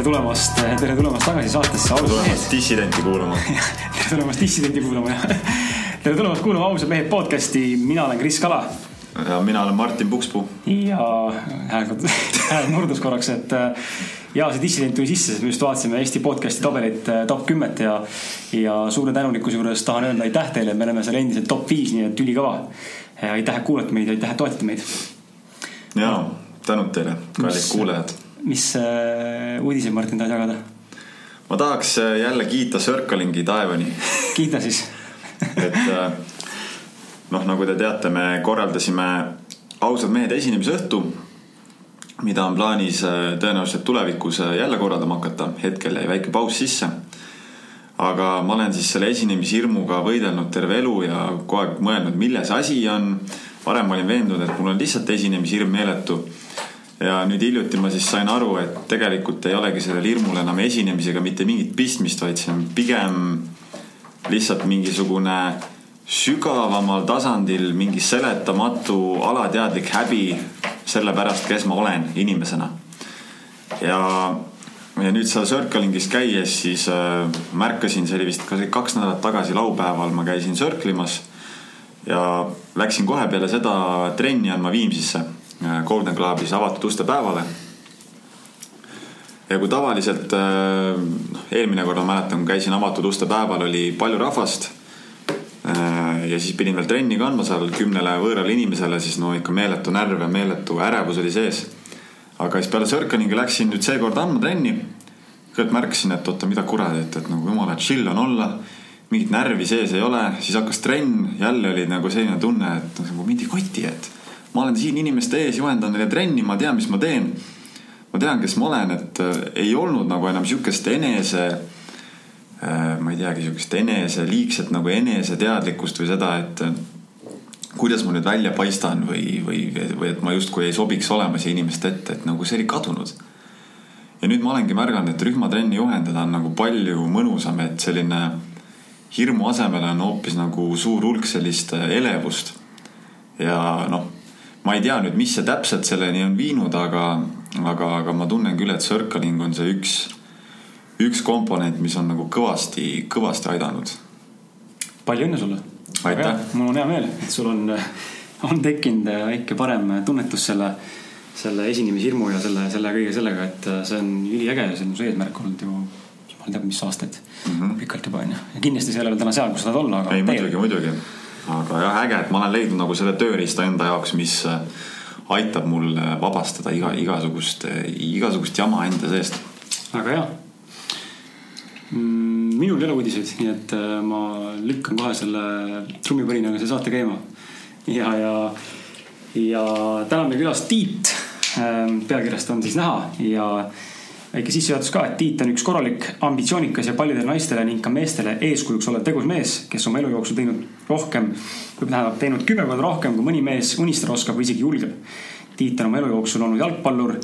tere tulemast, tere tulemast tagasi saatesse Ausad mehed. dissidenti kuulama tere tulemast dissidenti kuulama, jah. tere tulemast kuulama Ausad mehed podcast'i, mina olen Kris Kala. ja mina olen Martin Pukspuu. ja hääl, hääl murdus korraks, et ja see dissident tuli sisse, sest me just vaatasime Eesti podcast'i tabelit top kümmet ja, ja suure tänulikkuse juures tahan öelda aitäh teile, me oleme seal endiselt top viis, nii et ülikõva. aitäh, et kuulate meid, aitäh, et toetate meid. ja tänud teile, kallid kuulajad. Mis äh, uudiseid, Martin, tahad jagada? ma tahaks äh, jälle kiita Circlingi taevani kiida siis et äh, noh, nagu te teate, me korraldasime ausad mehed esinemisõhtu mida on plaanis tõenäoliselt tulevikus jälle korraldama hakata, hetkel jäi väike paus sisse. aga ma olen siis selle esinemishirmuga võidelnud terve elu ja kogu aeg mõelnud, milles asi on. varem olin veendunud, et mul on lihtsalt esinemishirm meeletu. Ja nüüd hiljuti ma siis sain aru, et tegelikult ei olegi sellel hirmul enam esinemisega mitte mingit pistmist, vaid see on pigem lihtsalt mingisugune sügavamal tasandil mingi seletamatu alateadlik häbi selle pärast, kes ma olen inimesena. ja, ja nüüd seal Circlingis käies siis äh, märkasin, see oli vist ka kaks nädalat tagasi laupäeval ma käisin circle imas. ja läksin kohe peale seda trenni andma Viimsisse Golden Clubis avatud uste päevale ja kui tavaliselt äh,, eelmine kord ma mäletan, kui käisin avatud uste päeval, oli palju rahvast Äh, ja siis pidin veel trenni kandma seal kümnele võõrale inimesele, siis no ikka meeletu närv ja meeletu ärevus oli sees. aga siis peale Circlingi läksin nüüd seekord andma trenni. kõigepealt märkasin, et oota, mida kuradit, et nagu jumala chill on olla. mingit närvi sees ei ole, siis hakkas trenn, jälle oli nagu selline tunne, et nagu mind ei koti, et ma olen siin inimeste ees, juhendan neile trenni, ma tean, mis ma teen. ma tean, kes ma olen, et äh, ei olnud nagu enam sihukest enese Äh, ma ei teagi, sihukest enese, liigset nagu eneseteadlikkust või seda, et äh, kuidas ma nüüd välja paistan või, või, või et ma justkui ei sobiks olema siia inimeste ette, et nagu see oli kadunud. ja nüüd ma olengi märganud, et rühmatrenni juhendada on nagu palju mõnusam, et selline hirmu asemel on hoopis nagu suur hulk sellist elevust. ja noh, ma ei tea nüüd, mis see täpselt selleni on viinud, aga, aga, aga ma tunnen küll, et circling on see üks üks komponent, mis on nagu kõvasti, kõvasti aidanud. palju õnne sulle. aitäh. mul on hea meel, et sul on, on tekkinud väike parem tunnetus selle, selle esinemishirmu ja selle, selle kõige sellega, et see on üliäge ja see on su eesmärk olnud ju jumal teab, mis aastaid mm, -hmm. pikalt juba onju. ja kindlasti sa ei ole veel täna seal, kus sa tahad olla, aga. ei, muidugi, muidugi. Aga jah, äge, et ma olen leidnud nagu selle tööriista enda jaoks, mis äh, aitab mul äh, vabastada iga, igasugust, äh, igasugust jama enda seest. väga hea Mm, minul ei ole uudiseid, nii et ma lükkan kohe selle trummipõrinaga selle saate käima. ja, ja, ja täna on meil külas Tiit. Ähm, pealkirjast on siis näha ja väike sissejuhatus ka, et Tiit on üks korralik, ambitsioonikas ja paljudele naistele ning ka meestele eeskujuks olev tegus mees, kes oma elu jooksul teinud rohkem, tähendab teinud kümme korda rohkem, kui mõni mees unistada oskab või isegi julgeb Tiit on oma elu jooksul olnud jalgpallur,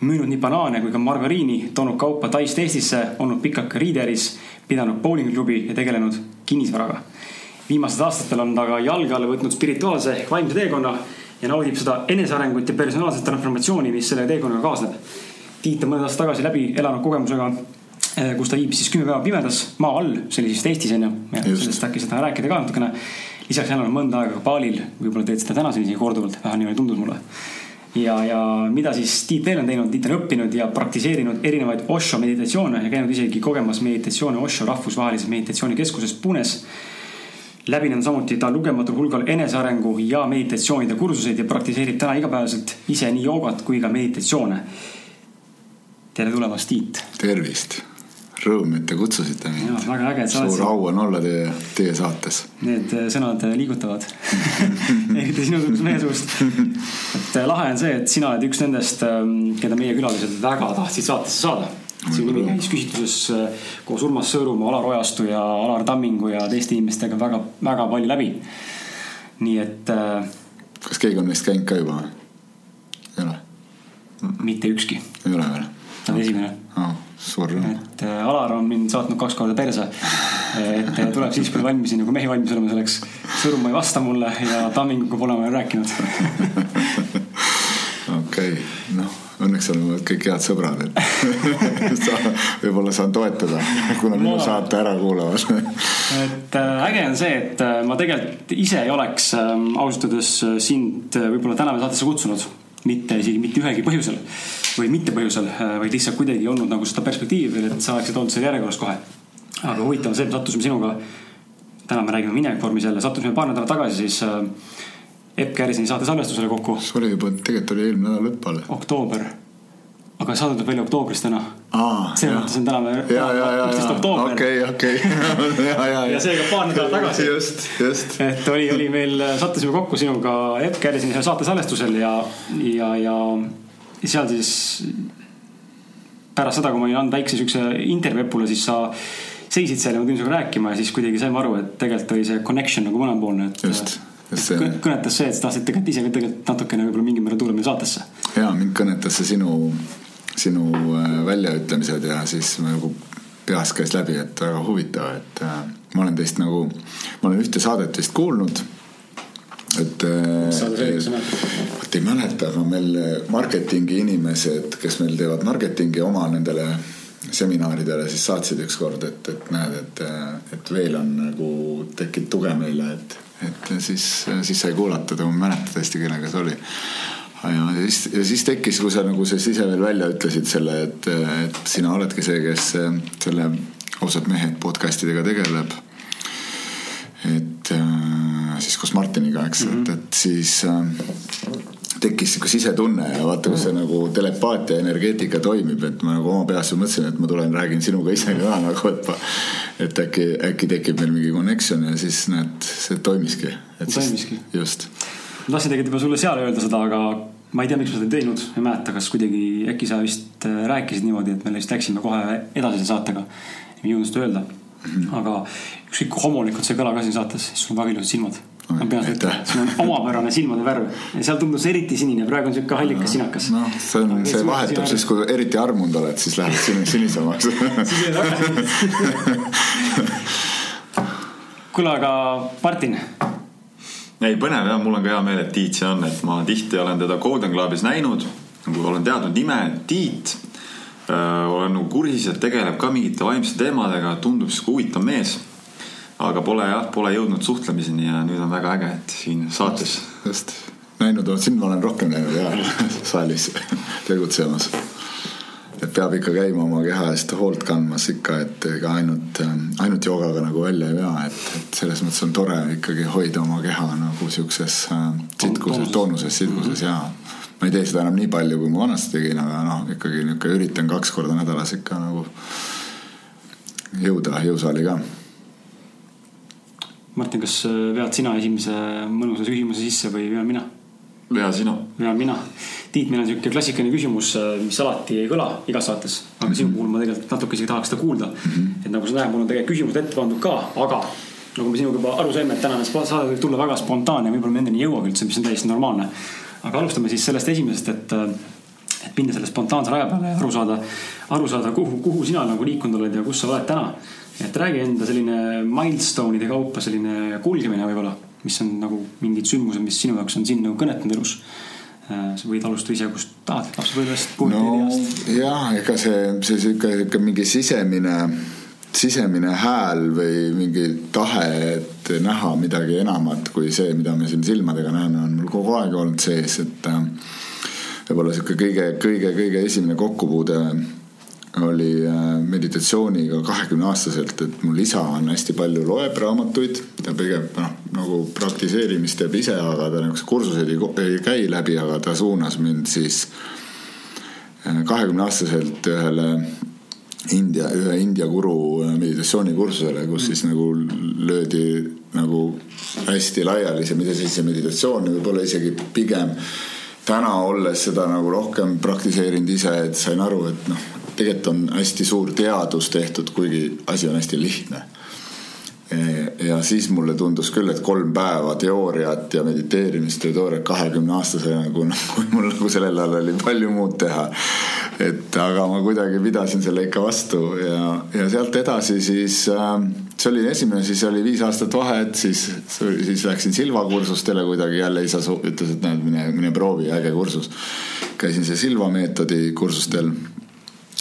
müünud nii banaane kui ka margariini, toonud kaupa Taist Eestisse, olnud pikalt ka Riideris, pidanud bowlingklubi ja tegelenud kinnisvaraga. viimastel aastatel on ta ka jalge alla võtnud spirituaalse ehk vaimse teekonna ja naudib seda enesearengut ja personaalset transformatsiooni, mis selle teekonnaga kaasneb. Tiit on mõned aastad tagasi läbi elanud kogemusega eh, kus ta viibis siis kümme päeva pimedas maa all, see oli siis Eestis onju. sellest äkki seda rääkida ka natukene. lisaks elanud mõnda aega ka Balil, võib-olla teed seda tänaseni isegi korduvalt, vähemalt niimoodi tundus mulle ja, ja mida siis Tiit veel on teinud, Tiit on õppinud ja praktiseerinud erinevaid Osho meditatsioone ja käinud isegi kogemas meditatsioone Osho rahvusvahelises meditatsioonikeskuses Punes. läbinud samuti ta lugematul hulgal enesearengu ja meditatsioonide kursuseid ja praktiseerib täna igapäevaselt ise nii joogat kui ka meditatsioone. Tere tulemast, Tiit. tervist rõõm, et te kutsusite mind. väga äge, et sa oled siin. suur au on olla teie, teie saates. Need äh, sõnad äh, liigutavad eriti sinusuguse mehe suust. et äh, lahe on see, et sina oled üks nendest, ähm, keda meie külalised väga tahtsid saatesse saada. sinu nimi käis küsitluses koos Urmas Sõõrumaa, Alar Ojastu ja Alar Tammingu ja teiste inimestega väga, väga palju läbi. nii et. kas keegi on neist käinud ka juba või? ei ole? mitte ükski. ei ole veel? On esimene oh suur rõõm. et äh, Alar on mind saatnud kaks korda perse. et äh, tuleb siis, kui valmis, nagu mehi valmis olema selleks. Sõrm ei vasta mulle ja Tamminguga pole ma veel rääkinud. okei, noh õnneks oleme kõik head sõbrad, et sa võib-olla saan toetada, kuna minu Ma- saate ära kuulavad. et äh, äge on see, et äh, ma tegelikult ise ei oleks äh, ausalt öeldes äh, sind võib-olla tänava saatesse kutsunud. mitte isegi mitte ühelgi põhjusel või mitte põhjusel, vaid lihtsalt kuidagi ei olnud nagu seda perspektiivi veel, et sa oleksid olnud seal järjekorras kohe. aga huvitav on see, et me sattusime sinuga, täna me räägime minevikvormis jälle, sattusime paar nädalat tagasi siis äh, Epp Käriseni saate salvestusele kokku, see oli juba, tegelikult oli eelmine nädal lõpp alles. oktoober. aga saade tuleb välja oktoobris täna. selles mõttes on täna veel üksteist oktoober okei, okei, ja, seega paar nädalat tagasi just, just. et oli, oli meil, sattusime kokku sinuga Epp Käriseni seal saate salvestusel ja, ja, ja seal siis pärast seda, kui ma olin andnud väikse siukse intervjuu Epule, siis sa seisid seal ja ma tulin sinuga rääkima ja siis kuidagi saime aru, et tegelikult oli see connection nagu mõlemapoolne, et just, just see kõ- kõnetas see, et sa tahtsid tegelikult ise ka tegelikult natukene võib-olla mingil määral tulla meie saatesse. ja mind kõnetas see sinu, sinu äh, väljaütlemised ja siis nagu peas käis läbi, et väga huvitav, et äh, ma olen teist nagu, ma olen ühte saadet vist kuulnud. et. saade see oli, kas sa mäletad? vot ei mäleta, aga meil marketingi inimesed, kes meil teevad marketingi oma nendele seminaridele, siis saatsid ükskord, et, et näed, et, et veel on nagu tekib tuge meile, et, et siis, siis sai kuulata, ma ei mäleta tõesti, kellega see oli. ja siis, ja siis tekkis, kui sa nagu siis ise veel välja ütlesid selle, et, et sina oledki see, kes selle ausad mehed podcast idega tegeleb et äh, siis koos Martiniga, eks mm, -hmm. et, et siis äh, tekkis sihuke sisetunne ja vaata, kus see nagu telepaatia energeetika toimib, et ma nagu oma peas mõtlesin, et ma tulen, räägin sinuga ise ka nagu, et et äkki, äkki tekib meil mingi connection ja siis näed, see toimiski. Toimiski. just, ma tahtsin tegelikult juba sulle seal öelda seda, aga ma ei tea, miks ma seda ei teinud, ei mäleta, kas kuidagi äkki sa vist äh, rääkisid niimoodi, et me lihtsalt läksime kohe edasi selle saatega. ei jõudnud seda öelda mm. -hmm. aga ükskõik kui homolikult see kõlab ka siin saates, siis sul on väga ilusad silmad. Ma pean seda ütlema, sul on omapärane silmade värv. Ja seal tundus eriti sinine, praegu on sihuke hallikas sinakas. noh, see on, see vahetab siis, kui eriti armunud oled, siis läheb sin- sinisemaks. kuule, aga Martin, ei, põnev jah, mul on ka hea meel, et Tiit see on, et ma tihti olen teda Golden Globis näinud, nagu olen teadnud nime Tiit. olen nagu kursis, et tegeleb ka mingite vaimsete teemadega, tundub sihuke huvitav mees. Aga pole jah, pole jõudnud suhtlemiseni ja nüüd on väga äge, et siin saates just, näinud olen, sind ma olen rohkem näinud ja saalis tegutsemas. et peab ikka käima oma keha eest hoolt kandmas ikka, et ega ainult, ainult joogaga nagu välja ei vea, et, et selles mõttes on tore ikkagi hoida oma keha nagu siukses äh, sitkuses, toonuses, sitkuses ja ma ei tee seda enam nii palju, kui ma vanasti tegin, aga noh, ikkagi niisugune üritan kaks korda nädalas ikka nagu jõuda jõusaali ka Martin, kas äh, vead sina esimese mõnusa küsimuse sisse või vean mina? vea sinu. vean mina. Tiit, meil on sihuke klassikaline küsimus, mis alati ei kõla igas saates, aga Mhm. sinu puhul ma tegelikult natuke isegi tahaks seda kuulda mm. -hmm. et nagu sa näed, mul on tegelikult küsimused ette pandud ka, aga nagu me sinuga juba aru saime, et tänane saade võib tulla väga spontaanne, võib-olla me endani ei jõuagi üldse, mis on täiesti normaalne. aga alustame siis sellest esimesest, et, et minna selle spontaanse raja peale ja aru saada, aru saada, kuhu, kuhu sina nagu liikunud oled ja kus sa oled täna. Et räägi enda selline milstone'ide kaupa selline kulgemine võib-olla, mis on nagu mingid sündmused, mis sinu jaoks on sind nagu kõnetanud elus. sa võid alustada ise, kust tahad, lapsepõlvest, no puberteedieast. jah, ega see, see sihuke, sihuke mingi sisemine, sisemine hääl või mingi tahe, et näha midagi enamat kui see, mida me siin silmadega näeme, on mul kogu aeg olnud sees, et äh, võib-olla sihuke kõige, kõige, kõige esimene kokkupuude oli äh, meditatsiooniga kahekümne aastaselt, et mul isa on hästi palju loeb raamatuid, ta pigem noh, nagu praktiseerimist teeb ise, aga ta niisuguseid kursuseid ei, ei käi läbi, aga ta suunas mind siis kahekümne aastaselt ühele India, ühe India guru meditatsioonikursusele, kus siis nagu löödi nagu hästi laiali see, mida siis see meditatsioon võib-olla isegi pigem täna olles seda nagu rohkem praktiseerinud ise, et sain aru, et noh, tegelikult on hästi suur teadus tehtud, kuigi asi on hästi lihtne. ja siis mulle tundus küll, et kolm päeva teooriat ja mediteerimist ja teooriat kahekümne aastasena, kui nagu mul nagu sellel ajal oli palju muud teha. et aga ma kuidagi pidasin selle ikka vastu ja, ja sealt edasi siis äh, see oli esimene, siis oli viis aastat vahet, siis, siis läksin Silva kursustele kuidagi jälle isa ütles, et näed, mine, mine proovi, äge kursus. käisin see Silva meetodi kursustel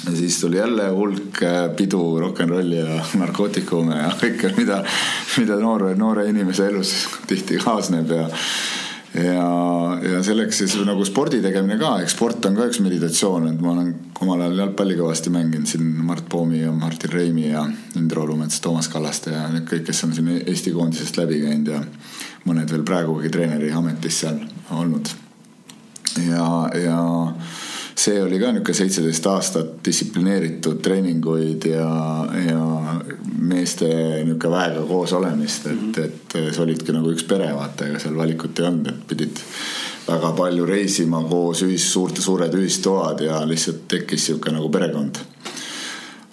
ja siis tuli jälle hulk äh, pidu, rock n rolli ja narkootikume ja kõike, mida, mida noore, noore inimese elus tihti kaasneb ja ja, ja selleks siis nagu spordi tegemine ka, eks sport on ka üks meditatsioon, et ma olen omal ajal jalgpalli kõvasti mänginud siin Mart Poomi ja Martin Reimi ja Indro Lumets, Toomas Kallaste ja need kõik, kes on siin Eesti koondisest läbi käinud ja mõned veel praegugi treeneri ametis seal olnud. ja, ja see oli ka niisugune seitseteist aastat distsiplineeritud treeninguid ja, ja meeste niisugune väega koos olemist, et, mhm. et sa olidki nagu üks pere, vaata, ega seal valikut ei olnud, et pidid väga palju reisima koos ühis, suurte, suured ühistoad ja lihtsalt tekkis niisugune nagu perekond.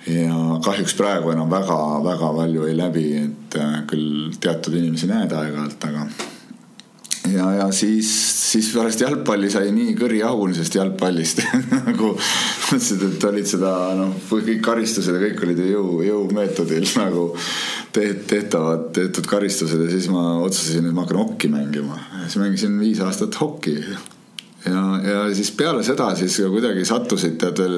ja kahjuks praegu enam väga-väga palju ei läbi, et äh, küll teatud inimesi näed aeg-ajalt, aga ja, ja siis, siis pärast jalgpalli sai nii kõri jahunisest jalgpallist nagu mõtlesid, et olid seda noh, kõik karistused ja kõik olid ju jõu, jõumeetodil nagu tehtavad, tehtud karistused ja siis ma otsustasin, et ma hakkan hokki mängima. siis mängisin viis aastat hokki ja, ja siis peale seda siis kuidagi sattusid tead veel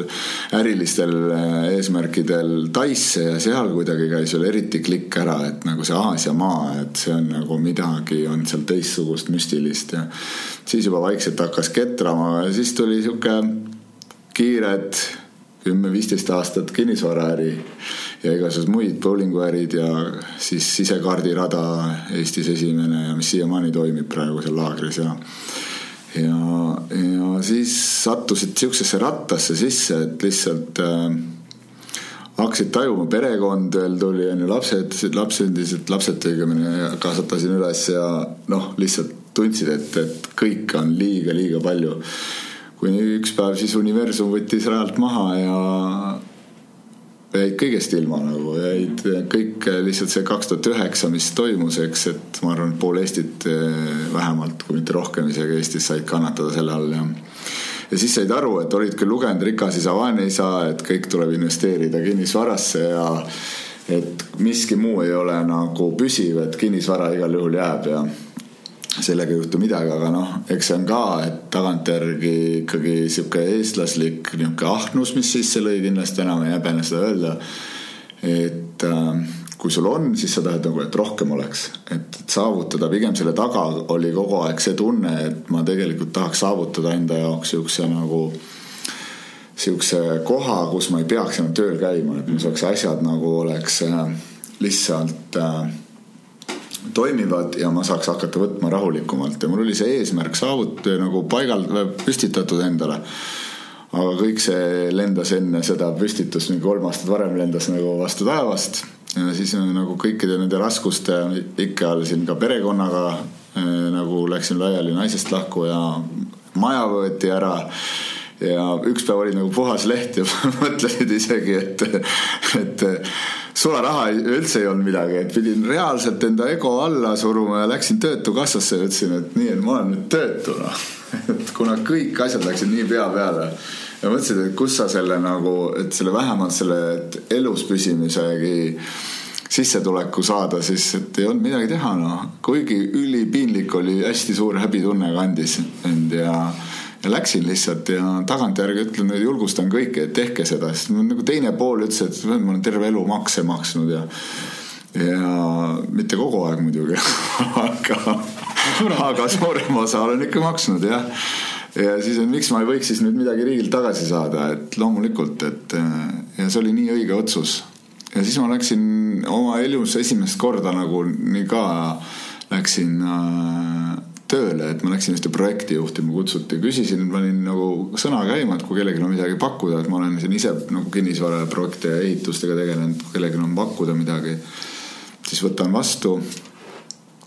ärilistel äh, eesmärkidel Taisse ja seal kuidagi käis veel eriti klikk ära, et nagu see Aasia maa, et see on nagu midagi on seal teistsugust müstilist ja siis juba vaikselt hakkas ketrama ja siis tuli sihuke kiired kümme-viisteist aastat kinnisvaraäri ja igasugused muid bowlinguärid ja siis sisekaardirada Eestis esimene ja mis siiamaani toimib praegu seal laagris ja ja, ja siis sattusid sihukesesse rattasse sisse, et lihtsalt äh, hakkasid tajuma, perekond veel tuli, on ju, lapsed, lapsendised, lapsed õigemini kasvatasin üles ja noh, lihtsalt tundsid, et, et kõike on liiga-liiga palju. kuni üks päev siis universum võttis rajalt maha ja jäid kõigest ilma nagu, jäid kõik lihtsalt see kaks tuhat üheksa, mis toimus, eks, et ma arvan, et pool Eestit eh, vähemalt, kui mitte rohkem isegi Eestis said kannatada selle all ja ja siis said aru, et olid küll lugenud Rikas isa, vaene isa, et kõik tuleb investeerida kinnisvarasse ja et miski muu ei ole nagu püsiv, et kinnisvara igal juhul jääb ja sellega ei juhtu midagi, aga noh, eks see on ka, et tagantjärgi ikkagi sihuke eestlaslik nihuke ahnus, mis sisse lõi, kindlasti enam ei häbene seda öelda. et äh, kui sul on, siis sa tahad nagu, et rohkem oleks, et saavutada, pigem selle taga oli kogu aeg see tunne, et ma tegelikult tahaks saavutada enda jaoks siukse nagu sihukese koha, kus ma ei peaks enam tööl käima, et mu siuksed asjad nagu oleks äh, lihtsalt äh, toimivad ja ma saaks hakata võtma rahulikumalt. Ja mul oli see eesmärk saavutada nagu paigal, püstitatud endale. aga kõik see lendas enne seda püstitust, mingi kolm aastat varem lendas nagu vastu taevast. Ja siis nagu kõikide nende raskuste ikke all siin ka perekonnaga eh, nagu läksin laiali naisest lahku ja maja võeti ära ja üks päev oli nagu puhas leht ja mõtlesid isegi, et, et sularaha üldse ei olnud midagi, et pidin reaalselt enda ego alla suruma ja läksin Töötukassasse ja ütlesin, et nii, et ma olen nüüd töötu noh. et kuna kõik asjad läksid nii pea peale ja mõtlesin, et kus sa selle nagu, et selle vähemalt selle elus püsimisegi sissetuleku saada, siis et ei olnud midagi teha, noh. kuigi ülipiinlik oli, hästi suur häbitunne kandis end ja ja läksin lihtsalt ja tagantjärgi ütlen, julgustan kõiki, et tehke seda, sest nagu teine pool ütles, et ma olen terve elu makse maksnud ja ja mitte kogu aeg muidugi aga, aga suurem osa olen ikka maksnud jah. ja siis, et miks ma ei võiks siis nüüd midagi riigilt tagasi saada, et loomulikult, et ja see oli nii õige otsus. ja siis ma läksin oma elus esimest korda nagu nii ka läksin äh, tööle, et ma läksin ühte projekti juhtima, kutsuti, küsisin, panin nagu sõna käima, et kui kellelgi on midagi pakkuda, et ma olen siin ise nagu kinnisvaraprojekte ja ehitustega tegelenud, kui kellelgi on pakkuda midagi, siis võtan vastu.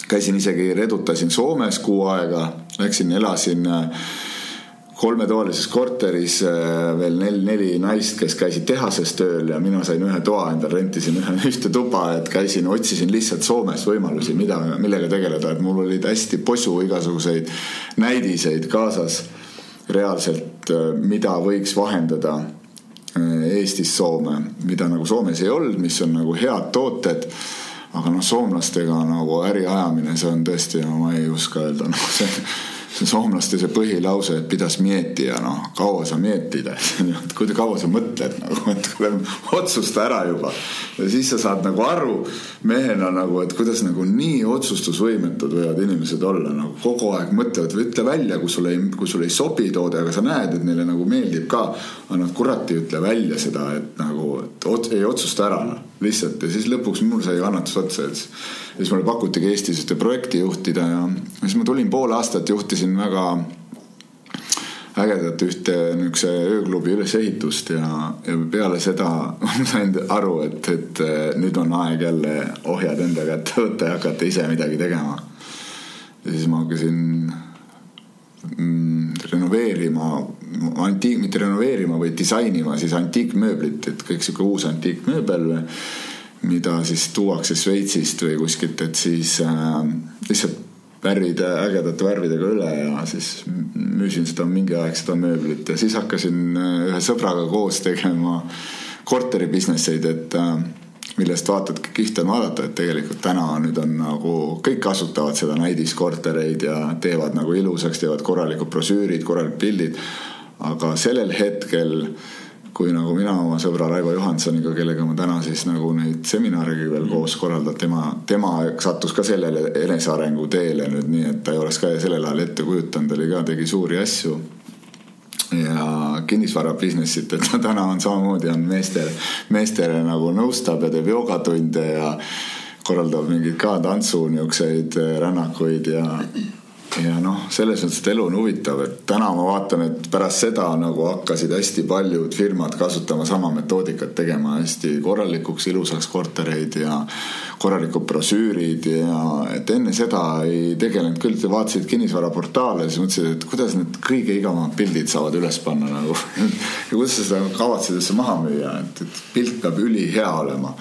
käisin isegi, redutasin Soomes kuu aega, läksin, elasin kolmetoalises korteris äh, veel neli, neli naist, kes käisid tehases tööl ja mina sain ühe toa endale, rentisin ühe, ühte tuba, et käisin, otsisin lihtsalt Soomes võimalusi, mida, millega tegeleda, et mul olid hästi posu igasuguseid näidiseid kaasas. reaalselt, äh, mida võiks vahendada äh, Eestist Soome, mida nagu Soomes ei olnud, mis on nagu head tooted aga noh, soomlastega nagu äri ajamine, see on tõesti no,, ma ei oska öelda, noh see soomlaste see põhilause, et pidas mieti ja noh, kaua sa mietid, et kui kaua sa mõtled nagu, et kuule otsusta ära juba. ja siis sa saad nagu aru mehena nagu, et kuidas nagu nii otsustusvõimetud võivad inimesed olla, nagu kogu aeg mõtlevad või ütle välja, kui sulle ei, kui sulle ei sobi toode, aga sa näed, et neile nagu meeldib ka. aga nad kurat ei ütle välja seda, et nagu, et ot, ei otsusta ära noh lihtsalt ja siis lõpuks mul sai kannatus otsa, et siis mulle pakutigi Eestis ühte projekti juhtida ja siis ma tulin pool aastat, juhtisin väga ägedat ühte niisuguse ööklubi ülesehitust ja, ja peale seda ma sain aru, et, et nüüd on aeg jälle ohjad enda kätte võtta ja hakata ise midagi tegema. ja siis ma hakkasin mm, renoveerima, antiik, mitte renoveerima, vaid disainima siis antiikmööblit, et kõik sihuke uus antiikmööbel mida siis tuuakse Šveitsist või kuskilt, et siis äh, lihtsalt värvide, ägedate värvidega üle ja siis müüsin seda mingi aeg seda mööblit ja siis hakkasin äh, ühe sõbraga koos tegema korteri business eid, et äh, millest vaatad, kihvt on vaadata, et tegelikult täna nüüd on nagu kõik kasutavad seda näidiskortereid ja teevad nagu ilusaks, teevad korralikud brošüürid, korralikud pildid. aga sellel hetkel kui nagu mina oma sõbra Raivo Johansoniga, kellega ma täna siis nagu neid seminaregi veel koos korraldan, tema, tema sattus ka sellele enesearengu teele nüüd nii, et ta ei oleks ka sellel ajal ette kujutanud, oli ka, tegi suuri asju. ja kinnisvara business'it, et ta täna on samamoodi on meestele, meestele nagu nõustab ja teeb joogatunde ja korraldab mingeid ka tantsu niisuguseid rännakuid ja ja noh, selles mõttes, et elu on huvitav, et täna ma vaatan, et pärast seda nagu hakkasid hästi paljud firmad kasutama sama metoodikat, tegema hästi korralikuks, ilusaks kortereid ja korralikud brošüürid ja et enne seda ei tegelenud küll, vaatasid kinnisvaraportaale, siis mõtlesid, et kuidas need kõige igavamad pildid saavad üles panna nagu. Ja kuidas sa seda kavatsed üldse maha müüa, et, et pilt peab ülihea olema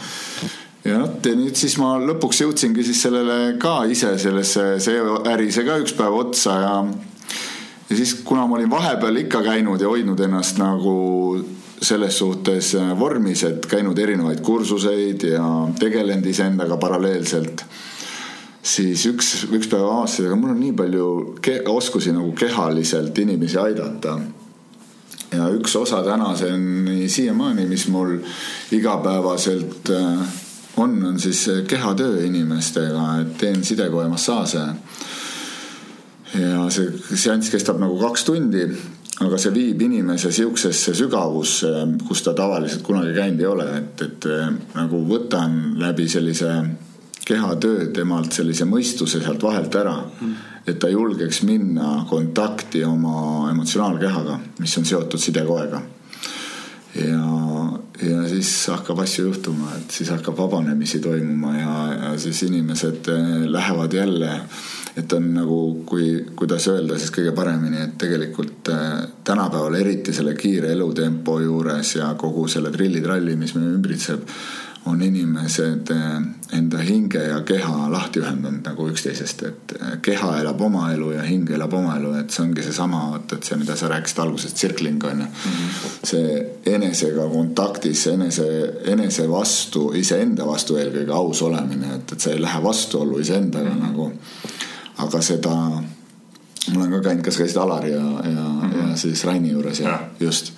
ja vot ja nüüd siis ma lõpuks jõudsingi siis sellele ka ise sellesse, see äri sai ka üks päev otsa ja ja siis, kuna ma olin vahepeal ikka käinud ja hoidnud ennast nagu selles suhtes vormis, et käinud erinevaid kursuseid ja tegelenud iseendaga paralleelselt, siis üks, üks päev avastasin, aga mul on nii palju oskusi nagu kehaliselt inimesi aidata. Ja üks osa tänaseni siiamaani, mis mul igapäevaselt äh, on, on siis kehatöö inimestega, et teen sidekoe massaaže. ja see seanss kestab nagu kaks tundi, aga see viib inimese sihukesesse sügavusse, kus ta tavaliselt kunagi käinud ei ole, et, et nagu võtan läbi sellise kehatöö temalt sellise mõistuse sealt vahelt ära mm. et ta julgeks minna kontakti oma emotsionaalkehaga, mis on seotud sidekoega ja, ja siis hakkab asju juhtuma, et siis hakkab vabanemisi toimuma ja, ja siis inimesed eh, lähevad jälle, et on nagu, kui, kuidas öelda siis kõige paremini, et tegelikult eh, tänapäeval eriti selle kiire elutempo juures ja kogu selle trillitralli, mis meid ümbritseb on inimesed eh, enda hinge ja keha lahti ühendanud nagu üksteisest, et eh, keha elab oma elu ja hing elab oma elu, et see ongi seesama, vaata, et see, mida sa rääkisid alguses, tsirkling on ju mm. -hmm. see enesega kontaktis, enese, enese vastu, iseenda vastu eelkõige aus olemine, et, et sa ei lähe vastuollu iseendaga mm -hmm. nagu. aga seda, ma olen ka käinud, kas käisid Alari ja, ja mm, -hmm. ja siis Raini juures ja, ja. just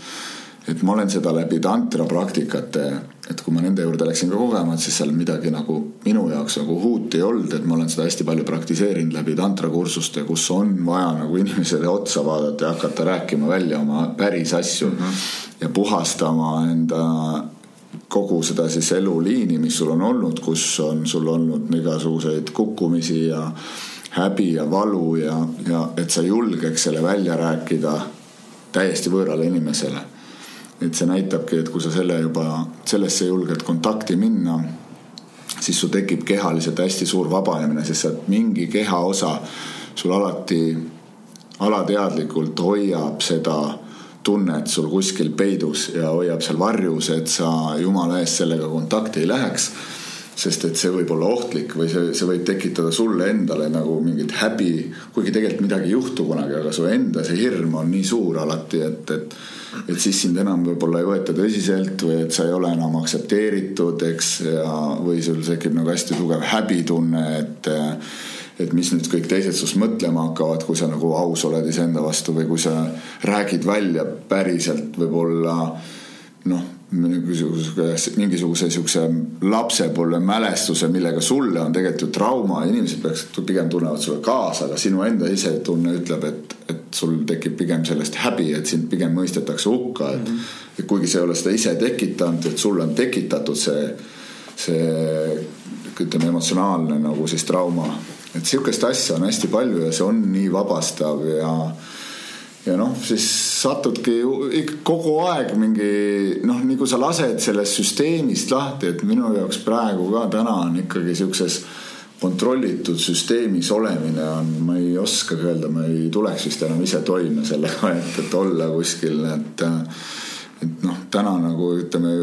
et ma olen seda läbi tantra praktikate, et kui ma nende juurde läksin ka kogema, et siis seal midagi nagu minu jaoks nagu uut ei olnud, et ma olen seda hästi palju praktiseerinud läbi tantra kursuste, kus on vaja nagu inimesele otsa vaadata ja hakata rääkima välja oma päris asju mm -hmm. ja puhastama enda kogu seda siis eluliini, mis sul on olnud, kus on sul olnud igasuguseid kukkumisi ja häbi ja valu ja, ja et sa julgeks selle välja rääkida täiesti võõrale inimesele et see näitabki, et kui sa selle juba, sellesse julged kontakti minna, siis sul tekib kehaliselt hästi suur vabanemine, sest sa mingi kehaosa sul alati alateadlikult hoiab seda tunnet sul kuskil peidus ja hoiab seal varjus, et sa jumala eest sellega kontakti ei läheks. Sest et see võib olla ohtlik või see, see võib tekitada sulle endale nagu mingit häbi, kuigi tegelikult midagi ei juhtu kunagi, aga su enda see hirm on nii suur alati, et, et et siis sind enam võib-olla ei võeta tõsiselt või et sa ei ole enam aktsepteeritud, eks, ja või sul tekib nagu hästi tugev häbitunne, et et mis nüüd kõik teised sinust mõtlema hakkavad, kui sa nagu aus oled iseenda vastu või kui sa räägid välja päriselt võib-olla noh mingisuguse, mingisuguse siukse lapsepõlve mälestuse, millega sulle on tegelikult trauma, inimesed peaksid pigem tunnevad sulle kaasa, aga sinu enda sisetunne ütleb, et, et sul tekib pigem sellest häbi, et sind pigem mõistetakse hukka, et mm. -hmm. et kuigi sa ei ole seda ise tekitanud, et sulle on tekitatud see, see ütleme, emotsionaalne nagu siis trauma. et sihukest asja on hästi palju ja see on nii vabastav ja ja noh, siis satudki ikka kogu aeg mingi noh, nii kui sa lased sellest süsteemist lahti, et minu jaoks praegu ka täna on ikkagi siukses kontrollitud süsteemis olemine on, ma ei oskagi öelda, ma ei tuleks vist enam ise toime sellega, et, et olla kuskil, et et noh, täna nagu ütleme,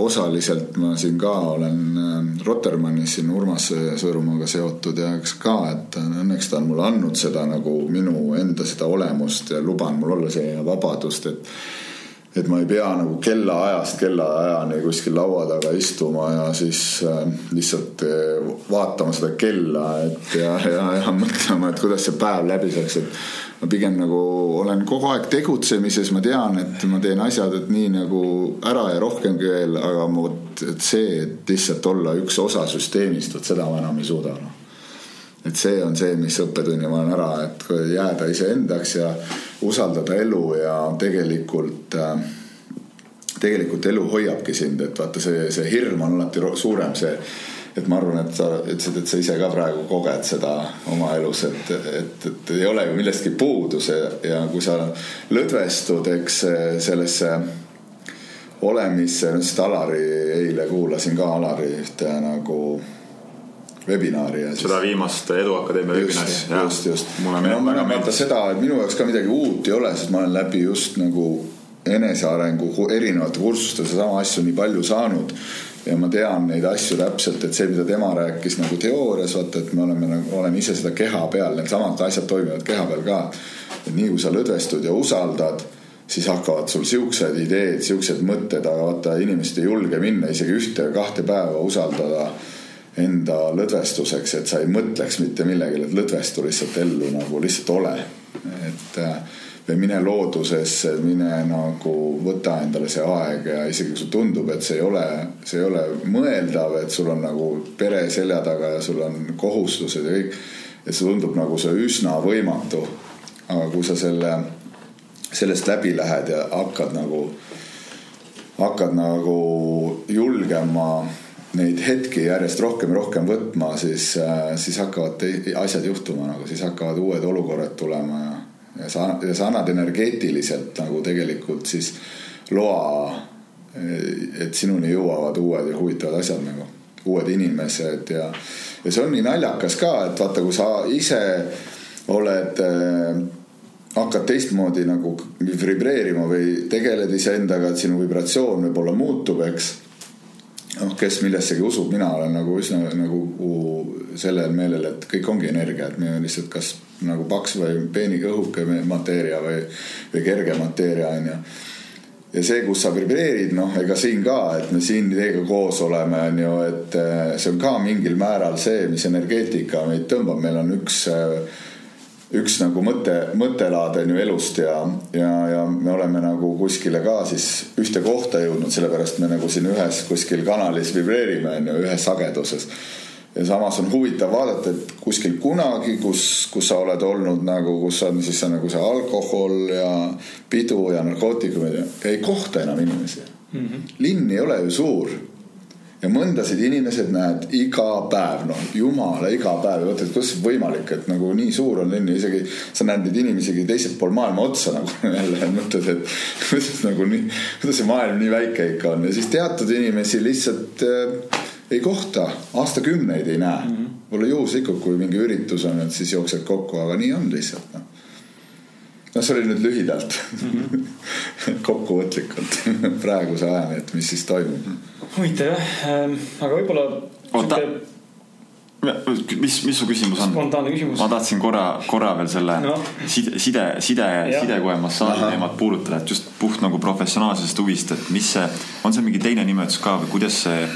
osaliselt ma siin ka olen äh, Rotermannis siin Urmas Sõõrumaaga seotud ja eks ka, et õnneks ta on mulle andnud seda nagu minu enda seda olemust ja lubanud mul olla see vabadust, et et ma ei pea nagu kellaajast kellaajani kuskil laua taga istuma ja siis äh, lihtsalt äh, vaatama seda kella, et ja, ja, ja mõtlema, et kuidas see päev läbi saaks, et ma pigem nagu olen kogu aeg tegutsemises, ma tean, et ma teen asjad, et nii nagu ära ja rohkemgi veel, aga vot, et see, et lihtsalt olla üks osa süsteemist, vot seda ma enam ei suuda noh. Et see on see, mis õppetunni ma olen ära, et jääda iseendaks ja usaldada elu ja tegelikult äh, tegelikult elu hoiabki sind, et vaata, see, see hirm on alati suurem, see, et ma arvan, et sa ütlesid, et sa ise ka praegu koged seda oma elus, et, et, et ei ole ju millestki puudu see ja kui sa lõdvestud, eks sellesse olemisse, just Alari eile kuulasin ka Alari ühte nagu webinaari ja siis.... seda viimast Edu Akadeemia webinaari. just, just. no ma vaata seda, et minu jaoks ka midagi uut ei ole, sest ma olen läbi just nagu enesearengu erinevate kursuste sedasama asju nii palju saanud ja ma tean neid asju täpselt, et see, mida tema rääkis nagu teoorias, vaata, et me oleme nagu, olen ise seda keha peal, needsamad asjad toimivad keha peal ka. et nii kui sa lõdvestud ja usaldad, siis hakkavad sul siuksed ideed, siuksed mõtted, aga vaata, inimesed ei julge minna isegi ühte-kahte päeva usaldada enda lõdvestuseks, et sa ei mõtleks mitte millelegi, et lõdvestu lihtsalt ellu nagu lihtsalt ole. et või mine loodusesse, mine nagu võta endale see aeg ja isegi kui sulle tundub, et see ei ole, see ei ole mõeldav, et sul on nagu pere selja taga ja sul on kohustused ja kõik. et see tundub nagu see üsna võimatu. aga kui sa selle, sellest läbi lähed ja hakkad nagu, hakkad nagu julgema neid hetki järjest rohkem ja rohkem võtma, siis, siis hakkavad asjad juhtuma nagu, siis hakkavad uued olukorrad tulema ja, ja sa, ja sa annad energeetiliselt nagu tegelikult siis loa, et sinuni jõuavad uued ja huvitavad asjad nagu, uued inimesed ja, ja see on nii naljakas ka, et vaata, kui sa ise oled äh, hakkad teistmoodi nagu vibreerima või tegeled iseendaga, et sinu vibratsioon võib-olla muutub, eks. noh, kes millessegi usub, mina olen nagu üsna nagu sellel meelel, et kõik ongi energia, et me lihtsalt kas nagu paks või peenike õhuke mateeria või, või kerge mateeria on ju. ja see, kus sa vibreerid, noh, ega siin ka, et me siin teiega koos oleme, on ju, et eh, see on ka mingil määral see, mis energeetika meid tõmbab, meil on üks äh, üks nagu mõte, mõttelaad on ju elust ja, ja, ja me oleme nagu kuskile ka siis ühte kohta jõudnud, sellepärast me nagu siin ühes kuskil kanalis vibreerime on ju ühes sageduses. Ja samas on huvitav vaadata, et kuskil kunagi, kus, kus sa oled olnud nagu, kus on siis on nagu see alkohol ja pidu ja narkootikumid, ei kohta enam inimesi mm. -hmm. linn ei ole ju suur ja mõndasid inimesed näed iga päev, noh jumala iga päev ja mõtled, kuidas võimalik, et nagu nii suur on linn ja isegi sa näed neid inimesi teiselt pool maailma otsa nagu jälle mõtled, et kuidas nagu nii, kuidas see maailm nii väike ikka on ja siis teatud inimesi lihtsalt äh, ei kohta, aastakümneid ei näe mm. võib-olla -hmm. juhuslikult, kui mingi üritus on, et siis jooksed kokku, aga nii on lihtsalt noh no see oli nüüd lühidalt mm -hmm. kokkuvõtlikult praeguse ajani, et mis siis toimub. huvitav jah, ähm, aga võib-olla. oota mis, mis su küsimus on? spontaanne küsimus. ma tahtsin korra, korra veel selle no. side, side, side, sidekoe massaaži teemat puudutada, et just puht nagu professionaalsest huvist, et mis see, on see mingi teine nimetus ka või kuidas see,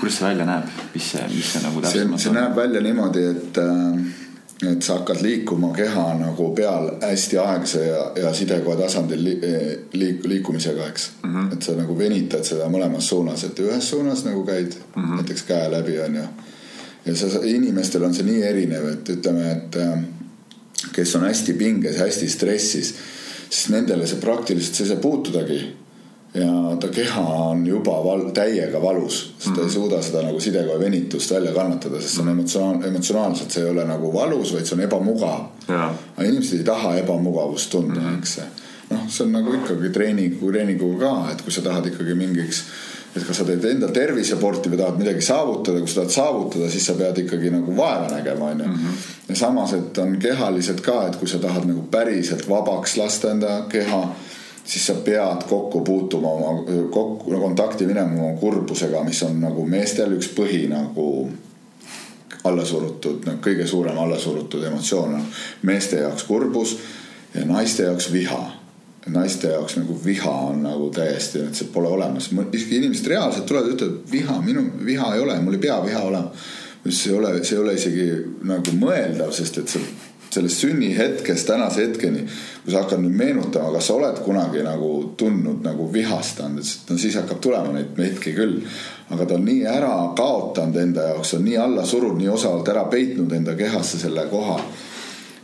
kuidas see välja näeb, mis see, mis see nagu täpsemalt on? see näeb välja niimoodi, et äh, et sa hakkad liikuma keha nagu peal hästi aeglase ja, ja sidekoe tasandil li, liik, liikumisega, eks mm. -hmm. et sa nagu venitad seda mõlemas suunas, et ühes suunas nagu käid mm -hmm. näiteks käe läbi, onju. ja sa, inimestel on see nii erinev, et ütleme, et äh, kes on hästi pinges, hästi stressis, siis nendele see praktiliselt, sa ei saa puutudagi ja ta keha on juba val, täiega valus, sest ta ei mhm. suuda seda nagu sidekoe venitust välja kannatada, sest see on mhm. emotsionaal, emotsionaalselt, see ei ole nagu valus, vaid see on ebamugav. aga inimesed ei taha ebamugavust tunda mm, -hmm. eks noh, see on nagu ikkagi treeningu, treeninguga ka, et kui sa tahad ikkagi mingiks et kas sa teed enda terviseporti või tahad midagi saavutada, kui sa tahad saavutada, siis sa pead ikkagi nagu vaeva nägema, onju. Mhm. ja samas, et on kehalised ka, et kui sa tahad nagu päriselt vabaks lasta enda keha siis sa pead kokku puutuma oma, kokku, kontakti minema oma kurbusega, mis on nagu meestel üks põhi nagu allasurutud, nagu kõige suurem allasurutud emotsioon on meeste jaoks kurbus ja naiste jaoks viha. naiste jaoks nagu viha on nagu täiesti, et see pole olemas, inimesed reaalselt tulevad ja ütlevad, viha, minu viha ei ole, mul ei pea viha olema. mis ei ole, see ei ole isegi nagu mõeldav, sest et see sellest sünnihetkest tänase hetkeni, kui sa hakkad nüüd meenutama, kas sa oled kunagi nagu tundnud nagu vihastanud, et no siis hakkab tulema neid hetki küll. aga ta on nii ära kaotanud enda jaoks, on nii alla surunud, nii osavalt ära peitnud enda kehasse selle koha.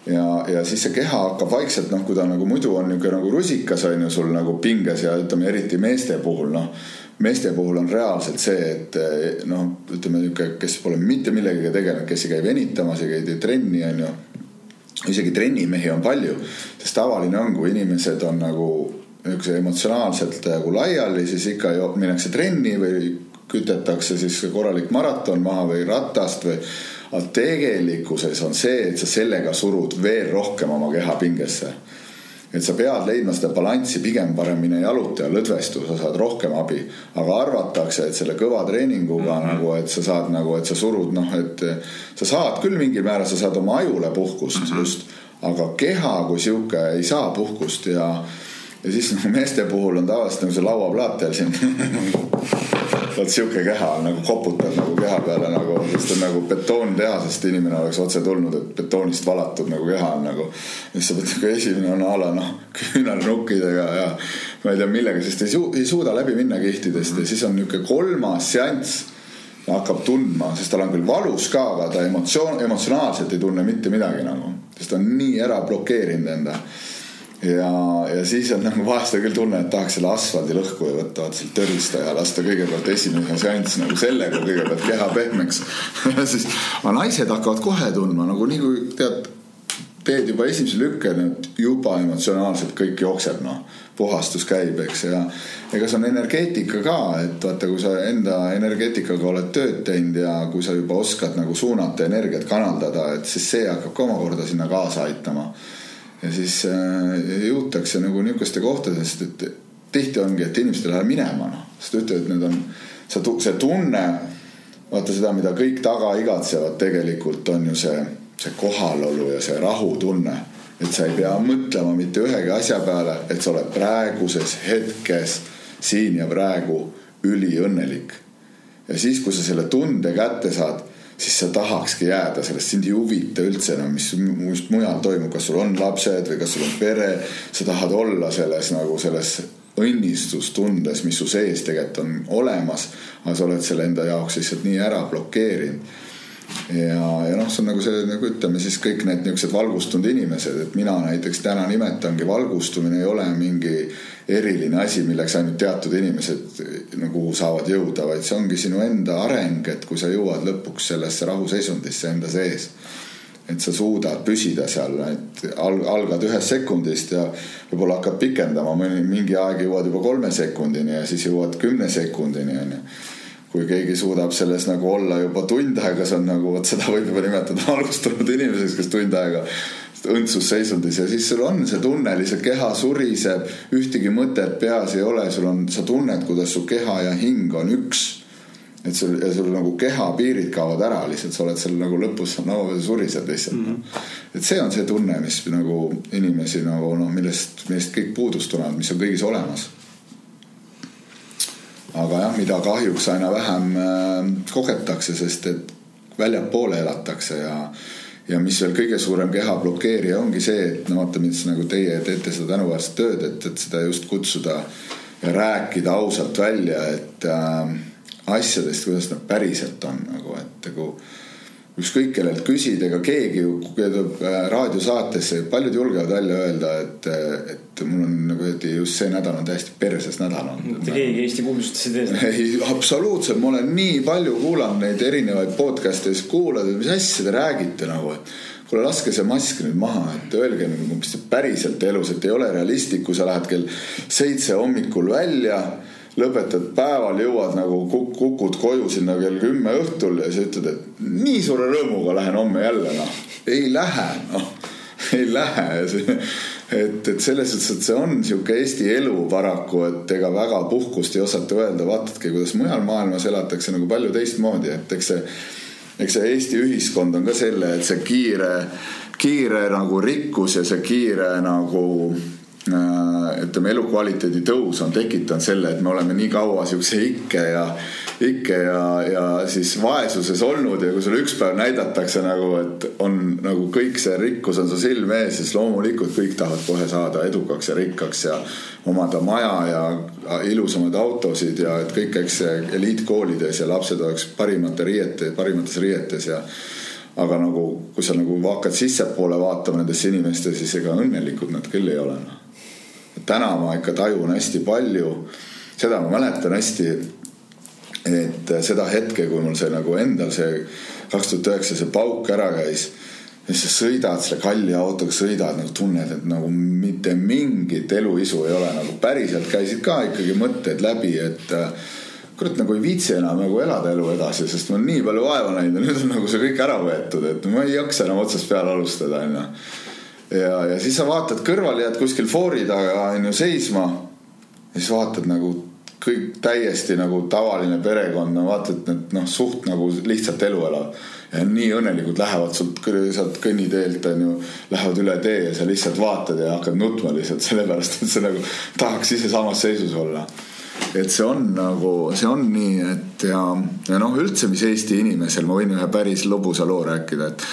ja, ja siis see keha hakkab vaikselt noh, kui ta nagu muidu on niisugune nagu rusikas on ju sul nagu pinges ja ütleme eriti meeste puhul noh meeste puhul on reaalselt see, et noh, ütleme niisugune, kes pole mitte millegagi tegelenud, kes ei käi venitamas, ei käi trenni, on ju isegi trennimehi on palju, sest tavaline on, kui inimesed on nagu niisuguse emotsionaalselt nagu laiali, siis ikka minnakse trenni või kütetakse siis korralik maraton maha või ratast või. aga tegelikkuses on see, et sa sellega surud veel rohkem oma keha pingesse et sa pead leidma seda balanssi, pigem parem mine jaluta ja lõdvestu, sa saad rohkem abi. aga arvatakse, et selle kõva treeninguga mm -hmm. nagu, et sa saad nagu, et sa surud noh, et sa saad küll mingil määral, sa saad oma ajule puhkust mm -hmm. just, aga keha kui sihuke ei saa puhkust ja ja siis nagu meeste puhul on tavaliselt nagu see lauaplaatel siin. Vot sihuke keha nagu koputad nagu keha peale nagu, sest on nagu betoontehasest inimene oleks otse tulnud, et betoonist valatud nagu keha on nagu. siis sa pead nagu esimene on a la noh, küünarnukkidega ja ma ei tea millega, sest ei, su ei suuda läbi minna kihtidest. Ja siis on nihuke kolmas seanss hakkab tundma, sest tal on küll valus ka, aga ta emotsioon, emotsionaalselt ei tunne mitte midagi nagu, sest ta on nii ära blokeerinud enda ja, ja siis on nagu vahest on küll tunne, et tahaks selle asfaldi lõhku ja võtta vaata sealt törista ja lasta kõigepealt esimene seanss nagu sellega kõigepealt keha pehmeks ja siis, aga naised hakkavad kohe tundma nagu nii kui tead, teed juba esimese lükke, juba emotsionaalselt kõik jookseb, noh. puhastus käib, eks, ja ega see on energeetika ka, et vaata, kui sa enda energeetikaga oled tööd teinud ja kui sa juba oskad nagu suunata energiat kanaldada, et siis see hakkab ka omakorda sinna kaasa aitama ja siis äh, jõutakse nagu niisuguste kohtadest, et tihti ongi, et inimesed ei lähe minema, noh, sest ütlevad, et need on, see, see tunne, vaata seda, mida kõik taga igatsevad, tegelikult on ju see, see kohalolu ja see rahutunne. et sa ei pea mõtlema mitte ühegi asja peale, et sa oled praeguses hetkes siin ja praegu üliõnnelik. ja siis, kui sa selle tunde kätte saad siis sa tahakski jääda sellest, sind ei huvita üldse enam, mis, mis mujal toimub, kas sul on lapsed või kas sul on pere. sa tahad olla selles nagu selles õnnistustundes, mis su sees tegelikult on olemas, aga sa oled selle enda jaoks lihtsalt nii ära blokeerinud ja, ja noh, see on nagu see nagu ütleme siis kõik need niisugused valgustunud inimesed, et mina näiteks täna nimetangi, valgustumine ei ole mingi eriline asi, milleks ainult teatud inimesed nagu saavad jõuda, vaid see ongi sinu enda areng, et kui sa jõuad lõpuks sellesse rahuseisundisse enda sees et sa suudad püsida seal, et algad ühest sekundist ja võib-olla hakkad pikendama, mingi aeg jõuad juba kolme sekundini ja siis jõuad kümne sekundini onju kui keegi suudab selles nagu olla juba tund aega, see on nagu, vot seda võib juba nimetada valgustunud inimeseks, kes tund aega õndsusseisundis ja siis sul on see tunne, lihtsalt keha suriseb, ühtegi mõtet peas ei ole, sul on, sa tunned, kuidas su keha ja hing on üks. et sul ja sul nagu keha piirid kaovad ära lihtsalt, sa oled seal nagu lõpus no surised lihtsalt mm. -hmm. et see on see tunne, mis nagu inimesi nagu noh, millest, millest kõik puudust tunnevad, mis on kõigis olemas aga jah, mida kahjuks aina vähem äh, kogetakse, sest et väljapoole elatakse ja ja mis veel kõige suurem keha blokeerija ongi see, et no vaata, mis nagu teie teete seda tänuväärset tööd, et, et seda just kutsuda ja rääkida ausalt välja, et äh, asjadest, kuidas nad päriselt on nagu, et nagu äh, ükskõik kellelt küsid, ega keegi ju tuleb äh, raadiosaatesse, paljud julgevad välja öelda, et, et mul on nagu öeldi, just see nädal on täiesti perses nädal olnud. mitte keegi Eesti kuulsutesse ei tee seda. ei, absoluutselt, ma olen nii palju kuulanud neid erinevaid podcast'e, siis kuulad, et mis asja te räägite nagu, et kuule, laske see mask nüüd maha, et öelge nagu, mis te päriselt elus, et ei ole realistlik, kui sa lähed kell seitse hommikul välja lõpetad päeval, jõuad nagu kukud koju sinna kell kümme õhtul ja siis ütled, et nii suure rõõmuga lähen homme jälle noh. ei lähe noh, ei lähe et, et selles suhtes, et see on sihuke Eesti elu paraku, et ega väga puhkust ei osata öelda, vaatadki, kuidas mujal maailmas elatakse nagu palju teistmoodi, et eks see, eks see Eesti ühiskond on ka selle, et see kiire, kiire nagu rikkus ja see kiire nagu ütleme, elukvaliteedi tõus on tekitanud selle, et me oleme nii kaua siukse ikke ja, ikke ja, ja siis vaesuses olnud ja kui sulle üks päev näidatakse nagu, et on nagu kõik see rikkus on su silme ees, siis loomulikult kõik tahavad kohe saada edukaks ja rikkaks ja omada maja ja ilusamaid autosid ja et kõik käiks eliitkoolides ja lapsed oleks parimate riiete, parimates riietes ja aga nagu, kui sa nagu hakkad sissepoole vaatama nendesse inimestesse, siis ega õnnelikud nad küll ei ole noh täna ma ikka tajun hästi palju, seda ma mäletan hästi, et seda hetke, kui mul see nagu endal see kaks tuhat üheksa see pauk ära käis siis sa sõidad selle kalli autoga, sõidad nagu tunned, et nagu mitte mingit eluisu ei ole, nagu päriselt käisid ka ikkagi mõtted läbi, et kurat nagu ei viitsi enam nagu elada elu edasi, sest ma olen nii palju vaeva näinud ja nüüd on nagu see kõik ära võetud, et ma ei jaksa enam otsast peale alustada, onju ja, ja siis sa vaatad kõrval, jääd kuskil foori taga onju seisma. ja siis vaatad nagu kõik täiesti nagu tavaline perekond, no vaatad, et noh, suht nagu lihtsalt elu elavad. ja nii õnnelikult lähevad sult sealt kõnniteelt onju, lähevad üle tee ja sa lihtsalt vaatad ja hakkad nutma lihtsalt sellepärast, et sa nagu tahaks ise samas seisus olla et see on nagu, see on nii, et ja, ja noh, üldse, mis Eesti inimesel, ma võin ühe päris lõbusa loo rääkida, et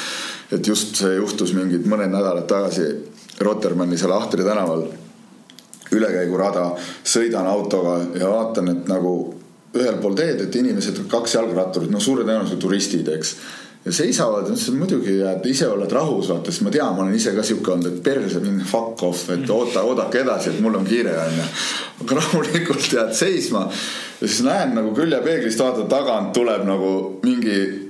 et just see juhtus mingid mõned nädalad tagasi Rotermanni seal Ahtri tänaval ülekäigurada, sõidan autoga ja vaatan, et nagu ühel pool teed, et inimesed, kaks jalgratturit, no suure tõenäosusega turistid, eks. ja seisavad, ütlesin muidugi, et ise oled rahus, vaata, sest ma tean, ma olen ise ka sihuke olnud, et perse fuck off, et oota, oodake edasi, et mul on kiire, onju. aga rahulikult jääd seisma ja siis näen nagu küljepeeglist vaata tagant tuleb nagu mingi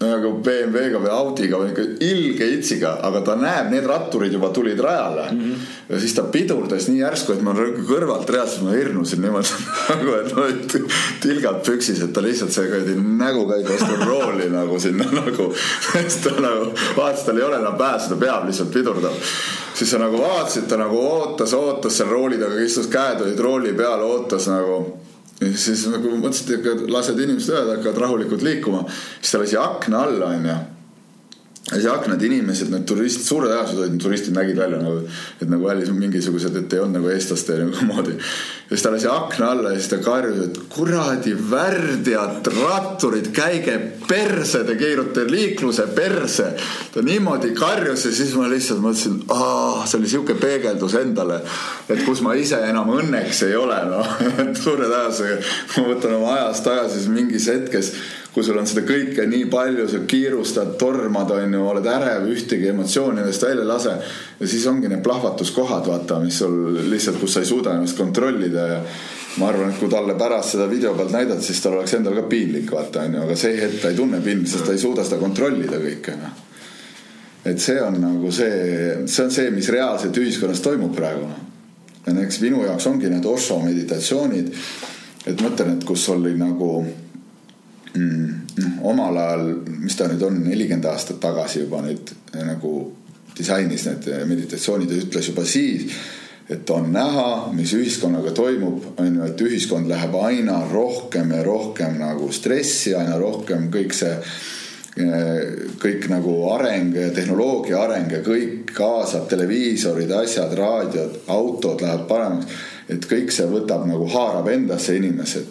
nagu BMW-ga või Audiga või ikka ilge itsiga, aga ta näeb, need ratturid juba tulid rajale mm. -hmm. ja siis ta pidurdas nii järsku, et ma kõrvalt reaalselt ma hirmusin niimoodi nagu, et no tilgad püksis, et ta lihtsalt see kuradi nägu käib vastu rooli nagu sinna nagu. siis ta nagu vaatas, tal ei ole enam pääsu, ta peab lihtsalt pidurdama. siis sa nagu vaatasid, ta nagu ootas, ootas seal rooli taga, istus, käed olid rooli peal, ootas nagu ja siis nagu mõtlesid, et lased inimesed üle, hakkavad rahulikult liikuma. siis ta lasi akna alla, onju ja siis aknad inimesed, need turistid, suure tõenäosusega olid turistid, nägid välja nagu, et nagu välis mingisugused, et ei olnud nagu eestlaste nagu moodi. ja siis ta lasi akna alla ja siis ta karjus, et kuradi värdjad ratturid, käige perse, te keerute liikluse perse. ta niimoodi karjus ja siis ma lihtsalt mõtlesin, see oli sihuke peegeldus endale, et kus ma ise enam õnneks ei ole, noh. et suure tõenäosusega, ma võtan oma ajas tagasi, siis mingis hetkes kui sul on seda kõike nii palju, sa kiirustad, tormad, on ju, oled ärev, ühtegi emotsiooni endast välja ei lase. ja siis ongi need plahvatuskohad, vaata, mis sul lihtsalt, kus sa ei suuda ennast kontrollida ja ma arvan, et kui talle pärast seda video pealt näidata, siis tal oleks endal ka piinlik, vaata, on ju, aga see hetk ta ei tunne piinlik, sest ta ei suuda seda kontrollida kõike, noh. et see on nagu see, see on see, mis reaalselt ühiskonnas toimub praegu, noh. ja eks minu jaoks ongi need Osho meditatsioonid, et mõtlen, et kus oli nagu noh, omal ajal, mis ta nüüd on, nelikümmend aastat tagasi juba nüüd nagu disainis need meditatsioonid ja ütles juba siis, et on näha, mis ühiskonnaga toimub, on ju, et ühiskond läheb aina rohkem ja rohkem nagu stressi, aina rohkem kõik see kõik nagu areng, tehnoloogia areng ja kõik kaasab televiisorid, asjad, raadiod, autod lähevad paremaks. et kõik see võtab nagu, haarab endasse inimesed.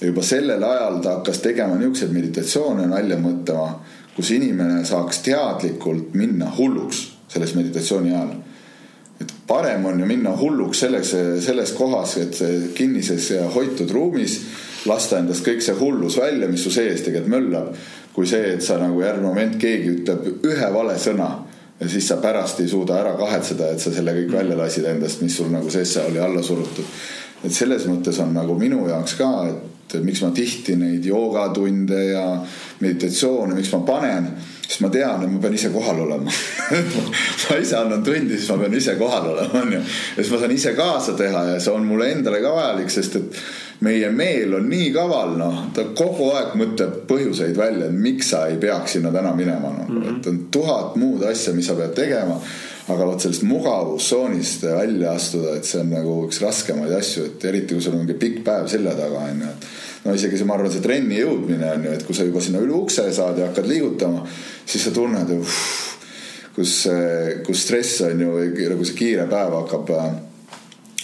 Ja juba sellel ajal ta hakkas tegema niisuguseid meditatsioone, nalja mõtlema, kus inimene saaks teadlikult minna hulluks selles meditatsiooni ajal et parem on ju minna hulluks selleks, selles kohas, et kinnises ja hoitud ruumis lasta endast kõik see hullus välja, mis su sees tegelikult möllab kui see, et sa nagu järgmine moment keegi ütleb ühe vale sõna ja siis sa pärast ei suuda ära kahetseda, et sa selle kõik välja lasid endast, mis sul nagu seesse oli alla surutud. et selles mõttes on nagu minu jaoks ka, et miks ma tihti neid joogatunde ja meditatsioone, miks ma panen, sest ma tean, et ma pean ise kohal olema ma ise annan tundi, siis ma pean ise kohal olema, onju. ja siis ma saan ise kaasa teha ja see on mulle endale ka vajalik, sest et meie meel on nii kaval, noh, ta kogu aeg mõtleb põhjuseid välja, et miks sa ei peaks sinna täna minema, noh mm -hmm., et on tuhat muud asja, mis sa pead tegema. Aga vot sellest mugavustsoonist välja astuda, et see on nagu üks raskemaid asju, et eriti kui sul on mingi pikk päev selja taga, on ju, et no isegi see, ma arvan, see trenni jõudmine on ju, et kui sa juba sinna üle ukse saad ja hakkad liigutama, siis sa tunned kus, kus stress on ju, nagu see kiire päev hakkab äh,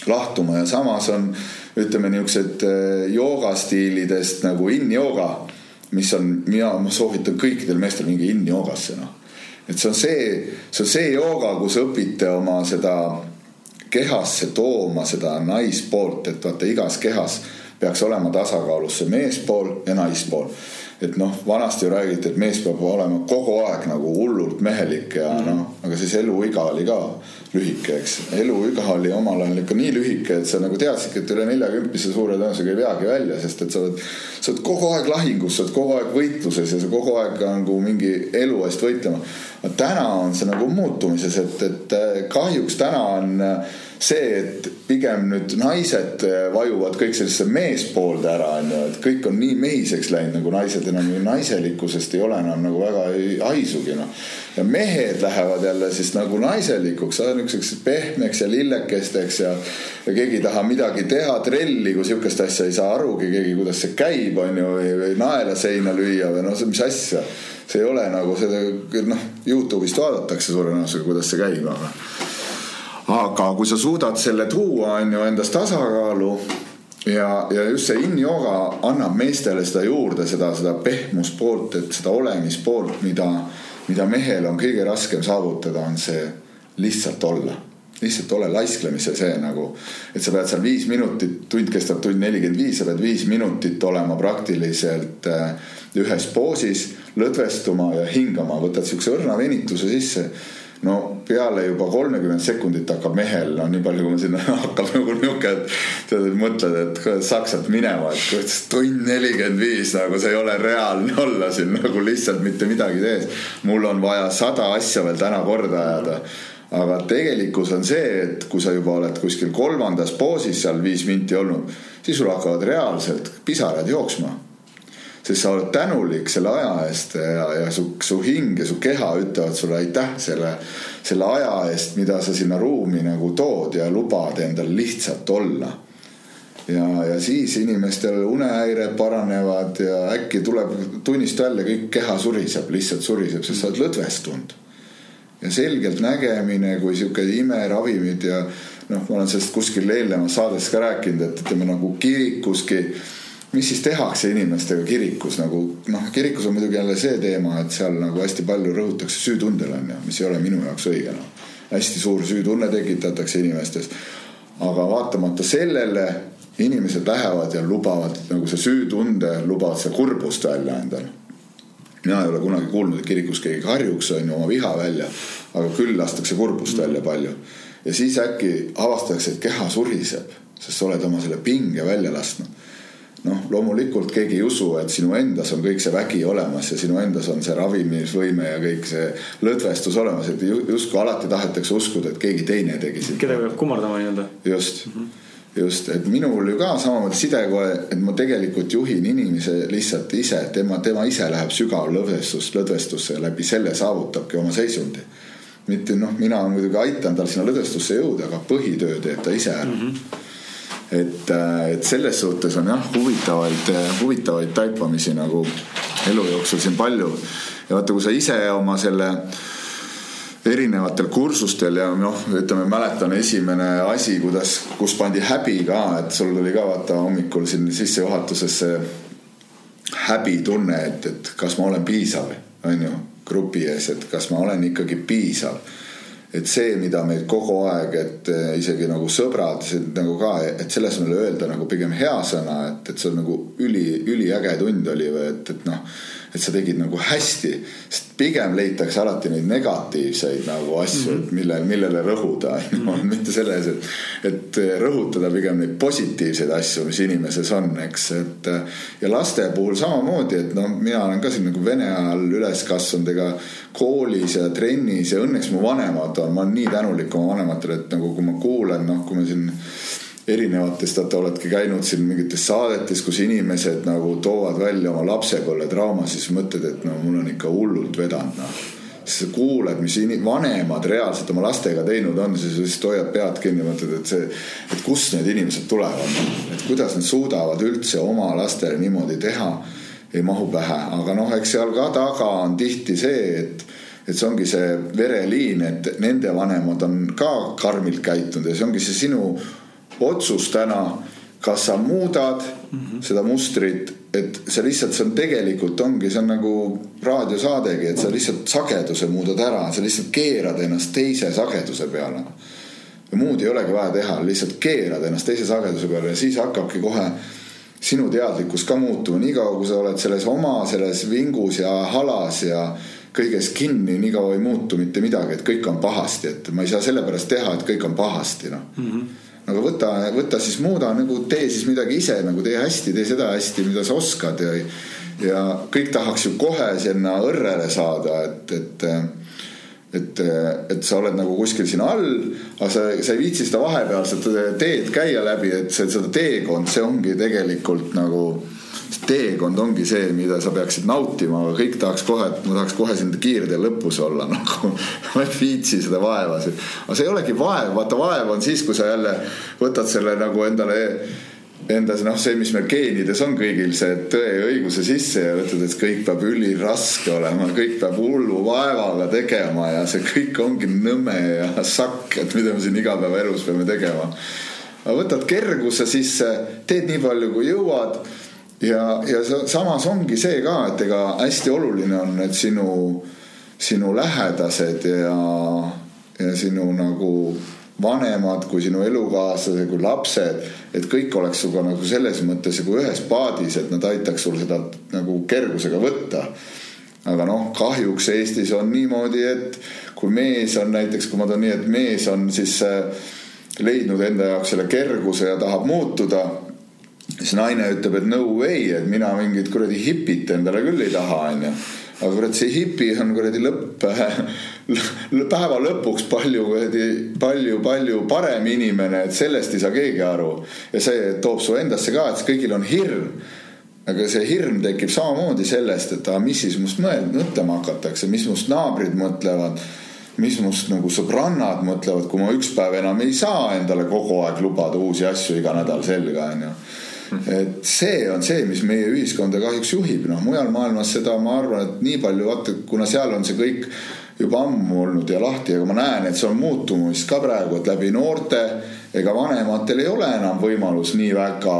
lahtuma ja samas on ütleme niisugused äh, joogastiilidest nagu in-jooga, mis on, mina, soovitan kõikidel meestel mingi in-joogasse noh. Et see on see, see on see jooga, kus õpite oma seda kehasse tooma seda naispoolt, et vaata igas kehas peaks olema tasakaalus see meespool ja naispool et noh, vanasti ju räägiti, et mees peab olema kogu aeg nagu hullult mehelik ja mm -hmm. noh, aga siis eluiga oli ka lühike, eks. eluiga oli omal ajal ikka nii lühike, et sa nagu teadsidki, et üle neljakümplise suure tõenäosusega ei veagi välja, sest et sa oled, sa oled kogu aeg lahingus, sa oled kogu aeg võitluses ja sa kogu aeg nagu mingi elu eest võitlema. Aga täna on see nagu muutumises, et, et kahjuks täna on see, et pigem nüüd naised vajuvad kõik sellisesse meespoolde ära, onju, et kõik on nii mehiseks läinud nagu naised enam naiselikkusest ei ole enam nagu väga haisugi noh. ja mehed lähevad jälle siis nagu naiselikuks, niisuguseks pehmeks ja lillekesteks ja, ja keegi ei taha midagi teha, trelli, kui sihukest asja ei saa arugi keegi, kuidas see käib, onju, või naela seina lüüa või noh, mis asja. See ei ole nagu seda, noh, Youtube'ist vaadatakse suure tõenäosusega, kuidas see käib, aga aga kui sa suudad selle tuua, on ju, endas tasakaalu ja, ja just see in-yoga annab meestele seda juurde, seda, seda pehmuspoolt, et seda olemispoolt, mida, mida mehel on kõige raskem saavutada, on see lihtsalt olla. Lihtsalt ole laisklemise see nagu, et sa pead seal viis minutit, tund kestab tund nelikümmend viis, sa pead viis minutit olema praktiliselt äh, ühes poosis, lõdvestuma ja hingama, võtad siukse õrna venituse sisse. No peale juba kolmekümmend sekundit hakkab mehel, no nii palju, kui ma sinna hakkab nagu niuke, et mõtled, et saaks sealt minema, et tund nelikümmend viis nagu see ei ole reaalne olla siin nagu lihtsalt mitte midagi tees. mul on vaja sada asja veel täna korda ajada. Aga tegelikkus on see, et kui sa juba oled kuskil kolmandas poosis seal viis minti olnud, siis sul hakkavad reaalselt pisarad jooksma sest sa oled tänulik selle aja eest ja, ja su, su hing ja su keha ütlevad sulle aitäh selle, selle aja eest, mida sa sinna ruumi nagu tood ja lubad endal lihtsalt olla. ja, ja siis inimestel unehäired paranevad ja äkki tuleb tunnist välja, kõik keha suriseb, lihtsalt suriseb, sest sa oled lõdvestunud. ja selgelt nägemine kui sihuke imeravimid ja noh, ma olen sellest kuskil eelnevas saates ka rääkinud, et ütleme nagu kirikuski mis siis tehakse inimestega kirikus nagu noh, kirikus on muidugi jälle see teema, et seal nagu hästi palju rõhutakse süütundele onju, mis ei ole minu jaoks õige noh. hästi suur süütunne tekitatakse inimestes. aga vaatamata sellele inimesed lähevad ja lubavad nagu see süütunde, lubavad seda kurbust välja endale. mina ei ole kunagi kuulnud, et kirikus keegi karjuks onju oma viha välja, aga küll lastakse kurbust välja palju. ja siis äkki avastatakse, et keha suriseb, sest sa oled oma selle pinge välja lasknud noh, loomulikult keegi ei usu, et sinu endas on kõik see vägi olemas ja sinu endas on see ravimisvõime ja kõik see lõdvestus olemas, et justkui alati tahetakse uskuda, et keegi teine tegi sind. kedagi peab kummardama nii-öelda. just mm, -hmm. just, et minul ju ka samamoodi sidekoe, et ma tegelikult juhin inimese lihtsalt ise, tema, tema ise läheb sügav lõdvestus, lõdvestusse ja läbi selle saavutabki oma seisundi mitte noh, mina muidugi aitan tal sinna lõdvestusse jõuda, aga põhitöö teeb ta ise ära mm. -hmm et, äh, et selles suhtes on jah, huvitavaid, huvitavaid taipamisi nagu elu jooksul siin palju. ja vaata, kui sa ise oma selle erinevatel kursustel ja noh, ütleme, mäletan esimene asi, kuidas, kus pandi häbi ka, et sul tuli ka vaata hommikul siin sissejuhatuses see häbitunne, et, et kas ma olen piisav, on ju, grupi ees, et kas ma olen ikkagi piisav et see, mida meil kogu aeg, et eh, isegi nagu sõbrad, nagu ka, et selle asemel öelda nagu pigem hea sõna, et, et see on nagu üli, üliäge tund oli või et, et noh et sa tegid nagu hästi, sest pigem leitakse alati neid negatiivseid nagu asju mm, -hmm. mille, millele rõhuda mm, -hmm. mitte selles, et, et rõhutada pigem neid positiivseid asju, mis inimeses on, eks, et ja laste puhul samamoodi, et noh, mina olen ka siin nagu vene ajal üles kasvanud, ega koolis ja trennis ja õnneks mu vanemad on, ma olen nii tänulik oma vanematele, et nagu kui ma kuulen, noh, kui me siin erinevatest, vaata oledki käinud siin mingites saadetes, kus inimesed nagu toovad välja oma lapsepõlve draama, siis mõtled, et no mul on ikka hullult vedanud noh. siis kuuled, mis vanemad reaalselt oma lastega teinud on, siis lihtsalt hoiad pead kinni, mõtled, et see, et kust need inimesed tulevad, et kuidas nad suudavad üldse oma lastele niimoodi teha, ei mahu pähe, aga noh, eks seal ka taga on tihti see, et et see ongi see vereliin, et nende vanemad on ka karmilt käitunud ja see ongi see sinu otsus täna, kas sa muudad mm -hmm. seda mustrit, et see lihtsalt, see on tegelikult ongi, see on nagu raadiosaadegi, et sa lihtsalt sageduse muudad ära, sa lihtsalt keerad ennast teise sageduse peale. muud ei olegi vaja teha, lihtsalt keerad ennast teise sageduse peale ja siis hakkabki kohe sinu teadlikkus ka muutuma, niikaua kui sa oled selles oma selles vingus ja halas ja kõiges kinni, niikaua ei muutu mitte midagi, et kõik on pahasti, et ma ei saa sellepärast teha, et kõik on pahasti, noh mm -hmm aga võta, võta siis muuda nagu tee siis midagi ise nagu tee hästi, tee seda hästi, mida sa oskad ja. ja kõik tahaks ju kohe sinna õrrele saada, et, et et, et sa oled nagu kuskil siin all, aga sa, sa ei viitsi seda vahepealset teed käia läbi, et see, seda teekond, see ongi tegelikult nagu teekond ongi see, mida sa peaksid nautima, aga kõik tahaks kohe, et ma tahaks kohe siin kiirtee lõpus olla nagu. ma ei viitsi seda vaeva, aga see ei olegi vaev, vaata vaev on siis, kui sa jälle võtad selle nagu endale endas noh, see, mis meil geenides on kõigil see tõe ja õiguse sisse ja ütled, et kõik peab üliraske olema, kõik peab hullu vaevaga tegema ja see kõik ongi nõme ja sakk, et mida me siin igapäevaelus peame tegema. aga võtad kerguse sisse, teed nii palju, kui jõuad ja, ja samas ongi see ka, et ega hästi oluline on, et sinu, sinu lähedased ja, ja sinu nagu vanemad kui sinu elukaaslased kui lapsed, et kõik oleks sinuga nagu selles mõttes nagu ühes paadis, et nad aitaks sul seda nagu kergusega võtta. aga noh, kahjuks Eestis on niimoodi, et kui mees on näiteks, kui ma toon nii, et mees on siis äh, leidnud enda jaoks selle kerguse ja tahab muutuda siis naine ütleb, et no way, et mina mingit kuradi hipit endale küll ei taha, onju. aga kurat, see hipi on kuradi lõpp, päeva lõpuks palju kuradi, palju, palju parem inimene, et sellest ei saa keegi aru. ja see toob su endasse ka, et kõigil on hirm aga see hirm tekib samamoodi sellest, et aga mis siis must mõtlema hakatakse, mis must naabrid mõtlevad, mis must nagu sõbrannad mõtlevad, kui ma üks päev enam ei saa endale kogu aeg lubada uusi asju iga nädal selga, onju et see on see, mis meie ühiskonda kahjuks juhib, noh mujal maailmas seda ma arvan, et nii palju vaata, kuna seal on see kõik juba ammu olnud ja lahti, aga ma näen, et see on muutumas ka praegu, et läbi noorte ega vanematel ei ole enam võimalus nii väga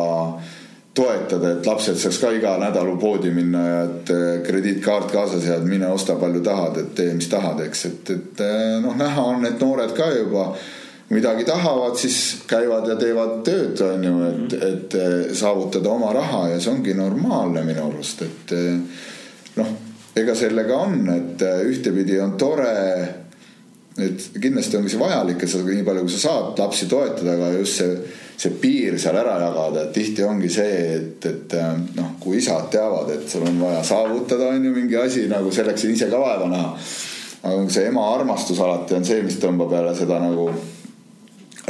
toetada, et lapsed saaks ka iga nädal poodi minna ja et eh, krediitkaart kaasas ja et mine osta palju tahad, et tee, mis tahad, eks, et, et eh, noh, näha on, et noored ka juba midagi tahavad, siis käivad ja teevad tööd, on ju, et, et saavutada oma raha ja see ongi normaalne minu arust, et noh, ega sellega on, et ühtepidi on tore et kindlasti ongi see vajalik, et sa nii palju, kui sa saad lapsi toetada, aga just see, see piir seal ära jagada, et tihti ongi see, et, et noh, kui isad teavad, et sul on vaja saavutada, on ju mingi asi nagu selleks ise ka vaeva näha. aga see ema armastus alati on see, mis tõmbab jälle seda nagu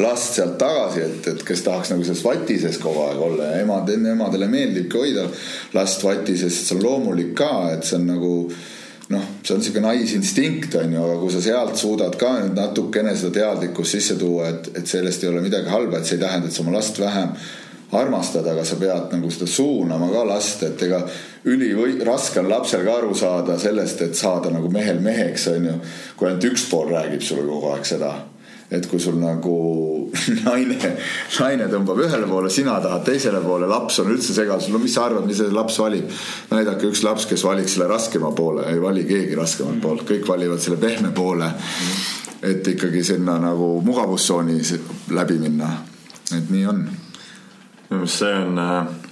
last sealt tagasi, et, et kes tahaks nagu selles vatises kogu aeg olla ja emad, emadele meeldibki hoida last vatises, see on loomulik ka, et see on nagu noh, see on sihuke naisinstinkt on ju, aga kui sa sealt suudad ka nüüd natukene seda teadlikkust sisse tuua, et, et sellest ei ole midagi halba, et see ei tähenda, et sa oma last vähem armastad, aga sa pead nagu seda suunama ka last, et ega üliraske on lapsel ka aru saada sellest, et saada nagu mehel meheks on ju, kui ainult üks pool räägib sulle kogu aeg seda et kui sul nagu naine, naine tõmbab ühele poole, sina tahad teisele poole, laps on üldse segaduses, no mis sa arvad, mis see laps valib? näidake üks laps, kes valiks selle raskema poole, ei vali keegi raskemat poolt, kõik valivad selle pehme poole. et ikkagi sinna nagu mugavustsooni läbi minna, et nii on. minu meelest see on äh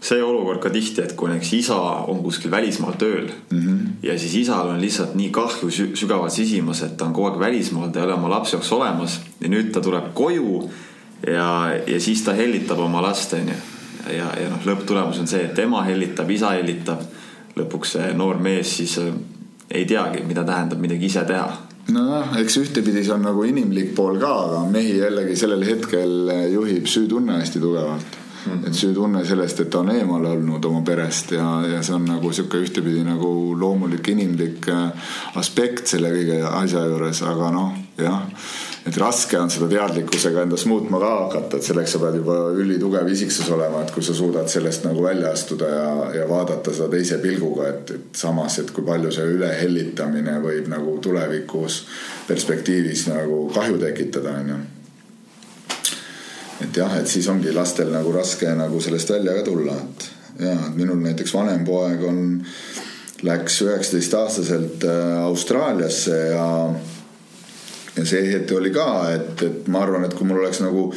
see olukord ka tihti, et kui näiteks isa on kuskil välismaal tööl mm -hmm. ja siis isal on lihtsalt nii kahju sügavalt sisimas, et ta on kogu aeg välismaal, ta ei ole oma lapse jaoks olemas ja nüüd ta tuleb koju ja, ja siis ta hellitab oma last, onju. ja, ja, ja noh, lõpptulemus on see, et ema hellitab, isa hellitab. lõpuks see noor mees siis äh, ei teagi, mida tähendab midagi ise teha nojah, eks ühtepidi see on nagu inimlik pool ka, aga mehi jällegi sellel hetkel juhib süütunne hästi tugevalt. -hmm. et süütunne sellest, et ta on eemal olnud oma perest ja, ja see on nagu sihuke ühtepidi nagu loomulik inimlik äh, aspekt selle kõige asja juures, aga noh, jah et raske on seda teadlikkusega endas muutma ka hakata, et selleks sa pead juba ülitugev isiksus olema, et kui sa suudad sellest nagu välja astuda ja, ja vaadata seda teise pilguga, et, et samas, et kui palju see ülehellitamine võib nagu tulevikus perspektiivis nagu kahju tekitada, onju et jah, et siis ongi lastel nagu raske nagu sellest välja ka tulla, et ja, minul näiteks vanem poeg on, läks üheksateistaastaselt äh, Austraaliasse ja ja see hetk oli ka, et, et ma arvan, et kui mul oleks nagu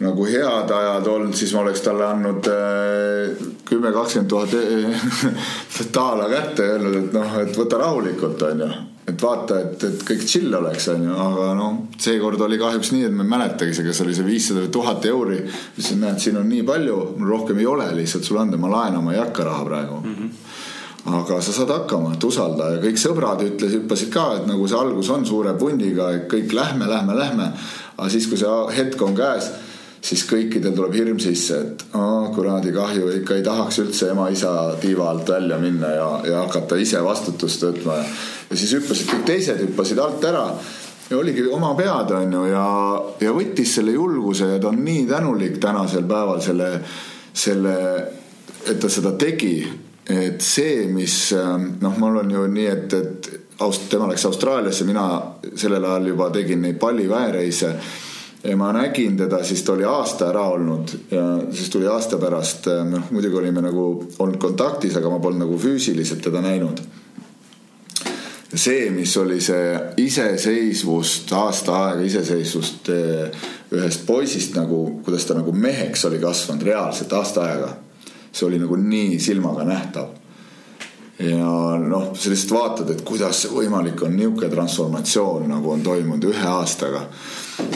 nagu head ajad olnud, siis ma oleks talle andnud äh, kümme, kakskümmend tuhat taala kätte ja öelnud, et noh, et võta rahulikult, onju et vaata, et, et kõik chill oleks, onju, aga noh, seekord oli kahjuks nii, et ma ei mäletagi kas oli see viissada või tuhat euri. ütlesin, näed, siin on nii palju, mul rohkem ei ole lihtsalt sulle anda, ma laenama ei hakka raha praegu mm. -hmm aga sa saad hakkama, et usalda ja kõik sõbrad ütlesid, hüppasid ka, et nagu see algus on suure pundiga, et kõik lähme, lähme, lähme. aga siis, kui see hetk on käes siis kõikidel tuleb hirm sisse, et aa kuradi kahju, ikka ei tahaks üldse ema-isa tiiva alt välja minna ja, ja hakata ise vastutust võtma. ja siis hüppasid kõik teised, hüppasid alt ära ja oligi oma pead, on ju, ja, ja võttis selle julguse ja ta on nii tänulik tänasel päeval selle, selle, et ta seda tegi. et see, mis noh, mul on ju nii, et, et Aust-, tema läks Austraaliasse, mina sellel ajal juba tegin neid palliväereise ja ma nägin teda, siis ta oli aasta ära olnud ja siis tuli aasta pärast, noh muidugi olime nagu olnud kontaktis, aga ma polnud nagu füüsiliselt teda näinud. see, mis oli see iseseisvust, aasta aega iseseisvust eh, ühest poisist nagu, kuidas ta nagu meheks oli kasvanud reaalselt aasta aega. see oli nagu nii silmaga nähtav ja noh, sa lihtsalt vaatad, et kuidas see võimalik on, niisugune transformatsioon nagu on toimunud ühe aastaga.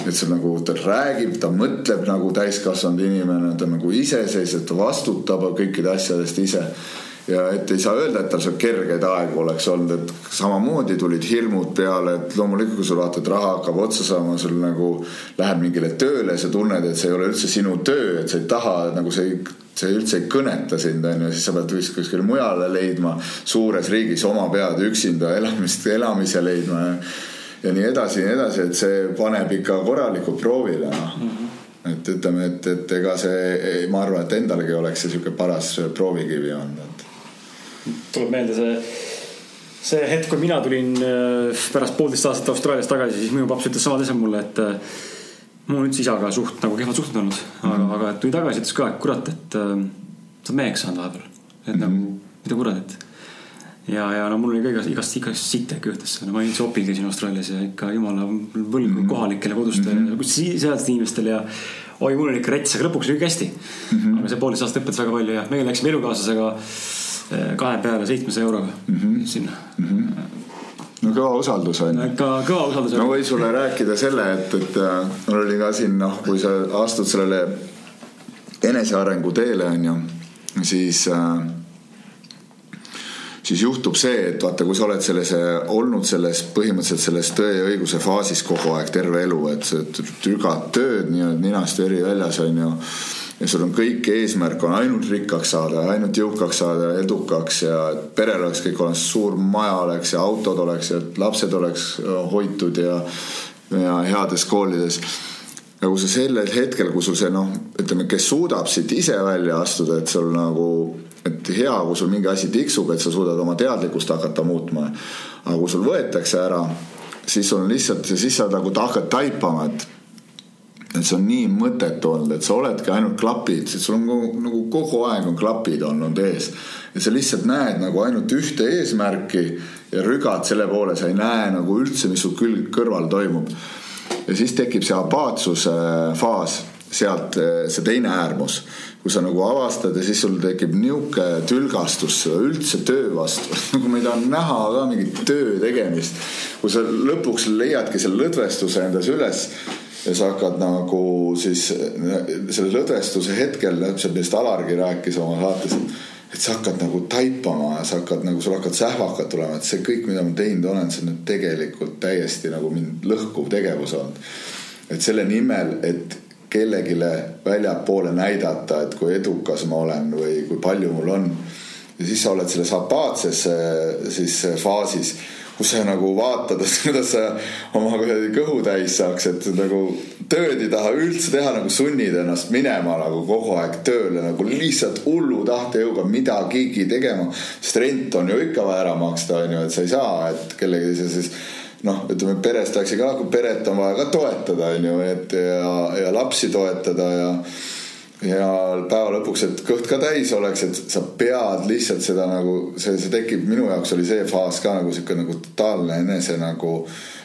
Et see nagu, ta räägib, ta mõtleb nagu täiskasvanud inimene, ta nagu iseseisev, ta vastutab kõikide asjade eest ise. Ja et ei saa öelda, et tal seal kergeid aegu oleks olnud, et samamoodi tulid hirmud peale, et loomulikult, kui sul vaata, et raha hakkab otsa saama, sul nagu läheb mingile tööle, sa tunned, et see ei ole üldse sinu töö, et sa ei taha nagu see ei see üldse ei kõneta sind, on ju, siis sa pead vist kuskile mujale leidma suures riigis oma pead üksinda elamist, elamise leidma ja, ja nii edasi ja nii edasi, et see paneb ikka korralikult proovile noh mm -hmm et ütleme, et, et ega see, ma arvan, et endalegi oleks see sihuke paras proovikivi olnud, et tuleb meelde see, see hetk, kui mina tulin äh, pärast poolteist aastat Austraaliast tagasi, siis minu paps ütles samad asjad mulle, et äh, mul on üldse isaga suht nagu kehvad suhted olnud mm, -hmm. aga, aga tuli tagasi, ütles ka, et kurat, et äh, sa oled meheks saanud vahepeal. et mm -hmm. nagu, mida kurat, et ja, ja no mul oli ka igast, igast, igast ikka juhtus, no ma üldse opil käisin Austraalias ja ikka jumala võlgu mm -hmm. kohalikele kodustele mm, -hmm. sealsetele inimestele ja oi, mul oli ikka rets, aga lõpuks oli kõik hästi mm. -hmm. aga see poolteist aastat õpetas väga palju ja meie läksime elukaaslasega Eh, kahe peale seitsmesaja euroga mm -hmm. sinna mm. -hmm no kõva usaldus on ju. ka kõva usaldus. ma võin sulle rääkida selle, et, et äh, mul oli ka siin noh, kui sa astud sellele enesearengu teele on ju, siis äh, siis juhtub see, et vaata, kui sa oled selles olnud selles põhimõtteliselt selles tõe ja õiguse faasis kogu aeg terve elu, et sa trügad tööd nii-öelda ninast veri väljas on ju ja sul on kõik eesmärk on ainult rikkaks saada, ainult jõukaks saada, edukaks ja perel oleks kõik olemas, suur maja oleks ja autod oleks ja lapsed oleks hoitud ja, ja heades koolides. nagu sa sellel hetkel, kui sul see noh, ütleme, kes suudab siit ise välja astuda, et sul nagu, et hea, kui sul mingi asi tiksub, et sa suudad oma teadlikkust hakata muutma. aga kui sul võetakse ära, siis on lihtsalt, siis sa nagu hakkad taipama, et et see on nii mõttetu olnud, et sa oledki ainult klapid, sul on nagu, nagu kogu aeg on klapid olnud ees. ja sa lihtsalt näed nagu ainult ühte eesmärki ja rügad selle poole, sa ei näe nagu üldse, mis sul külg kõrval toimub. ja siis tekib see abaatsuse faas, sealt see teine äärmus, kui sa nagu avastad ja siis sul tekib nihuke tülgastus üldse töö vastu nagu ma ei taha näha ka mingit töö tegemist. kui sa lõpuks leiadki selle lõdvestuse endas üles ja sa hakkad nagu siis selle lõdvestuse hetkel, täpselt millest Alargi rääkis oma saates, et sa hakkad nagu taipama ja sa hakkad nagu, sul hakkavad sähvakad tulema, et see kõik, mida ma teinud olen, see on tegelikult täiesti nagu mind lõhkuv tegevus olnud. et selle nimel, et kellelegi väljapoole näidata, et kui edukas ma olen või kui palju mul on. ja siis sa oled selles apaatses siis faasis kus sa nagu vaatad, et kuidas sa oma kõhu täis saaks, et nagu tööd ei taha üldse teha, nagu sunnid ennast minema nagu kogu aeg tööle nagu lihtsalt hullu tahtejõuga midagigi tegema. sest rent on ju ikka vaja ära maksta, on ju, et sa ei saa, et kellegi siis noh, ütleme perest rääkis ka, peret on vaja ka toetada, on ju, et ja, ja lapsi toetada ja ja päeva lõpuks, et kõht ka täis oleks, et sa pead lihtsalt seda nagu see, see tekib, minu jaoks oli see faas ka nagu sihuke nagu totaalne enese nagu.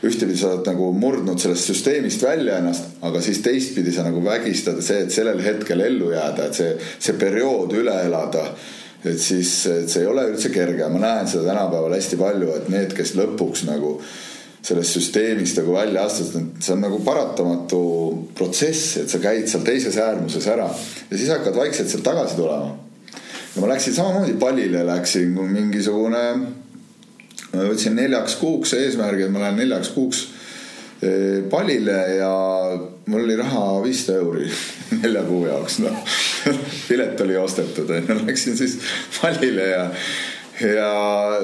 ühtepidi sa oled nagu murdnud sellest süsteemist välja ennast, aga siis teistpidi sa nagu vägistad see, et sellel hetkel ellu jääda, et see, see periood üle elada. et siis, et see ei ole üldse kerge, ma näen seda tänapäeval hästi palju, et need, kes lõpuks nagu sellest süsteemist nagu välja astud, et see on nagu paratamatu protsess, et sa käid seal teises äärmuses ära ja siis hakkad vaikselt sealt tagasi tulema. ja ma läksin samamoodi pallile, läksin mingisugune, ma võtsin neljaks kuuks eesmärgi, et ma lähen neljaks kuuks eh, pallile ja mul oli raha viissada euri nelja kuu jaoks, noh. pilet oli ostetud, onju, läksin siis pallile ja, ja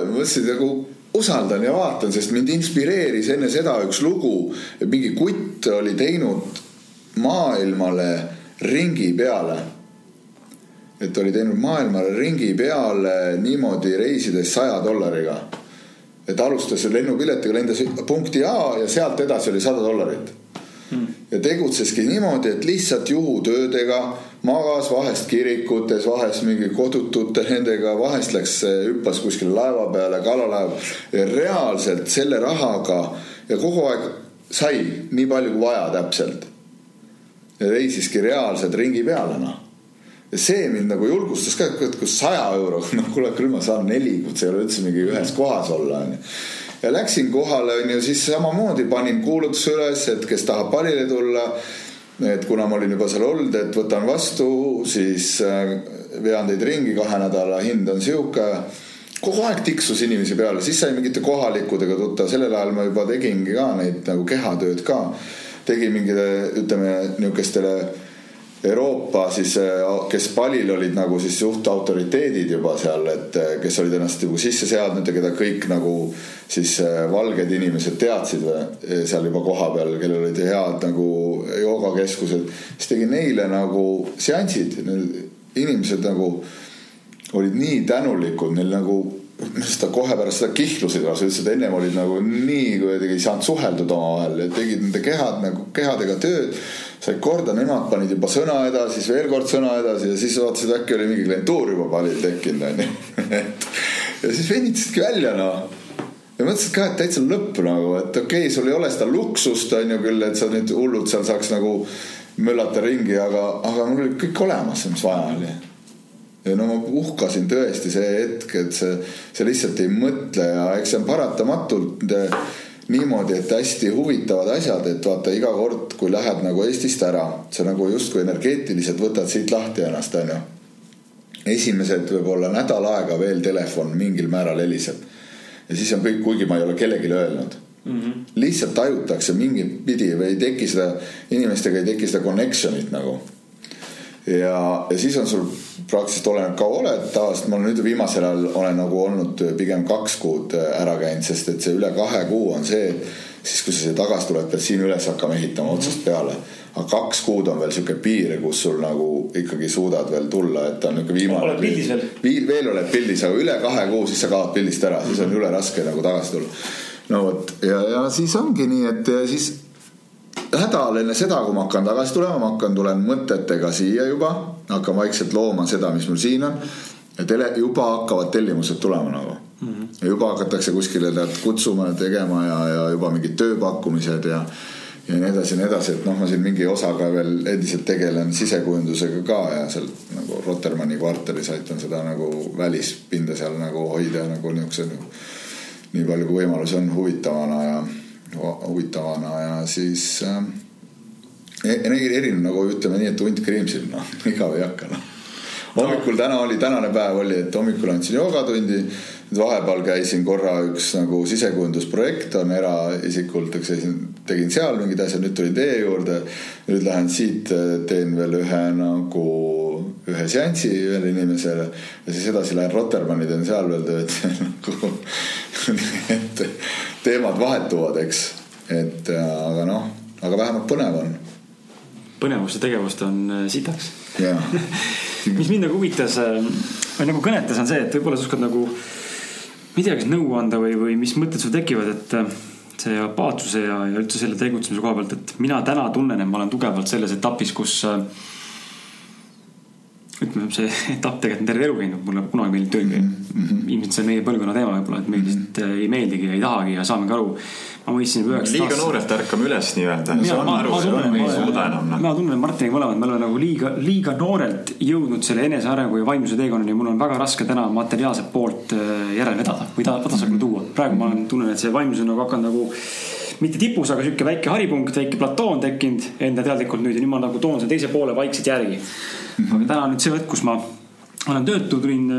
mõtlesin nagu usaldan ja vaatan, sest mind inspireeris enne seda üks lugu, mingi kutt oli teinud maailmale ringi peale. et oli teinud maailmale ringi peale niimoodi reisides saja dollariga. et alustas lennupiletiga, lendas punkti A ja sealt edasi oli sada dollarit hmm.. ja tegutseski niimoodi, et lihtsalt juhutöödega magas vahest kirikutes, vahest mingi kodutute nendega, vahest läks, hüppas kuskile laeva peale, kalalaeva. reaalselt selle rahaga ja kogu aeg sai nii palju kui vaja täpselt. reisiski reaalselt ringi peale noh. ja see mind nagu julgustas ka, et kui saja euroga, noh kuule küll ma saan neli, see ei ole üldse mingi ühes kohas olla onju ja läksin kohale onju, siis samamoodi panin kuulutuse üles, et kes tahab palile tulla et kuna ma olin juba seal olnud, et võtan vastu, siis äh, vean teid ringi, kahe nädala hind on sihuke. kogu aeg tiksus inimesi peale, siis sai mingite kohalikudega tuttav, sellel ajal ma juba tegingi ka neid nagu kehatööd ka. tegin mingile, ütleme nihukestele Euroopa siis, äh, kes palil olid nagu siis juhtautoriteedid juba seal, et äh, kes olid ennast nagu sisse seadnud ja keda kõik nagu siis äh, valged inimesed teadsid seal juba kohapeal, kellel olid head nagu joogakeskused. siis tegin neile nagu seansid, inimesed nagu olid nii tänulikud, neil nagu seda kohe pärast seda kihlusid lausa, ütlesid, et ennem olid nagu nii kuidagi ei saanud suheldud omavahel ja tegid nende kehad nagu kehadega tööd said korda, nemad panid juba sõna edasi, siis veel kord sõna edasi ja siis vaatasid, äkki oli mingi klientuur juba palil tekkinud, onju. ja siis venitasidki välja, noh. ja mõtlesid ka, et täitsa lõpp nagu, et okei okay,, sul ei ole seda luksust, onju küll, et sa nüüd hullult seal saaks nagu möllata ringi, aga, aga mul oli kõik olemas, mis vaja oli ja no ma uhkasin tõesti see hetk, et see, see lihtsalt ei mõtle ja eks see on paratamatult niimoodi, et hästi huvitavad asjad, et vaata iga kord, kui lähed nagu Eestist ära, sa nagu justkui energeetiliselt võtad siit lahti ennast, onju. esimesed võib-olla nädal aega veel telefon mingil määral heliseb. ja siis on kõik, kuigi ma ei ole kellelegi öelnud mm. -hmm. lihtsalt tajutakse mingit pidi või ei teki seda, inimestega ei teki seda connection'it nagu. ja, ja siis on sul praktiliselt oleneb kaua oled, tavaliselt ma nüüd viimasel ajal olen nagu olnud pigem kaks kuud ära käinud, sest et see üle kahe kuu on see, siis kui sa siia tagasi tuled, pead siin üles hakkama ehitama otsast peale. aga kaks kuud on veel sihuke piir, kus sul nagu ikkagi suudad veel tulla, et on nihuke viimane. oled pildis veel? veel oled pildis, aga üle kahe kuu, siis sa kaod pildist ära, siis on jube raske nagu tagasi tulla. no vot ja, ja siis ongi nii, et siis häda all enne seda, kui ma hakkan tagasi tulema, ma hakkan, tulen mõtetega siia juba, hakkan vaikselt looma seda, mis mul siin on. ja tele, juba hakkavad tellimused tulema nagu mm. -hmm. ja juba hakatakse kuskile tead kutsuma ja tegema ja, ja juba mingid tööpakkumised ja ja nii edasi ja nii edasi, et noh, ma siin mingi osaga veel endiselt tegelen sisekujundusega ka ja seal nagu Rotermanni kvartalis aitan seda nagu välispinda seal nagu hoida nagu niisuguse nagu, nii palju kui võimalusi on huvitavana ja huvitavana ja siis äh, erinev nagu ütleme nii, et hunt kriimsib, noh igav ei hakka noh. hommikul täna oli, tänane päev oli, et hommikul andsin joogatundi. vahepeal käisin korra üks nagu sisekujundusprojekt on eraisikult, eks tegin seal mingid asjad, nüüd tulin teie juurde. nüüd lähen siit, teen veel ühe nagu ühe seansi ühele inimesele ja siis edasi lähen Rotermanni, teen seal veel tööd nagu et teemad vahetuvad, eks, et aga noh, aga vähemalt põnev on. põnevust ja tegevust on äh, sitaks. Mis mind nagu huvitas äh, või nagu kõnetas, on see, et võib-olla sa oskad nagu, ma ei tea, kas nõu anda või, või mis mõtted sul tekivad, et äh, see apaatsuse ja, ja üldse selle tegutsemise koha pealt, et mina täna tunnen, et ma olen tugevalt selles etapis, kus ütleme, see etapp tegelikult on terve elu käinud, mulle kunagi meeldinud tööl käia mm -hmm.. ilmselt see on meie põlvkonna teema võib-olla, et meile lihtsalt mm -hmm. ei meeldigi ja ei tahagi ja saamegi aru. ma mõistsin juba üheksa. liiga noorelt ärkame üles nii-öelda. ma, ma tunnen, ma, ma tunnen Martiniga mõlemad, me oleme nagu liiga, liiga noorelt jõudnud selle enesearengu ja vaimsuse teekonnani mul on väga raske täna materiaalset poolt äh, järele vedada või ta, tasakaalu tuua. praegu ma olen, tunnen, et see vaimsus on nagu hakanud nagu mitte tipus, aga sihuke väike haripunkt, väike platoo on tekkinud enda teadlikult nüüd ja nüüd ma nagu toon selle teise poole vaikselt järgi aga täna on nüüd see hetk, kus ma olen töötu, tulin,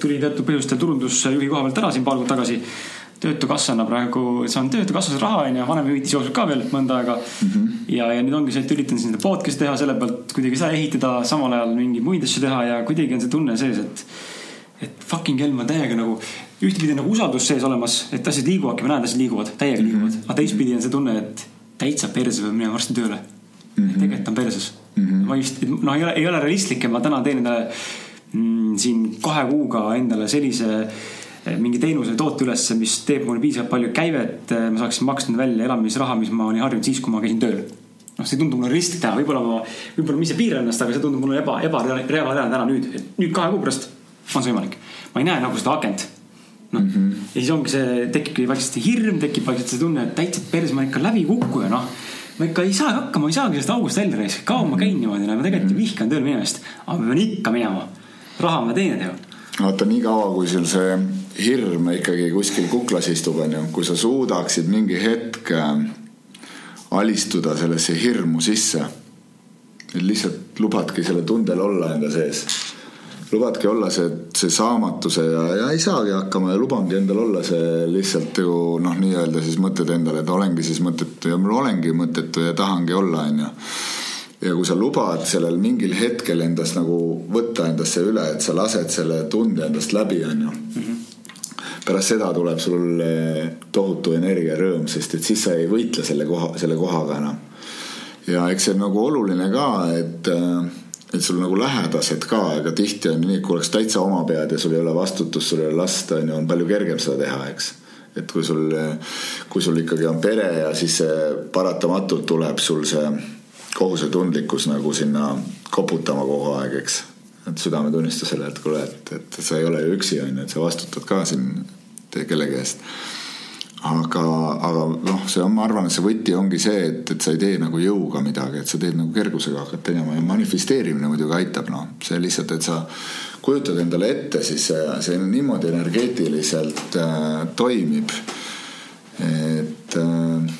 tulin teatud põhjustel turundusjuhi koha pealt ära siin paar kuud tagasi. töötukassana praegu saan töötukassas raha onju, vanemahüvitis jookseb ka veel mõnda aega mm. -hmm. ja, ja nüüd ongi see, et üritan siin seda podcast'i teha, selle pealt kuidagi seda ehitada, samal ajal mingeid muid asju teha ja kuidagi on see tunne sees, et. et fucking hell, ma täiega nagu ühtepidi nagu usaldus sees olemas, et asjad liiguvadki, ma näen, et asjad liiguvad, täiega mm -hmm. liiguvad, aga teistpidi on see tunne, et täitsa perse peab minema varsti tööle mm. -hmm. tegelikult on perses mm. -hmm. ma just, noh, ei ole, ei ole realistlik ja ma täna teen endale mm, siin kahe kuuga endale sellise eh, mingi teenuse toote ülesse, mis teeb mulle piisavalt palju käivet. Eh, ma saaksin maksta välja elamisraha, mis ma olin harjunud siis, kui ma käisin tööl. noh, see tundub mulle realistlik täna, võib-olla ma, võib-olla ma ise piiran ennast, aga see tundub mulle eba, ebareaalne täna nüüd, et nüüd kahe kuu pärast on see võimalik. ma ei näe nagu seda akent noh mm -hmm., ja siis ongi see, tekibki vaikselt see hirm, tekib vaikselt see tunne, et täitsa perse, ma ikka läbikukkuja, noh ma ikka ei saa hakkama, ma ei saagi sellest august välja reis, kaua ma käin niimoodi, ma tegelikult ju vihkan tööl minemist. aga ma pean ikka minema, raha ma teenin ju. vaata nii kaua, kui sul see hirm ikkagi kuskil kuklas istub, onju, kui sa suudaksid mingi hetk äh, alistuda sellesse hirmu sisse. lihtsalt lubadki selle tundel olla enda sees lubadki olla see, see saamatuse ja, ja ei saagi hakkama ja lubangi endal olla see lihtsalt ju noh, nii-öelda siis mõtted endale, et olengi siis mõttetu ja mul olengi mõttetu ja tahangi olla, onju. ja kui sa lubad sellel mingil hetkel endast nagu võtta endasse üle, et sa lased selle tunde endast läbi, onju pärast seda tuleb sul tohutu energia, rõõm, sest et siis sa ei võitle selle koha, selle kohaga enam. ja eks see on nagu oluline ka, et äh, et sul nagu lähedased ka, ega tihti on nii, et kui oleks täitsa oma pead ja sul ei ole vastutust, sul ei ole last, on ju, on palju kergem seda teha, eks. et kui sul, kui sul ikkagi on pere ja siis paratamatult tuleb sul see kohusetundlikkus nagu sinna koputama kogu aeg, eks. et südametunnistusele, et kuule, et, et sa ei ole ju üksi, on ju, et sa vastutad ka siin kellegi eest aga, aga noh, see on, ma arvan, et see võti ongi see, et, et sa ei tee nagu jõuga midagi, et sa teed nagu kergusega hakkad tegema ja manifesteerimine muidugi aitab, noh. see lihtsalt, et sa kujutad endale ette, siis see, see niimoodi energeetiliselt äh, toimib. et äh,,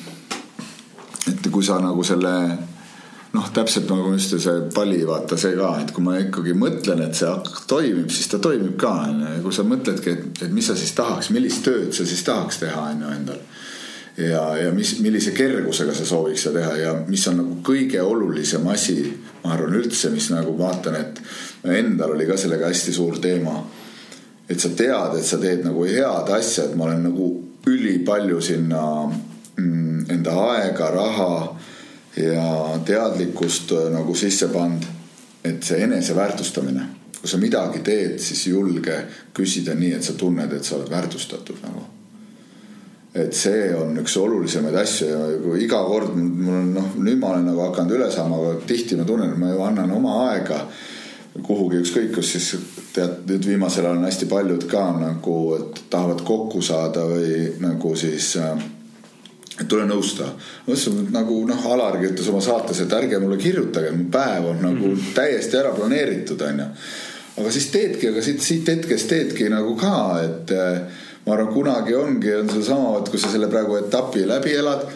et kui sa nagu selle noh, täpselt nagu just see pali, vaata see ka, et kui ma ikkagi mõtlen, et see toimib, siis ta toimib ka, onju. ja kui sa mõtledki, et, et mis sa siis tahaks, millist tööd sa siis tahaks teha, onju, endal. ja, ja mis, millise kergusega sa sooviks seda teha ja mis on nagu kõige olulisem asi, ma arvan üldse, mis nagu vaatan, et endal oli ka sellega hästi suur teema. et sa tead, et sa teed nagu head asja, et ma olen nagu ülipalju sinna mm, enda aega, raha ja teadlikkust äh, nagu sisse pannud. et see eneseväärtustamine, kui sa midagi teed, siis julge küsida nii, et sa tunned, et sa oled väärtustatud nagu et see on üks olulisemaid asju ja kui iga kord mul on noh, nüüd ma olen nagu hakanud üle saama, aga tihti ma tunnen, et ma ju annan oma aega kuhugi ükskõik kus siis tead, nüüd viimasel ajal on hästi paljud ka nagu, et tahavad kokku saada või nagu siis äh, et tule nõusta. mõtlesin nagu noh, Alargi ütles oma saates, et ärge mulle kirjutage, mu päev on nagu mm -hmm. täiesti ära planeeritud, onju. aga siis teedki, aga siit, siit hetkest teedki nagu ka, et äh, ma arvan, kunagi ongi, on seesama, et kui sa selle praegu etapi läbi elad,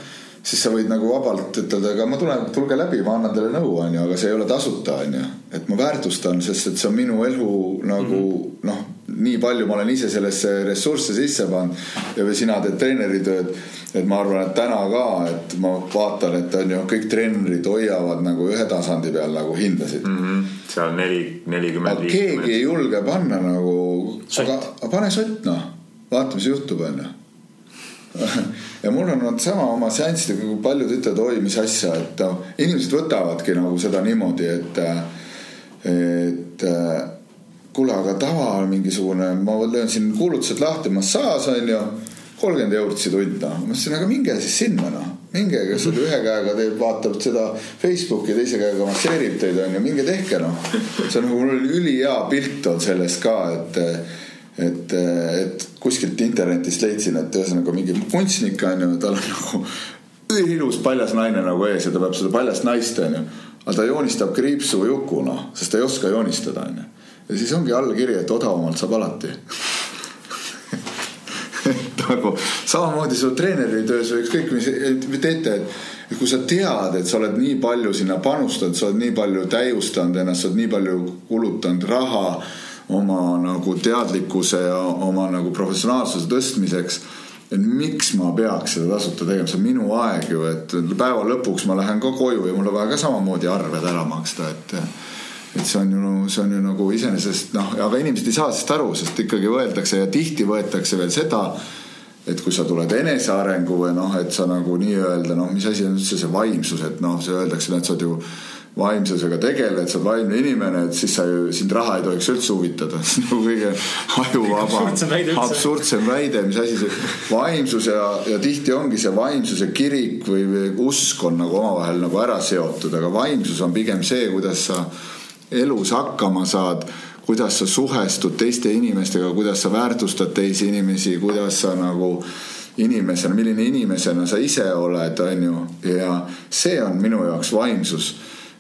siis sa võid nagu vabalt ütelda, aga ma tulen, tulge läbi, ma annan teile nõu, onju, aga see ei ole tasuta, onju. et ma väärtustan, sest et see on minu elu nagu mm -hmm. noh, nii palju ma olen ise sellesse ressursse sisse pannud ja või sina teed treeneritööd. et ma arvan, et täna ka, et ma vaatan, et on ju kõik treenerid hoiavad nagu ühe tasandi peal nagu hindasid mm. -hmm. seal neli, nelikümmend. keegi ei julge panna nagu, aga pane sott noh vaata, mis juhtub, onju. ja mul on olnud sama oma seanssidega, kui paljud ütlevad, oi, mis asja, et noh, inimesed võtavadki nagu seda niimoodi, et, et kuule, aga tava mingisugune, ma löön siin kuulutused lahti, massaaž on ju, kolmkümmend eurtsi tund noh, ma ütlesin, aga minge siis sinna noh, minge, kes ühe käega teeb, vaatab seda Facebooki, teise käega masseerib teid on ju, minge tehke noh. see on nagu mul ülihea pilt on sellest ka, et et, et kuskilt internetist leidsin, et ühesõnaga mingi kunstnik on ju, tal on nagu üliilus paljas naine nagu ees ja ta peab seda paljast naist on ju. aga ta joonistab kriipsu Juku noh, sest ta ei oska joonistada on ju. Ja siis ongi allkiri, et odavamalt saab alati nagu samamoodi su treeneritöös või ükskõik mis teete, et kui sa tead, et sa oled nii palju sinna panustanud, sa oled nii palju täiustanud ennast, sa oled nii palju kulutanud raha oma nagu teadlikkuse ja oma nagu professionaalsuse tõstmiseks et miks ma peaks seda tasuta tegema, see on minu aeg ju, et päeva lõpuks ma lähen ka koju ja mul on vaja ka samamoodi arved ära maksta, et. Et see on ju, see on ju nagu iseenesest noh, aga inimesed ei saa sellest aru, sest ikkagi võetakse ja tihti võetakse veel seda. et kui sa tuled enesearengu või noh, et sa nagu nii-öelda noh, mis asi on üldse see vaimsus, et noh, see öeldakse, et sa oled ju vaimsusega tegeled, sa oled vaimne inimene, et siis sa ju, sind raha ei tohiks üldse huvitada. see on nagu kõige ajuvaba, absurdsem väide, mis asi see vaimsus ja, ja tihti ongi see vaimsuse kirik või, või usk on nagu omavahel nagu ära seotud, aga vaimsus on pigem see, kuidas sa elus hakkama saad kuidas sa suhestud teiste inimestega, kuidas sa väärtustad teisi inimesi, kuidas sa nagu inimesena, milline inimesena sa ise oled, on ju, ja see on minu jaoks vaimsus.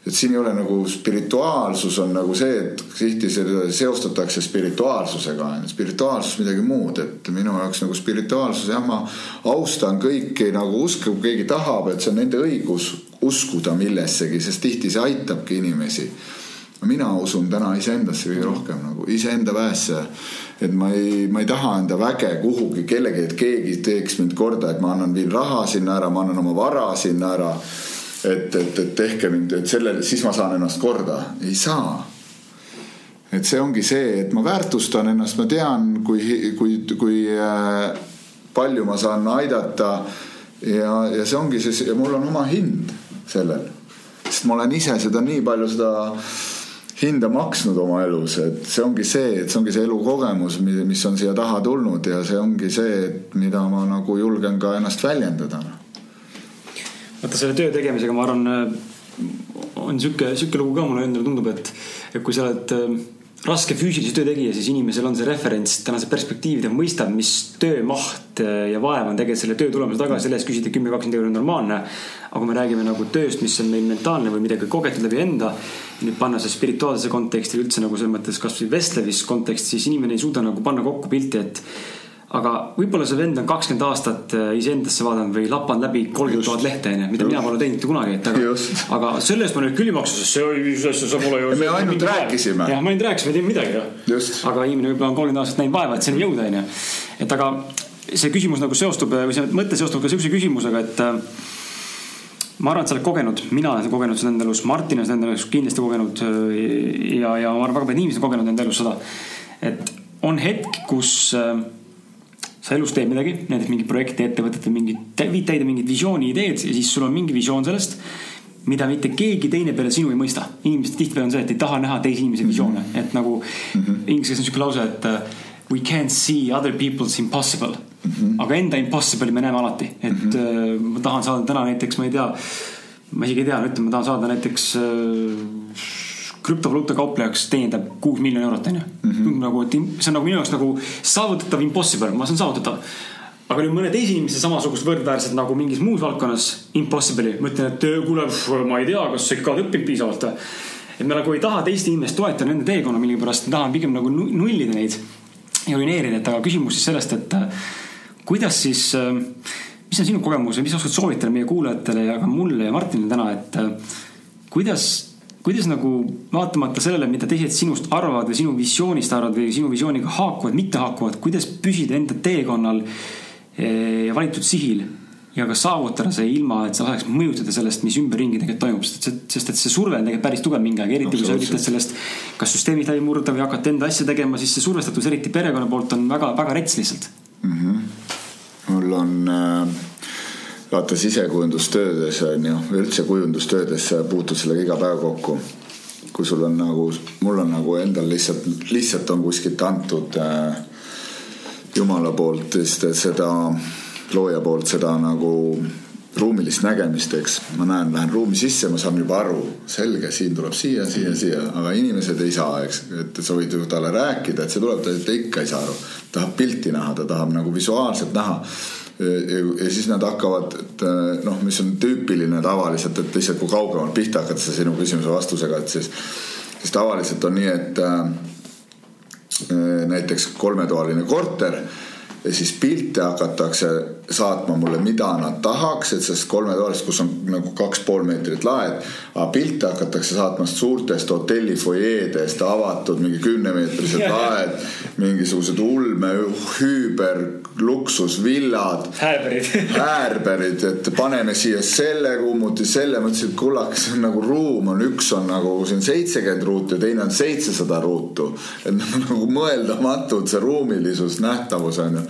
Et siin ei ole nagu spirituaalsus on nagu see, et tihti seda seostatakse spirituaalsusega, spirituaalsus midagi muud, et minu jaoks nagu spirituaalsus jah, ma austan kõiki nagu usku, kui keegi tahab, et see on nende õigus uskuda millessegi, sest tihti see aitabki inimesi. Mina usun täna iseendasse kõige rohkem nagu iseenda väesse. et ma ei, ma ei taha enda väge kuhugi kellegi, et keegi teeks mind korda, et ma annan, viin raha sinna ära, ma annan oma vara sinna ära et, et, et tehke mind, et sellel, siis ma saan ennast korda, ei saa. et see ongi see, et ma väärtustan ennast, ma tean, kui, kui, kui äh, palju ma saan aidata. ja, ja see ongi see ja mul on oma hind sellel, sest ma olen ise seda nii palju seda hinda maksnud oma elus, et see ongi see, et see ongi see elukogemus, mis on siia taha tulnud ja see ongi see, et mida ma nagu julgen ka ennast väljendada. Vaata selle töö tegemisega, ma arvan, on sihuke, sihuke lugu ka mulle endale tundub, et, et kui sa oled raske füüsilise töö tegija, siis inimesel on see referents tänase perspektiivi, ta mõistab, mis töömaht äh, ja vaev on tegelikult selle töö tulemuse taga, selle eest küsida kümme, kakskümmend euri on normaalne. aga kui me räägime nagu tööst, mis on meil mentaalne või midagi kogetud läbi enda. nüüd panna see spirituaalsesse konteksti üldse nagu selles mõttes kasvõi vestlevis kontekst, siis inimene ei suuda nagu panna kokku pilti, et aga võib-olla see vend on kakskümmend aastat äh, iseendasse vaadanud või lapanud läbi kolmkümmend tuhat lehte onju, mida mina pole teinud kunagi, et aga, aga sellest ma nüüd küll ei maksa, sest see oli, see pole ju. me ainult rääkisime. jah, me ainult rääkisime, ei teinud midagi ju. aga inimene võib-olla on kolmkümmend aastat näinud vaeva, et sinna jõuda onju. et aga see küsimus nagu seostub või see mõte seostub ka sihukese küsimusega, et äh, ma arvan, et sa oled kogenud, mina olen kogenud seda enda elus, Martin on seda enda elus kindlasti kogenud äh, ja, ja ma arvan, väga paljud inimesed on kogenud enda elus seda. et on hetk, kus äh, sa elus teed midagi, näiteks mingi projekti, ettevõtet või mingit, viid täide mingit visiooni, ideed ja siis sul on mingi visioon sellest mida mitte keegi teine peale sinu ei mõista. inimesed tihtipeale on see, et ei taha näha teise inimese visioone, et nagu mm -hmm. inglise keeles on sihuke lause, et we can't see other people's impossible mm. -hmm. aga enda impossible'i me näeme alati, et mm -hmm. ma tahan saada täna näiteks, ma ei tea, ma isegi ei tea, ütleme, ma tahan saada näiteks äh, krüptovaluuta kauplejaks teenindab kuus miljonit eurot, onju. Mhm. nagu, et see on nagu minu jaoks nagu saavutatav impossible, ma saan saavutatav. aga nüüd mõne teise inimese samasugust võrdväärselt nagu mingis muus valdkonnas impossible'i, ma ütlen, et kuule, ma ei tea, kas sa ikka oled õppinud piisavalt või. et me nagu ei taha teist inimest toetada nende teekonna millegipärast, me tahame pigem nagu nullida neid ja ruineerida, et aga küsimus siis sellest, et äh, kuidas siis, äh, mis on sinu kogemus ja mis oskad soovitada meie kuulajatele ja ka mulle ja Martinile täna, et äh, kuidas, kuidas nagu vaatamata sellele, mida teised sinust arvavad või sinu visioonist arvavad või sinu visiooniga haakuvad, mitte haakuvad, kuidas püsida enda teekonnal ja valitud sihil ja ka saavutada see ilma, et sa laseks mõjutada sellest, mis ümberringi tegelikult toimub, sest et, sest et see surve on tegelikult päris tugev mingi aeg, eriti kui sa üritad sellest kas süsteemist läbi murda või hakata enda asja tegema, siis see survestatus, eriti perekonna poolt, on väga, väga rets lihtsalt mm. -hmm. mul on äh, vaata sisekujundustöödes on ju, üldse kujundustöödes sa puutud sellega iga päev kokku. kui sul on nagu, mul on nagu endal lihtsalt, lihtsalt on kuskilt antud äh, jumala poolt seda looja poolt seda nagu ruumilist nägemist, eks. ma näen, lähen ruumi sisse, ma saan juba aru, selge, siin tuleb siia, siia, siia, aga inimesed ei saa, eks. et sa võid ju talle rääkida, et see tuleb, ta ikka ei saa aru. tahab pilti näha, ta tahab nagu visuaalselt näha. Ja siis nad hakkavad, et noh, mis on tüüpiline tavaliselt, et lihtsalt kui kaugemalt pihta hakata sinu küsimuse vastusega, et siis, siis tavaliselt on nii, et äh, näiteks kolmetoaline korter ja siis pilte hakatakse saatma mulle, mida nad tahaks, et sellest kolmetoalist, kus on nagu kaks pool meetrit laed. aga pilte hakatakse saatma suurtest hotelli fuajeedest, avatud mingi kümnemeetrised laed, mingisugused ulme, hüüber, luksusvillad. häärberid häärberid, et paneme siia selle kummuti, selle, ma ütlesin, et kullake, see on nagu ruum on, üks on nagu siin seitsekümmend ruutu ja teine on seitsesada ruutu. et nagu mõeldamatud see ruumilisus, nähtavus on ju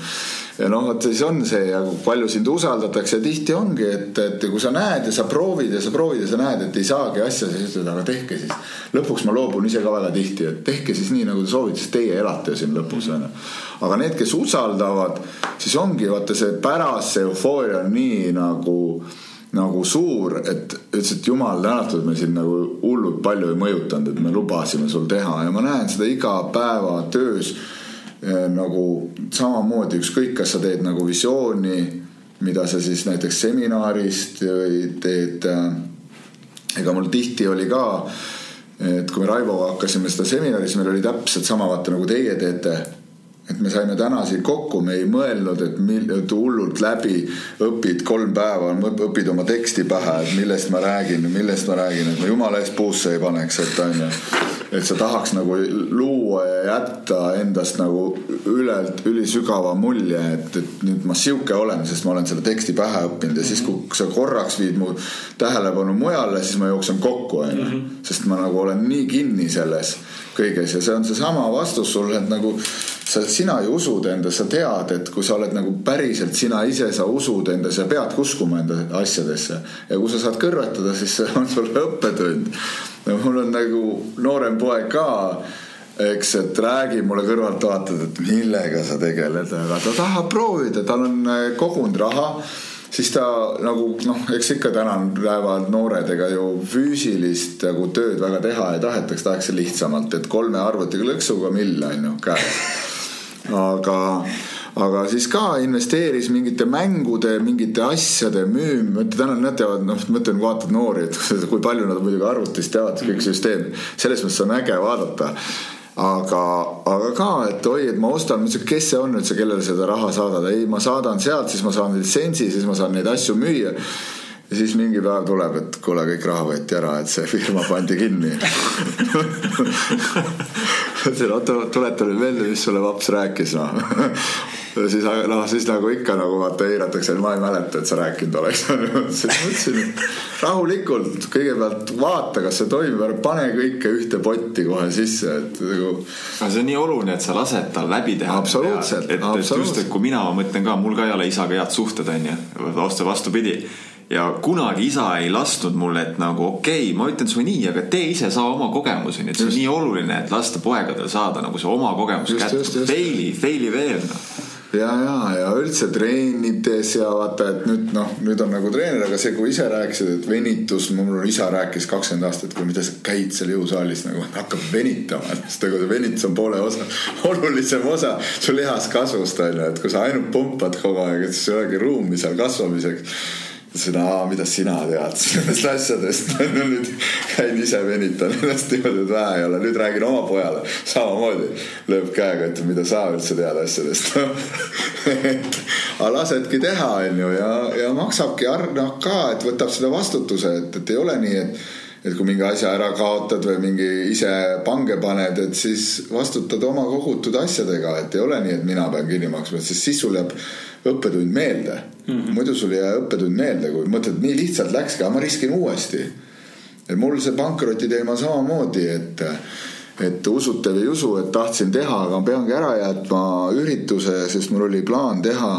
ja noh, vot siis on see ja palju sind usaldatakse ja tihti ongi, et, et kui sa näed ja sa proovid ja sa proovid ja sa näed, et ei saagi asja, siis ütled, aga tehke siis. lõpuks ma loobun ise ka väga tihti, et tehke siis nii, nagu te soovite, sest teie elate siin lõpus onju. aga need, kes usaldavad, siis ongi vaata see pärast see eufooria on nii nagu nagu suur, et ütles, et jumal tänatud, me siin nagu hullult palju ei mõjutanud, et me lubasime sul teha ja ma näen seda igapäevatöös nagu samamoodi ükskõik, kas sa teed nagu visiooni, mida sa siis näiteks seminarist või teed. Äh, ega mul tihti oli ka, et kui me Raivoga hakkasime seda seminari, siis meil oli täpselt sama vaata nagu teie teete et me saime täna siin kokku, me ei mõelnud, et mil-, hullult läbi õpid kolm päeva, õpid oma teksti pähe, et millest ma räägin, millest ma räägin, et ma jumala eest puusse ei paneks, et on ju et sa tahaks nagu luua ja jätta endast nagu ülelt ülisügava mulje, et, et nüüd ma sihuke olen, sest ma olen selle teksti pähe õppinud ja siis, kui sa korraks viid mu tähelepanu mujale, siis ma jooksen kokku, onju. Mhm. sest ma nagu olen nii kinni selles kõiges ja see on seesama vastus sulle, et nagu sa, sina ju usud endas, sa tead, et kui sa oled nagu päriselt sina ise, sa usud endas ja peadki uskuma enda asjadesse. ja kui sa saad kõrvetada, siis see on sulle õppetund mul on nagu noorem poeg ka eks, et räägib mulle kõrvalt vaatad, et millega sa tegeled, aga ta tahab proovida, tal on äh, kogunud raha siis ta nagu noh, eks ikka tänapäeva noored, ega ju füüsilist nagu tööd väga teha ei tahetaks, tahaks lihtsamalt, et kolme arvutiga lõksuga mill on ju käes. Aga aga siis ka investeeris mingite mängude, mingite asjade müüm-, täna nad teavad, noh, mõtlen, vaatad noori, et kui palju nad muidugi arvutist teavad, kõik süsteem, selles mõttes on äge vaadata. Aga, aga ka, et oi, et ma ostan, ma ütlesin, kes see on üldse, kellele seda raha saadad, ei, ma saadan sealt, siis ma saan litsentsi, siis ma saan neid asju müüa. ja siis mingi päev tuleb, et kuule, kõik raha võeti ära, et see firma pandi kinni ütlesin, oota, tuleta nüüd meelde, mis sulle vaps rääkis, noh. siis, noh, siis nagu ikka nagu vaata eiratakse, ma ei mäleta, et sa rääkinud oleks. siis mõtlesin, rahulikult, kõigepealt vaata, kas see toimib, ära pane kõike ühte potti kohe sisse, et nagu. aga see on nii oluline, et sa lased tal läbi teha. absoluutselt, et, et just, et kui mina mõtlen ka, mul ka ei ole isaga head suhted, onju, vastu, vastupidi ja kunagi isa ei lasknud mulle, et nagu okei okay,, ma ütlen sulle nii, aga tee ise, saa oma kogemusi, nii et see on nii oluline, et lasta poegadel saada nagu see oma kogemus kätte. Faili, faili veel noh. Ja, ja, ja üldse treenides ja vaata, et nüüd noh, nüüd on nagu treener, aga see, kui ise rääkisid, et venitus, mul isa rääkis kakskümmend aastat, kui mida sa käid seal jõusaalis nagu hakkab venitama, sest nagu see venitus on poole osa, olulisem osa su lihaskasvust on ju, et kui sa ainult pumpad kogu aeg, et siis ei olegi ruumi seal kasvamiseks aa, mida sina tead nendest asjadest? No nüüd käin ise venitan ennast niimoodi, et vähe ei ole, nüüd räägin oma pojale. Samamoodi. lööb käega, ütleb, mida sa üldse tead asjadest. Aga lasedki teha, onju, ja, ja maksabki noh ka, et võtab seda vastutuse, et, et ei ole nii, et et kui mingi asja ära kaotad või mingi ise pange paned, et siis vastutad oma kogutud asjadega, et ei ole nii, et mina pean kinni maksma, sest siis sul jääb õppetund meelde mm. -hmm. muidu sul ei jää õppetund meelde, kui mõtled, nii lihtsalt läkski, aga ma riskin uuesti. et mul see pankroti teema samamoodi, et, et usute või ei usu, et tahtsin teha, aga peangi ära jätma ürituse, sest mul oli plaan teha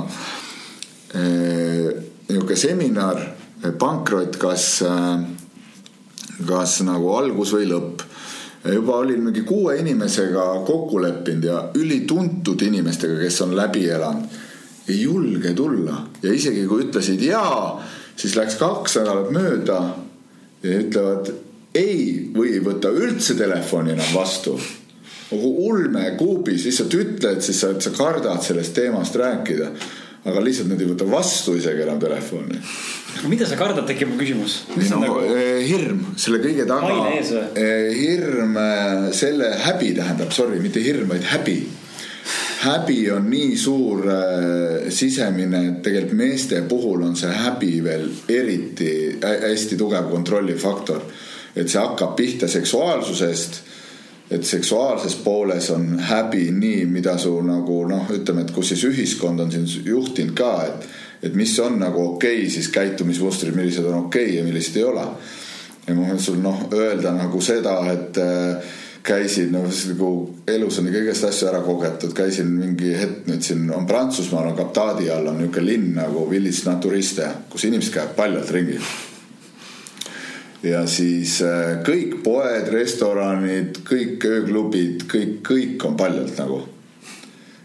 eh, niisugune seminar, pankrot, kas eh, kas nagu algus või lõpp. juba olin mingi kuue inimesega kokku leppinud ja ülituntud inimestega, kes on läbi elanud. ei julge tulla ja isegi kui ütlesid jaa, siis läks kaks nädalat mööda ja ütlevad ei või ei võta üldse telefoni enam vastu nagu ulmekuubis lihtsalt ütled, siis sa, sa kardad sellest teemast rääkida aga lihtsalt nad ei võta vastu isegi enam telefoni. mida sa kardad, tekib mu küsimus. no nagu... Eh, hirm, selle kõige taga. Eh, hirm, eh, selle häbi tähendab, sorry, mitte hirm, vaid häbi häbi on nii suur äh, sisemine, et tegelikult meeste puhul on see häbi veel eriti hästi tugev kontrollifaktor. et see hakkab pihta seksuaalsusest et seksuaalses pooles on häbi nii, mida su nagu noh, ütleme, et kus siis ühiskond on sind juhtinud ka, et, et mis on nagu okei okay, siis käitumismustrid, millised on okei okay ja millised ei ole. ja ma võin sul noh, öelda nagu seda, et äh, käisin, noh nagu elus on kõigest asju ära kogetud, käisin mingi hetk nüüd siin on Prantsusmaal on Captadi all on niisugune linn nagu Village Naturiste, kus inimesed käivad paljalt ringi ja siis äh, kõik poed, restoranid, kõik ööklubid, kõik, kõik on paljalt nagu.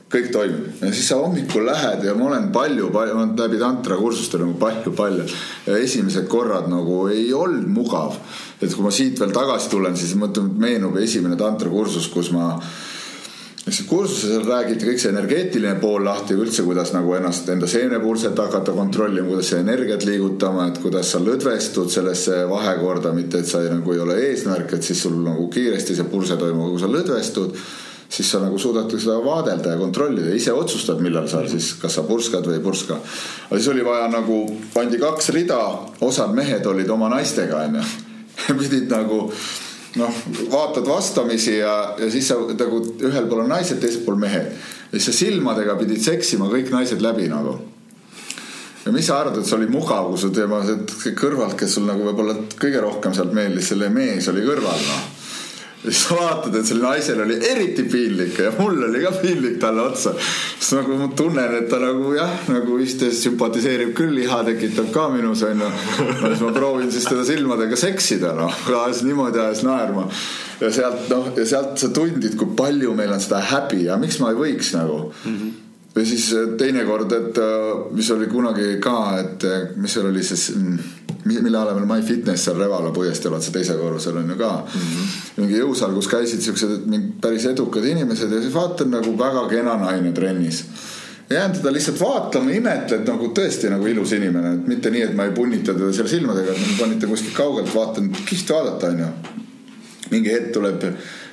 kõik toimib ja siis sa hommikul lähed ja ma olen palju, palju, ma olen läbi tantra kursustel nagu palju-palju. ja esimesed korrad nagu ei olnud mugav. et kui ma siit veel tagasi tulen, siis mõtlen, meenub esimene tantra kursus, kus ma eks kursusel räägiti kõik see energeetiline pool lahti üldse, kuidas nagu ennast enda seenepulset hakata kontrollima, kuidas energiat liigutama, et kuidas sa lõdvestud sellesse vahekorda, mitte et sa ei, nagu ei ole eesmärk, et siis sul nagu kiiresti see pulse toimub, kui sa lõdvestud, siis sa nagu suudad seda vaadelda ja kontrollida, ise otsustad, millal sa siis, kas sa purskad või ei purska. aga siis oli vaja nagu, pandi kaks rida, osad mehed olid oma naistega onju, pidid nagu noh, vaatad vastamisi ja, ja siis sa nagu ühel pool on naised, teisel pool mehed. ja siis sa silmadega pidid seksima kõik naised läbi nagu. ja mis sa arvad, et see oli mugav, kui su teema, see kõrvalt, kes sul nagu võib-olla kõige rohkem sealt meeldis, selle mees oli kõrval noh siis vaatad, et sellel naisel oli eriti piinlik ja mul oli ka piinlik talle otsa. siis nagu ma tunnen, et ta nagu jah, nagu vist sümpatiseerib küll, liha tekitab ka minus onju. siis ma proovin siis teda silmadega seksida noh, ajas niimoodi ajas naerma. ja sealt noh, ja sealt sa tundid, kui palju meil on seda häbi ja miks ma ei võiks nagu mm. -hmm või siis teinekord, et mis oli kunagi ka, et mis seal oli siis mm, mille alemel MyFitness seal Revala puiesteel otse teisel korrusel on ju ka mm. -hmm. mingi jõusaal, kus käisid siuksed päris edukad inimesed ja siis vaatan nagu väga kena naine trennis jään teda lihtsalt vaatama, imetled nagu tõesti nagu ilus inimene, et mitte nii, et ma ei punnita teda seal silmadega, et ma panin ta kuskilt kaugelt, vaatan, kihvt vaadata, onju. mingi hetk tuleb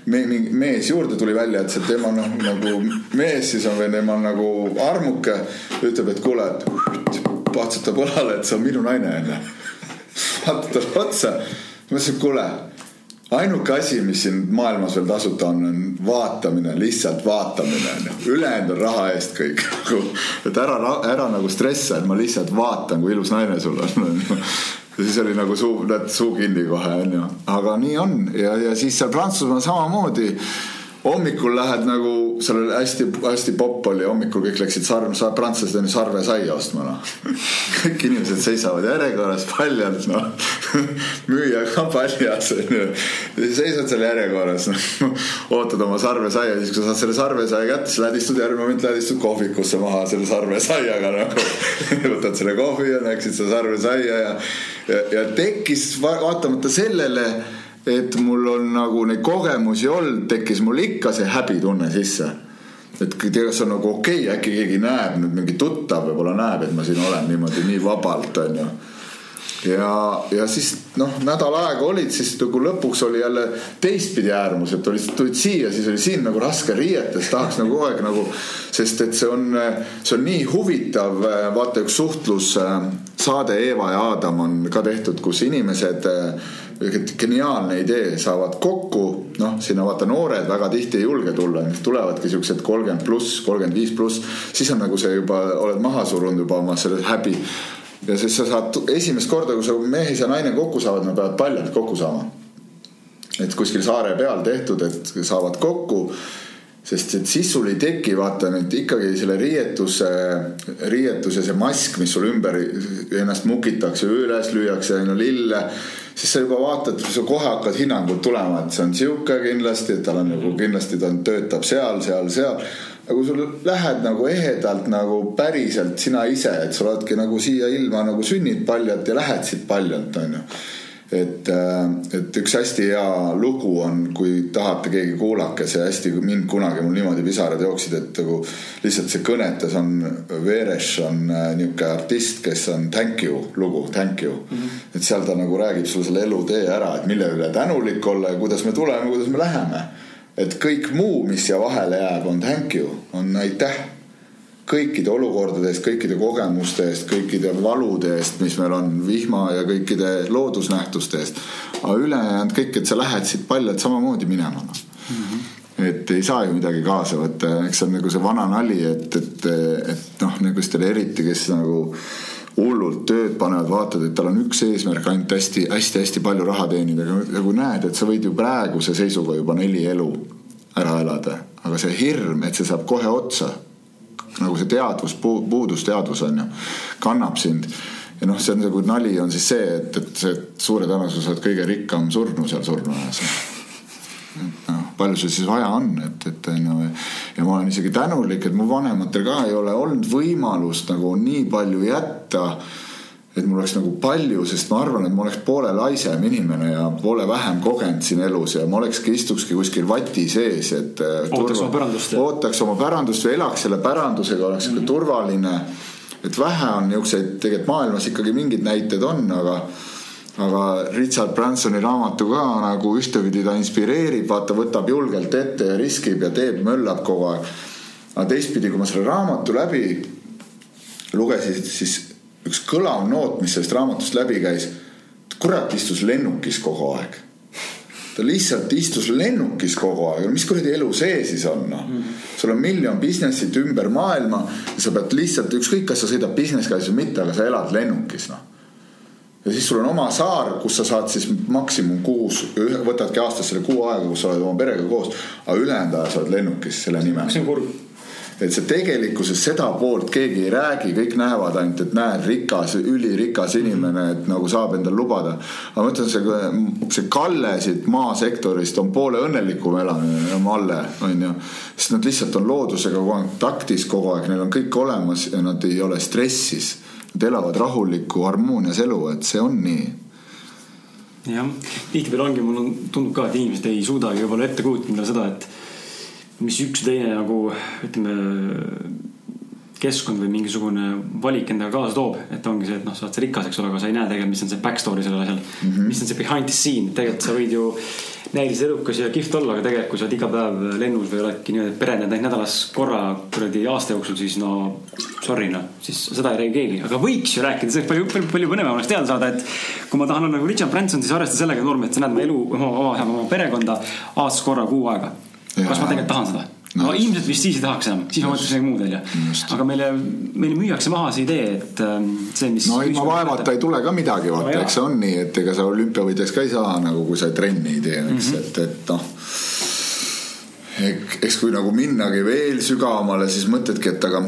me, mingi mees juurde tuli välja, et see tema noh, nagu mees siis on veel tema nagu armuke, ütleb, et kuule, et patsutab õlale, et see on minu naine onju vaatad talle otsa. ma ütlesin, kuule, ainuke asi, mis siin maailmas veel tasuta on, on vaatamine, lihtsalt vaatamine on ju. ülejäänud on raha eest kõik nagu, et ära, ära nagu stressa, et ma lihtsalt vaatan, kui ilus naine sul on ja siis oli nagu suu, suu kinni kohe onju, aga nii on. Ja, ja siis seal Prantsusmaal samamoodi hommikul lähed nagu, seal oli hästi-hästi popp oli, hommikul kõik läksid sarv, prantslased on ju sarvesaia ostma noh. kõik inimesed seisavad järjekorras paljalt noh, müüja ka paljas onju. seisad seal järjekorras noh, ootad oma sarvesaia, siis kui sa saad selle sarvesaia kätte, siis lähed istud järgmine moment, lähed istud kohvikusse maha selle sarvesaiaga nagu võtad selle kohvi ja näeksid seda sarvesaia ja, ja, ja tekkis vaatamata sellele et mul on nagu neid kogemusi olnud, tekkis mul ikka see häbitunne sisse. et kas on nagu okei okay,, äkki keegi näeb nüüd mingi tuttav võib-olla näeb, et ma siin olen niimoodi nii vabalt, onju ja, ja siis noh, nädal aega olid, siis nagu lõpuks oli jälle teistpidi äärmus, et olid, tulid siia, siis oli siin nagu raske riietes, tahaks nagu kogu aeg nagu, sest et see on, see on nii huvitav. vaata üks suhtlussaade Eeva ja Aadam on ka tehtud, kus inimesed geniaalne idee, saavad kokku, noh, sinna vaata noored väga tihti ei julge tulla, tulevadki siuksed kolmkümmend pluss, kolmkümmend viis pluss, siis on nagu see juba, oled maha surunud juba oma selle häbi. Ja siis sa saad esimest korda, kui sa mees ja naine kokku saavad, nad peavad paljalt kokku saama. et kuskil saare peal tehtud, et saavad kokku sest et siis sul ei teki vaata nüüd ikkagi selle riietuse, riietus ja see mask, mis sul ümber ennast mukitakse, üles lüüakse, on ju lille siis sa juba vaatad, sa kohe hakkad hinnangud tulema, et see on sihuke kindlasti, et tal on nagu kindlasti ta töötab seal, seal, seal. Aga kui sul lähed nagu ehedalt nagu päriselt sina ise, et sa oledki nagu siia ilma nagu sünnid paljalt ja lähed siit paljalt, onju et, äh, et üks hästi hea lugu on, kui tahate keegi kuulake, see hästi mind kunagi mul niimoodi pisarad jooksid, et nagu lihtsalt see kõnetas on, Veres on äh, niisugune artist, kes on Thank you lugu, Thank you mm. -hmm. et seal ta nagu räägib sulle selle elutee ära, et mille üle tänulik olla ja kuidas me tuleme, kuidas me läheme. Et kõik muu, mis siia vahele jääb, on thank you, on aitäh kõikide olukordade eest, kõikide kogemuste eest, kõikide valude eest, mis meil on, vihma ja kõikide loodusnähtuste eest. aga ülejäänud kõik, et sa lähed siit paljalt samamoodi minema mm -hmm. et ei saa ju midagi kaasa võtta, eks see on nagu see vana nali, et, et, et noh, niisugustele eriti, kes nagu hullult tööd panevad, vaatad, et tal on üks eesmärk ainult hästi-hästi-hästi palju raha teenida, aga kui näed, et sa võid ju praeguse seisuga juba neli elu ära elada, aga see hirm, et see saab kohe otsa nagu see teadvus, puudusteadvus on ju, kannab sind. ja noh, see on nagu nali on siis see, et, et see suure tõenäosusega oled kõige rikkam surnu seal surnuajas. noh, palju sul siis vaja on, et, et on ju. ja ma olen isegi tänulik, et mu vanematel ka ei ole olnud võimalust nagu nii palju jätta et mul oleks nagu palju, sest ma arvan, et ma oleks poole laisem inimene ja poole vähem kogenud siin elus ja ma olekski, istukski kuskil vati sees, et. Äh, ootaks turva, oma pärandust. ootaks oma pärandust või elaks selle pärandusega, oleks mm -hmm. turvaline. et vähe on niisuguseid, tegelikult maailmas ikkagi mingid näited on, aga aga Richard Bransoni raamatu ka nagu ühtepidi ta inspireerib, vaata, võtab julgelt ette ja riskib ja teeb, möllab kogu aeg. aga teistpidi, kui ma selle raamatu läbi lugesin, siis üks kõlav noot, mis sellest raamatust läbi käis. kurat istus lennukis kogu aeg. ta lihtsalt istus lennukis kogu aeg, mis kuradi elu see siis on noh -hmm.. sul on miljon business'it ümber maailma ja sa pead lihtsalt ükskõik, kas sa sõidad business class'is või mitte, aga sa elad lennukis noh ja siis sul on oma saar, kus sa saad siis maksimum kuus, võtadki aastas selle kuu aega, kus sa oled oma perega koos, aga ülejäänud aja sa oled lennukis selle nimel. see on kurb et see tegelikkuses seda poolt keegi ei räägi, kõik näevad ainult, et näed, rikas, ülirikas inimene, et nagu saab endale lubada. aga ma ütlen, see, see Kalle siit maasektorist on poole õnnelikum elamine, Malle on ju. sest nad lihtsalt on loodusega kontaktis kogu aeg, neil on kõik olemas ja nad ei ole stressis. Nad elavad rahulikku harmoonias elu, et see on nii. Jah, tihtipeale ongi, mul on, tundub ka, et inimesed ei suudagi võib-olla ette kujutada seda, et mis üks teine nagu ütleme, keskkond või mingisugune valik endaga kaasa toob. et ongi see, et noh, sa oled rikas, eks ole, aga sa ei näe tegelikult, mis on see back story sellel asjal mm. -hmm. mis on see behind the scene, tegelikult sa võid ju näilis edukas ja kihvt olla, aga tegelikult kui sa oled iga päev lennus või oledki niimoodi, et pere näed ainult nädalas korra kuradi aasta jooksul, siis no sorry noh, siis seda ei räägi keegi, aga võiks ju rääkida, see palju, palju, palju põnevam oleks teada saada, et kui ma tahan olla nagu Richard Branson, siis arvesta sellega, Norm, et sa näed oma elu, oma, oma, oma perekonda aastas korra kuu aega. kas ma tegelikult tahan seda? No ilmselt vist siis ei tahaks enam, siis ma mõtleks midagi muud välja. aga meile, meile müüakse maha see idee, et ähm, see, mis. no ilma vaevata ei tule ka midagi, vaata no,, eks see on nii, et ega sa olümpiavõitjaks ka ei saa nagu, kui sa trenni ei tee, eks mm, -hmm. et, et noh eks kui nagu minnagi veel sügavamale, siis mõtledki, et aga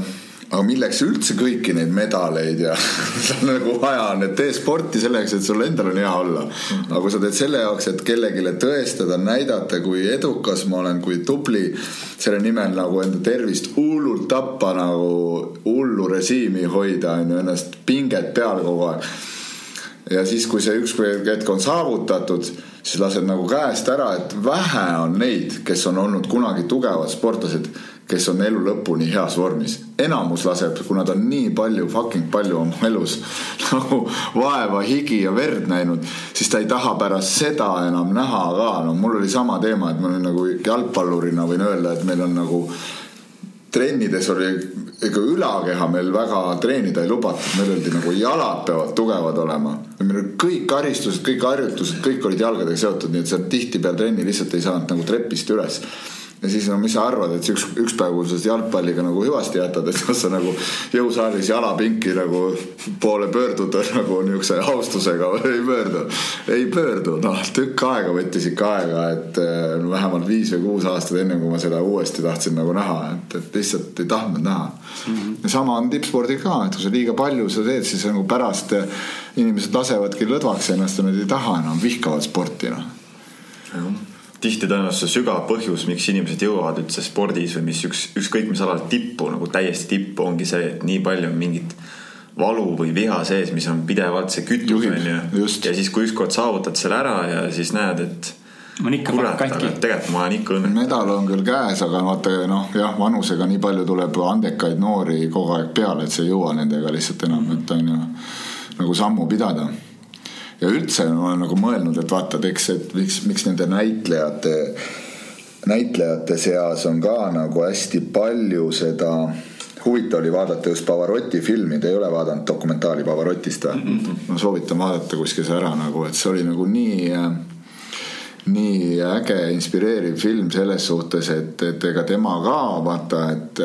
aga milleks üldse kõiki neid medaleid ja nagu vaja on, et tee sporti selleks, et sul endal on hea olla. aga kui sa teed selle jaoks, et kellelegi tõestada, näidata, kui edukas ma olen, kui tubli, selle nimel nagu enda tervist hullult tappa nagu hullu režiimi hoida, on ju, ennast pinget peal kogu aeg. ja siis, kui see üks hetk on saavutatud, siis lased nagu käest ära, et vähe on neid, kes on olnud kunagi tugevad sportlased kes on elu lõpuni heas vormis. enamus laseb, kuna ta on nii palju, fucking palju oma elus nagu vaeva, higi ja verd näinud, siis ta ei taha pärast seda enam näha ka. no mul oli sama teema, et ma olin nagu jalgpallurina võin öelda, et meil on nagu trennides oli, ega ülakeha meil väga treenida ei lubatud, meil öeldi nagu jalad peavad tugevad olema. meil olid kõik karistused, kõik harjutused, kõik olid jalgadega seotud, nii et sa tihtipeale trenni lihtsalt ei saanud nagu trepist üles ja siis no mis sa arvad, et üks, üks päev, kui sa jalgpalliga nagu hüvasti jätad, et kas sa nagu jõusaalis jalapinki nagu poole pöördud nagu niisuguse austusega või ei pöördu. ei pöördu, noh tükk aega võttis ikka aega, et no, vähemalt viis või kuus aastat enne, kui ma seda uuesti tahtsin nagu näha, et, et lihtsalt ei tahtnud näha mm. -hmm. ja sama on tippspordil ka, et kui sa liiga palju sa teed, siis nagu pärast inimesed lasevadki lõdvaks ennast ja nad ei taha enam, vihkavad sporti noh tihti tõenäoliselt see sügav põhjus, miks inimesed jõuavad üldse spordis või mis üks, ükskõik mis alal tippu nagu täiesti tippu ongi see, et nii palju on mingit valu või viha sees, mis on pidevalt see kütus onju. ja siis, kui ükskord saavutad selle ära ja siis näed, et ma olen ikka kurat, katki. tegelikult ma olen ikka õnnelik. medal on küll käes, aga vaata noh, jah, vanusega nii palju tuleb andekaid noori kogu aeg peale, et sa ei jõua nendega lihtsalt enam, et on ju nagu sammu pidada ja üldse ma olen nagu mõelnud, et vaata, et eks, et miks, miks nende näitlejate, näitlejate seas on ka nagu hästi palju seda huvitav oli vaadata just Pavarotti filmi, te ei ole vaadanud dokumentaali Pavarotist või mm? -hmm. ma soovitan vaadata kuskil see ära nagu, et see oli nagu nii nii äge, inspireeriv film selles suhtes, et, et ega tema ka vaata, et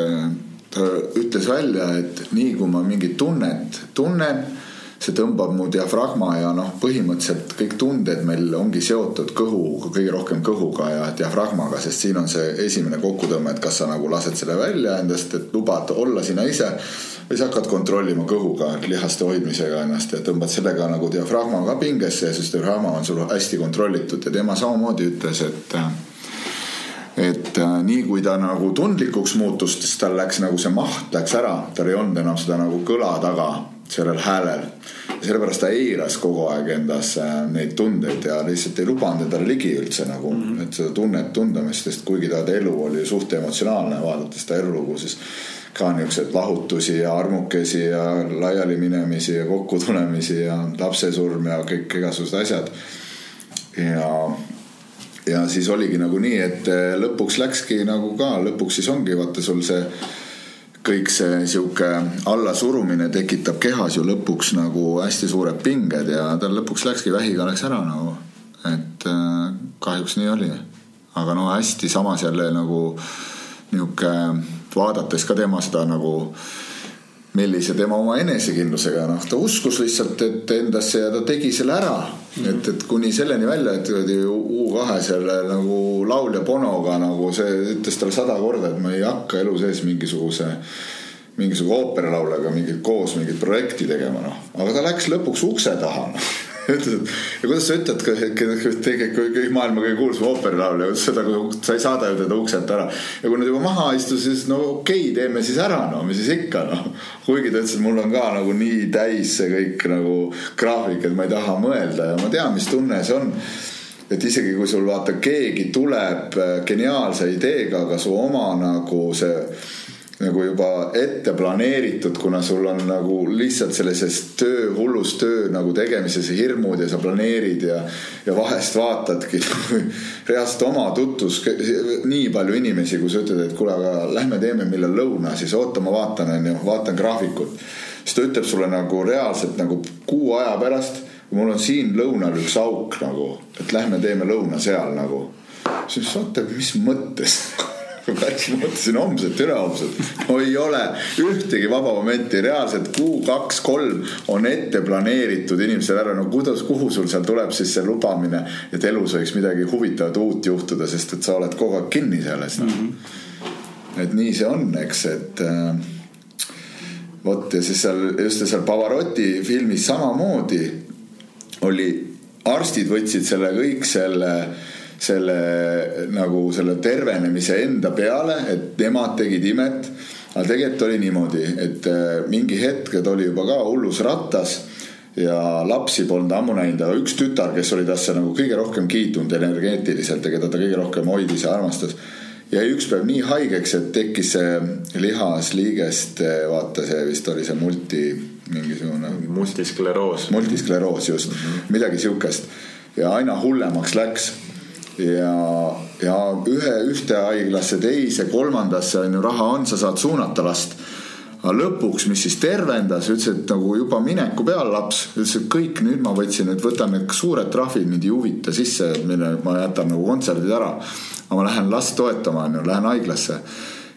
ta ütles välja, et nii kui ma mingit tunnet tunnen see tõmbab mu diafragma ja noh, põhimõtteliselt kõik tunded meil ongi seotud kõhu, kõige rohkem kõhuga ja diafragmaga, sest siin on see esimene kokkutõmme, et kas sa nagu lased selle välja endast, et lubad olla sina ise või sa hakkad kontrollima kõhuga, lihaste hoidmisega ennast ja tõmbad sellega nagu diafragma ka pingesse ja siis diafragma on sul hästi kontrollitud. Ja tema samamoodi ütles, et et äh, nii kui ta nagu tundlikuks muutus, siis tal läks nagu see maht läks ära, tal ei olnud enam seda nagu kõla taga sellel häälel. sellepärast ta eiras kogu aeg endas äh, neid tundeid ja lihtsalt ei lubanud endale ligi üldse nagu mm, -hmm. et seda tunnet tundmist, sest kuigi ta elu oli suht emotsionaalne, vaadates ta elulugu, siis ka niisuguseid lahutusi ja armukesi ja laialiminemisi ja kokkutulemisi ja lapsesurm ja kõik igasugused asjad. ja, ja siis oligi nagu nii, et äh, lõpuks läkski nagu ka, lõpuks siis ongi vaata sul see kõik see sihuke allasurumine tekitab kehas ju lõpuks nagu hästi suured pinged ja tal lõpuks läkski vähiga läks ära nagu. et äh, kahjuks nii oli. aga no hästi samas jälle nagu nihuke vaadates ka tema seda nagu millise tema oma enesekindlusega, noh, ta uskus lihtsalt, et endasse ja ta tegi selle ära mm. -hmm. et, et kuni selleni välja, et U2 selle nagu laulja Bonoga nagu see ütles talle sada korda, et ma ei hakka elu sees mingisuguse mingisuguse ooperalauljaga mingit koos mingit projekti tegema, noh. aga ta läks lõpuks ukse taha no ütles, et ja kuidas sa ütled, tegelikult kõik maailma kõige kuulsam ooperilaulja seda, sa ei saada ju teda ukselt ära. ja kui nad juba maha istusid, siis no okei okay,, teeme siis ära, no mis siis ikka noh. kuigi ta ütles, et mul on ka nagu nii täis see kõik nagu graafik, et ma ei taha mõelda ja ma tean, mis tunne see on et isegi kui sul vaata keegi tuleb äh, geniaalse ideega, aga su oma nagu see nagu juba ette planeeritud, kuna sul on nagu lihtsalt sellises töö, hullus töö nagu tegemises hirmud ja sa planeerid ja, ja vahest vaatadki reaalselt oma tutvus, nii palju inimesi, kui sa ütled, et kuule, aga lähme teeme millal lõuna, siis oota, ma vaatan, onju, vaatan graafikut. siis ta ütleb sulle nagu reaalselt nagu kuu aja pärast, mul on siin lõunal üks auk nagu, et lähme teeme lõuna seal nagu. siis oota, mis mõttes päris mõtlesin homset, ülehomset. no ei ole ühtegi vaba momenti, reaalselt kuu, kaks, kolm on ette planeeritud inimestel ära. no kuidas, kuhu sul seal tuleb siis see lubamine, et elus võiks midagi huvitavat uut juhtuda, sest et sa oled kogu aeg kinni selles no. mm. -hmm. et nii see on, eks, et äh, vot ja siis seal just seal Pavarotti filmis samamoodi oli, arstid võtsid selle kõik selle selle nagu selle tervenemise enda peale, et nemad tegid imet. aga tegelikult oli niimoodi, et äh, mingi hetk ta oli juba ka hullus rattas ja lapsi polnud ammu näinud, aga üks tütar, kes oli tasse nagu kõige rohkem kiitunud energeetiliselt ja keda ta kõige rohkem hoidis ja armastas jäi üks päev nii haigeks, et tekkis see lihasliigeste, vaata see vist oli see multi mingisugune. multiskleroos. multiskleroos just mm, -hmm. midagi siukest ja aina hullemaks läks ja, ja ühe, ühte haiglasse, teise, kolmandasse on ju raha on, sa saad suunata last. aga lõpuks, mis siis tervendas, ütles, et nagu juba mineku peal laps, ütles, et kõik nüüd ma võtsin, et võtan need suured trahvid, mind ei huvita sisse, mille ma jätan nagu kontserdid ära. aga ma lähen last toetama, on ju, lähen haiglasse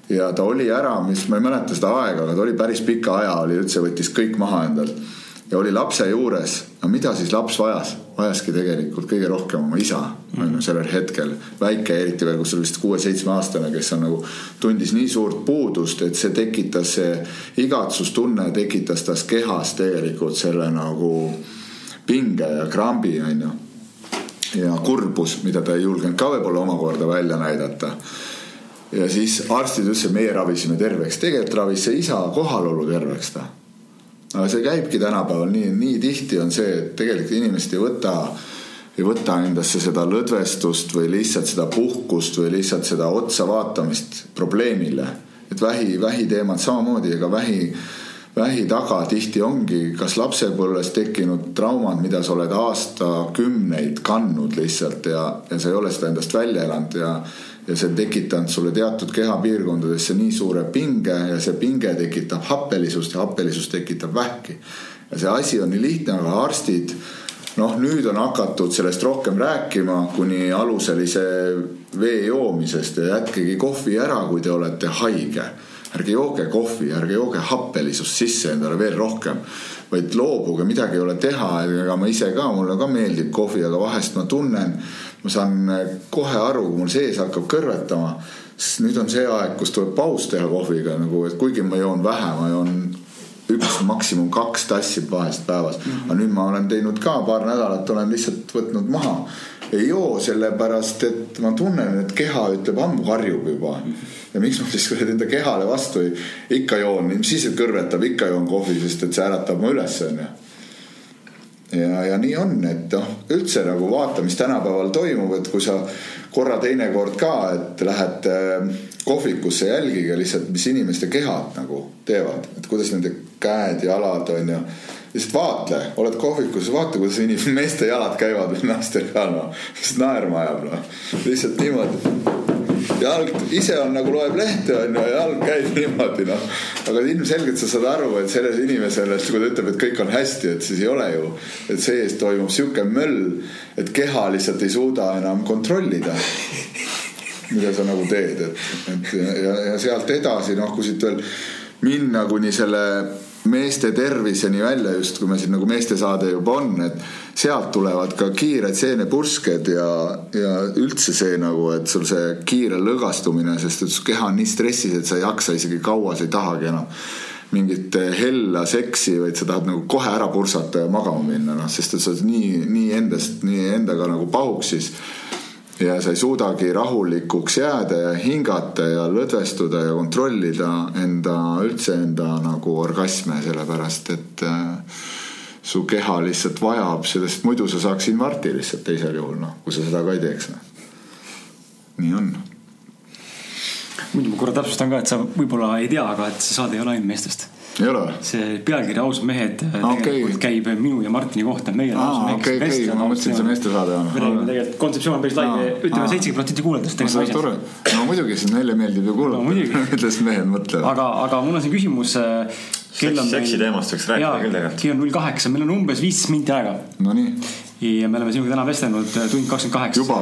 ja ta oli ära, mis ma ei mäleta seda aega, aga ta oli päris pika aja, oli üldse, võttis kõik maha endalt ja oli lapse juures. no mida siis laps vajas? vajaski tegelikult kõige rohkem oma isa on ju sellel hetkel. väike, eriti veel, kus oli vist kuue-seitsmeaastane, kes on nagu, tundis nii suurt puudust, et see tekitas, see igatsustunne tekitas tas kehas tegelikult selle nagu pinge ja krambi on ju. ja kurbus, mida ta ei julgenud ka võib-olla omakorda välja näidata ja siis arstid ütlesid, meie ravisime terveks, tegelikult ravis see isa kohalolu terveks ta aga see käibki tänapäeval nii, nii tihti on see, et tegelikult inimesed ei võta, ei võta endasse seda lõdvestust või lihtsalt seda puhkust või lihtsalt seda otsa vaatamist probleemile. et vähi, vähiteemad samamoodi, ega vähi, vähi taga tihti ongi kas lapsepõlves tekkinud traumad, mida sa oled aastakümneid kandnud lihtsalt ja, ja sa ei ole seda endast välja elanud ja ja see on tekitanud sulle teatud kehapiirkondadesse nii suure pinge ja see pinge tekitab happelisust ja happelisus tekitab vähki. ja see asi on nii lihtne, aga arstid noh, nüüd on hakatud sellest rohkem rääkima kuni aluselise vee joomisest ja jätkegi kohvi ära, kui te olete haige. ärge jooge kohvi, ärge jooge happelisust sisse endale veel rohkem, vaid loobuge, midagi ei ole teha, ega ma ise ka, mulle ka meeldib kohvi, aga vahest ma tunnen ma saan kohe aru, kui mul sees hakkab kõrvetama, sest nüüd on see aeg, kus tuleb paus teha kohviga nagu, et kuigi ma joon vähe, ma joon üks, maksimum kaks tassi vahest päevas mm. -hmm. aga nüüd ma olen teinud ka paar nädalat, olen lihtsalt võtnud maha. Ei joo sellepärast, et ma tunnen, et keha ütleb ammu karjub juba. ja miks ma siis enda kehale vastu ei, ikka joon, mis siis, et kõrvetab, ikka joon kohvi, sest et see äratab mu üles, onju ja, ja nii on, et noh, üldse nagu vaata, mis tänapäeval toimub, et kui sa korra teinekord ka, et lähed äh, kohvikusse, jälgige lihtsalt, mis inimeste kehad nagu teevad, et kuidas nende käed-jalad on ju. lihtsalt vaatle, oled kohvikus, vaata, kuidas inimeste, jalad käivad või naistel ka noh, lihtsalt naerma ajab noh, lihtsalt niimoodi jalg ise on nagu loeb lehte on ju ja jalg käib niimoodi noh. aga ilmselgelt sa saad aru, et sellele inimesele, kui ta ütleb, et kõik on hästi, et siis ei ole ju. et sees toimub sihuke möll, et keha lihtsalt ei suuda enam kontrollida mida sa nagu teed, et, et ja, ja sealt edasi noh, kui siit veel minna kuni selle meeste terviseni välja just, kui me siin nagu meestesaade juba on, et sealt tulevad ka kiired seenepursked ja, ja üldse see nagu, et sul see kiire lõõgastumine, sest et su keha on nii stressis, et sa ei jaksa isegi kaua, sa ei tahagi enam mingit hella seksi, vaid sa tahad nagu kohe ära pursata ja magama minna, noh, sest et sa oled nii, nii endast, nii endaga nagu pahuksis ja sa ei suudagi rahulikuks jääda ja hingata ja lõdvestuda ja kontrollida enda, üldse enda nagu orgasme, sellepärast et äh, su keha lihtsalt vajab sellest, muidu sa saaks infarkti lihtsalt teisel juhul, noh, kui sa seda ka ei teeks, noh. nii on. muidu ma korra täpsustan ka, et sa võib-olla ei tea, aga et see saade ei ole ainult meestest. See pealkiri Ausad mehed äh, Okei. tegelikult käib minu ja Martini kohta, meie oleme ausad aa, mehed, okei, kes okei, vestlevad ma mõtlesin, et see ausalt meestesaade me räägime on. tegelikult, kontseptsioon on päris lai Aa,, ütleme seitsekümmend protsenti kuulajatest saan tegelikult aru naised., no muidugi, sest neile meeldib ju No kuulata, kuidas mehed mõtlevad. aga, aga mul on siin küsimus. kell on Seksi teemast võiks rääkida küll tegelikult. kell on null kaheksa, meil on umbes viisteist minti aega Nonii, ja me oleme sinuga täna vestelnud äh, tund kakskümmend kaheksa. Juba?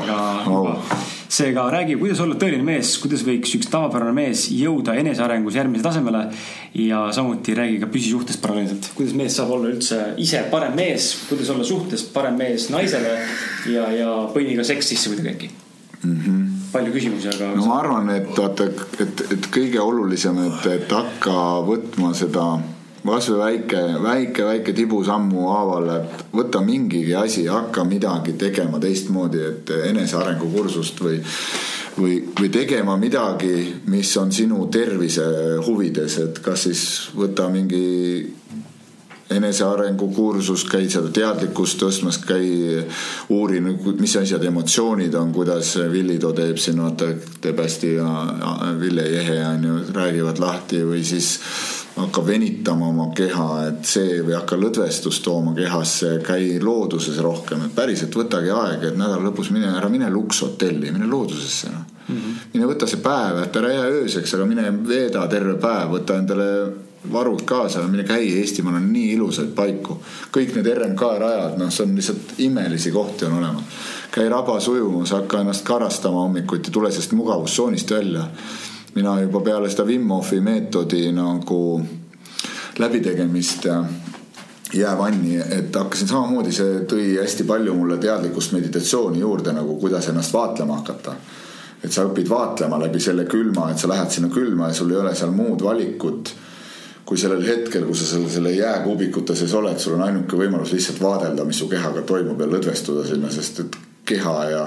Vau. Seega räägi, kuidas olla tõeline mees, kuidas võiks üks tavapärane mees jõuda enesearengus järgmisele tasemele ja samuti räägi ka püsisuhtest paralleelselt. kuidas mees saab olla üldse ise parem mees, kuidas olla suhtes parem mees naisele ja, ja põimi ka seks sisse muidugi äkki mm. -hmm. palju küsimusi, aga no ma arvan, et vaata, et, et kõige olulisem, et, et hakka võtma seda kasvõi väike, väike, väike tibusammu haaval, et võta mingigi asi, hakka midagi tegema teistmoodi, et enesearengukursust või või, või tegema midagi, mis on sinu tervise huvides, et kas siis võta mingi enesearengu kursus, käi seda teadlikkust tõstmas, käi uuri, mis asjad emotsioonid on, kuidas Villito teeb siin, vaata, teeb hästi ja Ville Jehe on ju, räägivad lahti või siis hakkab venitama oma keha, et see või hakka lõdvestust tooma kehasse, käi looduses rohkem, et päriselt võtagi aega, et nädala lõpus mine, ära mine lukshotelli, mine loodusesse noh mm -hmm. mine võta see päev, et ära jää ööseks, aga mine veeda terve päev, võta endale varud kaasa, mine käi, Eestimaal on nii ilusaid paiku. kõik need RMK rajad, noh, see on lihtsalt imelisi kohti on olemas. käi rabas ujumas, hakka ennast karastama hommikuti, tule sellest mugavustsoonist välja. Mina juba peale seda Wim Hofi meetodi nagu läbitegemist ja jäävanni, et hakkasin samamoodi, see tõi hästi palju mulle teadlikkust meditatsiooni juurde nagu, kuidas ennast vaatlema hakata. Et sa õpid vaatlema läbi selle külma, et sa lähed sinna külma ja sul ei ole seal muud valikut kui sellel hetkel, kui sa selle, selle jääkuubikute sees oled, sul on ainuke võimalus lihtsalt vaadelda, mis su kehaga toimub ja lõdvestuda sinna, sest et keha ja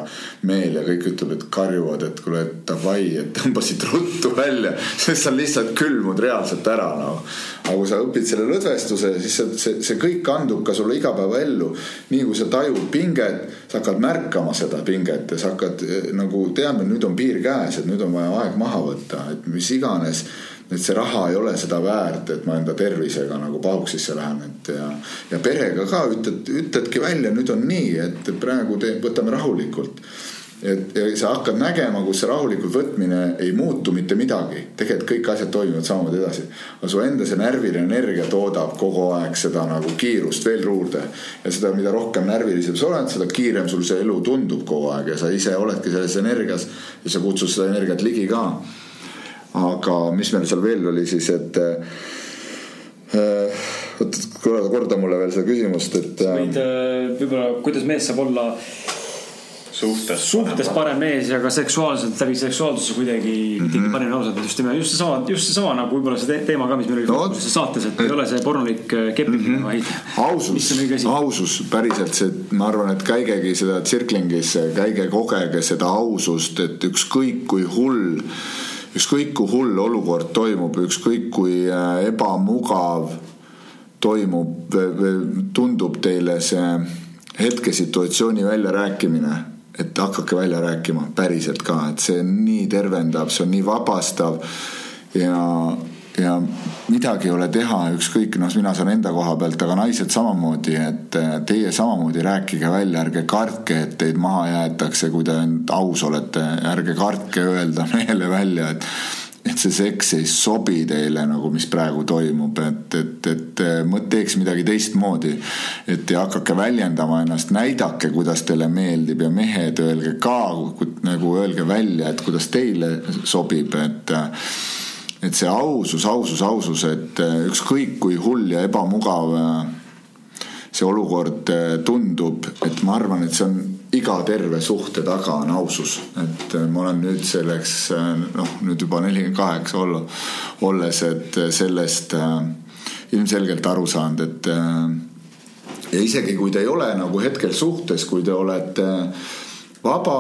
meel ja kõik ütleb, et karjuvad, et kuule, et davai, et tõmba siit ruttu välja, sest sa lihtsalt külmud reaalselt ära, noh. aga kui sa õpid selle lõdvestuse, siis see, see, see kõik kandub ka sulle igapäevaellu. nii kui sa tajud pinget, sa hakkad märkama seda pinget ja sa hakkad eh, nagu teadma, et nüüd on piir käes, et nüüd on vaja aeg maha võtta, et mis iganes et see raha ei ole seda väärt, et ma enda tervisega nagu pahuksisse lähen, et ja, ja perega ka ütled, ütledki välja, nüüd on nii, et praegu te, võtame rahulikult. et ja sa hakkad nägema, kus see rahulikult võtmine ei muutu mitte midagi, tegelikult kõik asjad toimivad samamoodi edasi. aga su enda see närviline energia toodab kogu aeg seda nagu kiirust veel juurde ja seda, mida rohkem närvilisem sa oled, seda kiirem sul see elu tundub kogu aeg ja sa ise oledki selles energias ja sa kutsud seda energiat ligi ka aga mis meil seal veel oli siis, et äh, oot, korda, korda mulle veel seda küsimust, et äh, võid äh, võib-olla, kuidas mees saab olla suhtes. suhtes parem mees ja ka seksuaalselt läbi seksuaalsuse kuidagi mm -hmm. parem ausalt, just nimelt just seesama, just seesama nagu võib-olla see te- teema ka, mis meil oli No, no, saates, et ei ole see pornolik kepimine mm, -hmm. vaid ausus ausus päriselt see, ma arvan, et käigegi seda tsirklingisse, käige kogege seda ausust, et ükskõik kui hull, ükskõik kui hull olukord toimub, ükskõik kui äh, ebamugav toimub, tundub teile see hetkesituatsiooni väljarääkimine, et hakake välja rääkima päriselt ka, et see nii tervendab, see on nii vabastav ja, ja midagi ei ole teha, ükskõik, noh, mina saan enda koha pealt, aga naised samamoodi, et teie samamoodi rääkige välja, ärge kartke, et teid maha jäetakse, kui te aus olete, ärge kartke öelda meele välja, et et see seks ei sobi teile nagu, mis praegu toimub, et, et, et teeks midagi teistmoodi. et ja hakake väljendama ennast, näidake, kuidas teile meeldib ja mehed, öelge ka nagu öelge välja, et kuidas teile sobib, et et see ausus, ausus, ausus, et ükskõik kui hull ja ebamugav see olukord tundub, et ma arvan, et see on iga terve suhte taga on ausus, et ma olen nüüd selleks noh, nüüd juba nelikümmend kaheksa olla, olles, et sellest äh, ilmselgelt aru saanud, et äh, ja isegi kui te ei ole nagu hetkel suhtes, kui te olete vaba,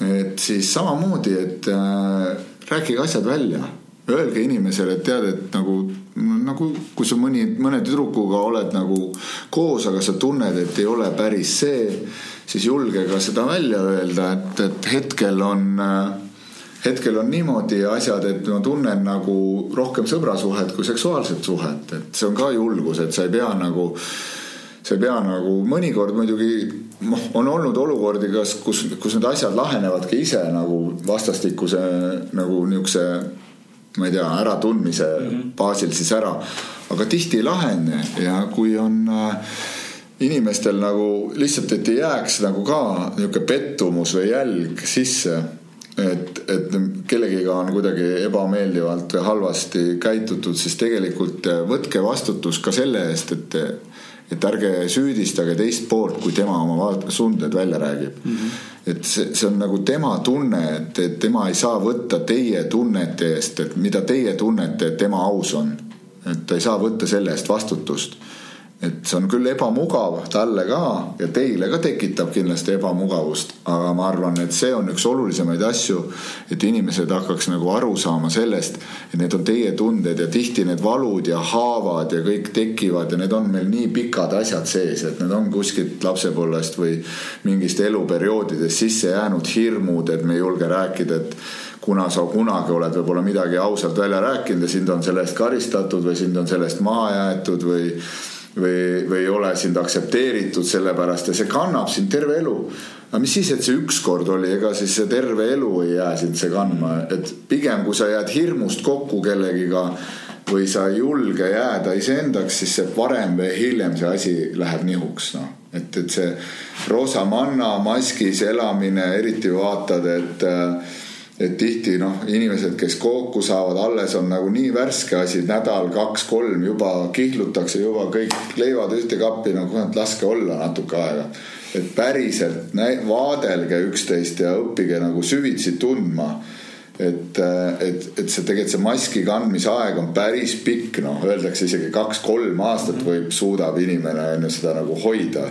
et siis samamoodi, et äh, rääkige asjad välja, öelge inimesele, et tead, et nagu nagu kui sa mõni, mõne tüdrukuga oled nagu koos, aga sa tunned, et ei ole päris see, siis julge ka seda välja öelda, et, et hetkel on, hetkel on niimoodi asjad, et ma tunnen nagu rohkem sõbrasuhet kui seksuaalset suhet, et see on ka julgus, et sa ei pea nagu sa ei pea nagu mõnikord muidugi noh, on olnud olukordi, kas, kus, kus need asjad lahenevadki ise nagu vastastikuse nagu niisuguse ma ei tea, äratundmise mm -hmm. baasil siis ära. aga tihti ei lahene ja kui on äh, inimestel nagu lihtsalt, et ei jääks nagu ka niisugune pettumus või jälg sisse et, et kellegiga on kuidagi ebameeldivalt või halvasti käitutud, siis tegelikult võtke vastutus ka selle eest, et et ärge süüdistage teist poolt, kui tema oma tunded välja räägib mm. -hmm. et see, see on nagu tema tunne, et, et tema ei saa võtta teie tunnete eest, et mida teie tunnete, et tema aus on. et ta ei saa võtta selle eest vastutust et see on küll ebamugav talle ka ja teile ka tekitab kindlasti ebamugavust, aga ma arvan, et see on üks olulisemaid asju, et inimesed hakkaks nagu aru saama sellest, et need on teie tunded ja tihti need valud ja haavad ja kõik tekivad ja need on meil nii pikad asjad sees, et need on kuskilt lapsepõlvest või mingist eluperioodidest sisse jäänud hirmud, et me ei julge rääkida, et kuna sa kunagi oled võib-olla midagi ausalt välja rääkinud ja sind on selle eest karistatud või sind on selle eest maha jäetud või või, või ei ole sind aktsepteeritud sellepärast ja see kannab sind terve elu. aga mis siis, et see ükskord oli, ega siis see terve elu ei jää sind see kandma, et pigem kui sa jääd hirmust kokku kellegiga või sa ei julge jääda iseendaks, siis see varem või hiljem see asi läheb nihuks, noh. et, et see roosa manna maskis elamine, eriti vaatad, et äh, et tihti noh, inimesed, kes kokku saavad, alles on nagu nii värske asi, nädal, kaks, kolm juba kihlutakse juba kõik leivad ühte kappi, no kurat, laske olla natuke aega. et päriselt vaadelge üksteist ja õppige nagu süvitsi tundma. et, et, et see tegelikult see maski kandmise aeg on päris pikk, noh, öeldakse isegi kaks-kolm aastat võib, suudab inimene on ju seda nagu hoida.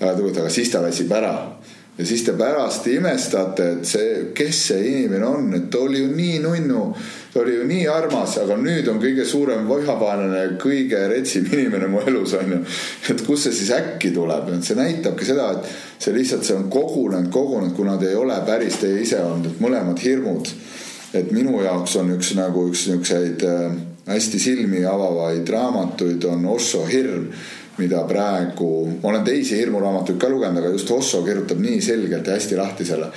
aga siis ta väsib ära ja siis te pärast imestate, et see, kes see inimene on, et ta oli ju nii nunnu, ta oli ju nii armas, aga nüüd on kõige suurem vihapaanane, kõige retsim inimene mu elus on ju. et kust see siis äkki tuleb, et see näitabki seda, et see lihtsalt, see on kogunenud, kogunenud, kuna te ei ole päris teie ise olnud, et mõlemad hirmud. et minu jaoks on üks nagu üks niisuguseid äh, hästi silmi avavaid raamatuid on Osso hirm mida praegu, ma olen teisi hirmuraamatuid ka lugenud, aga just Osso kirjutab nii selgelt ja hästi lahti selle.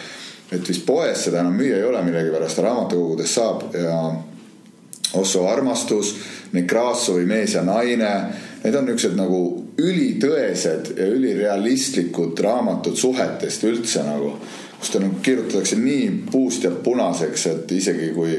et vist poes seda enam müüa ei ole millegipärast, raamatukogudes saab ja Osso armastus, Nekrassovi mees ja naine. Need on niisugused nagu ülitõesed ja ülirealistlikud raamatud suhetest üldse nagu, kus ta nagu kirjutatakse nii puust ja punaseks, et isegi kui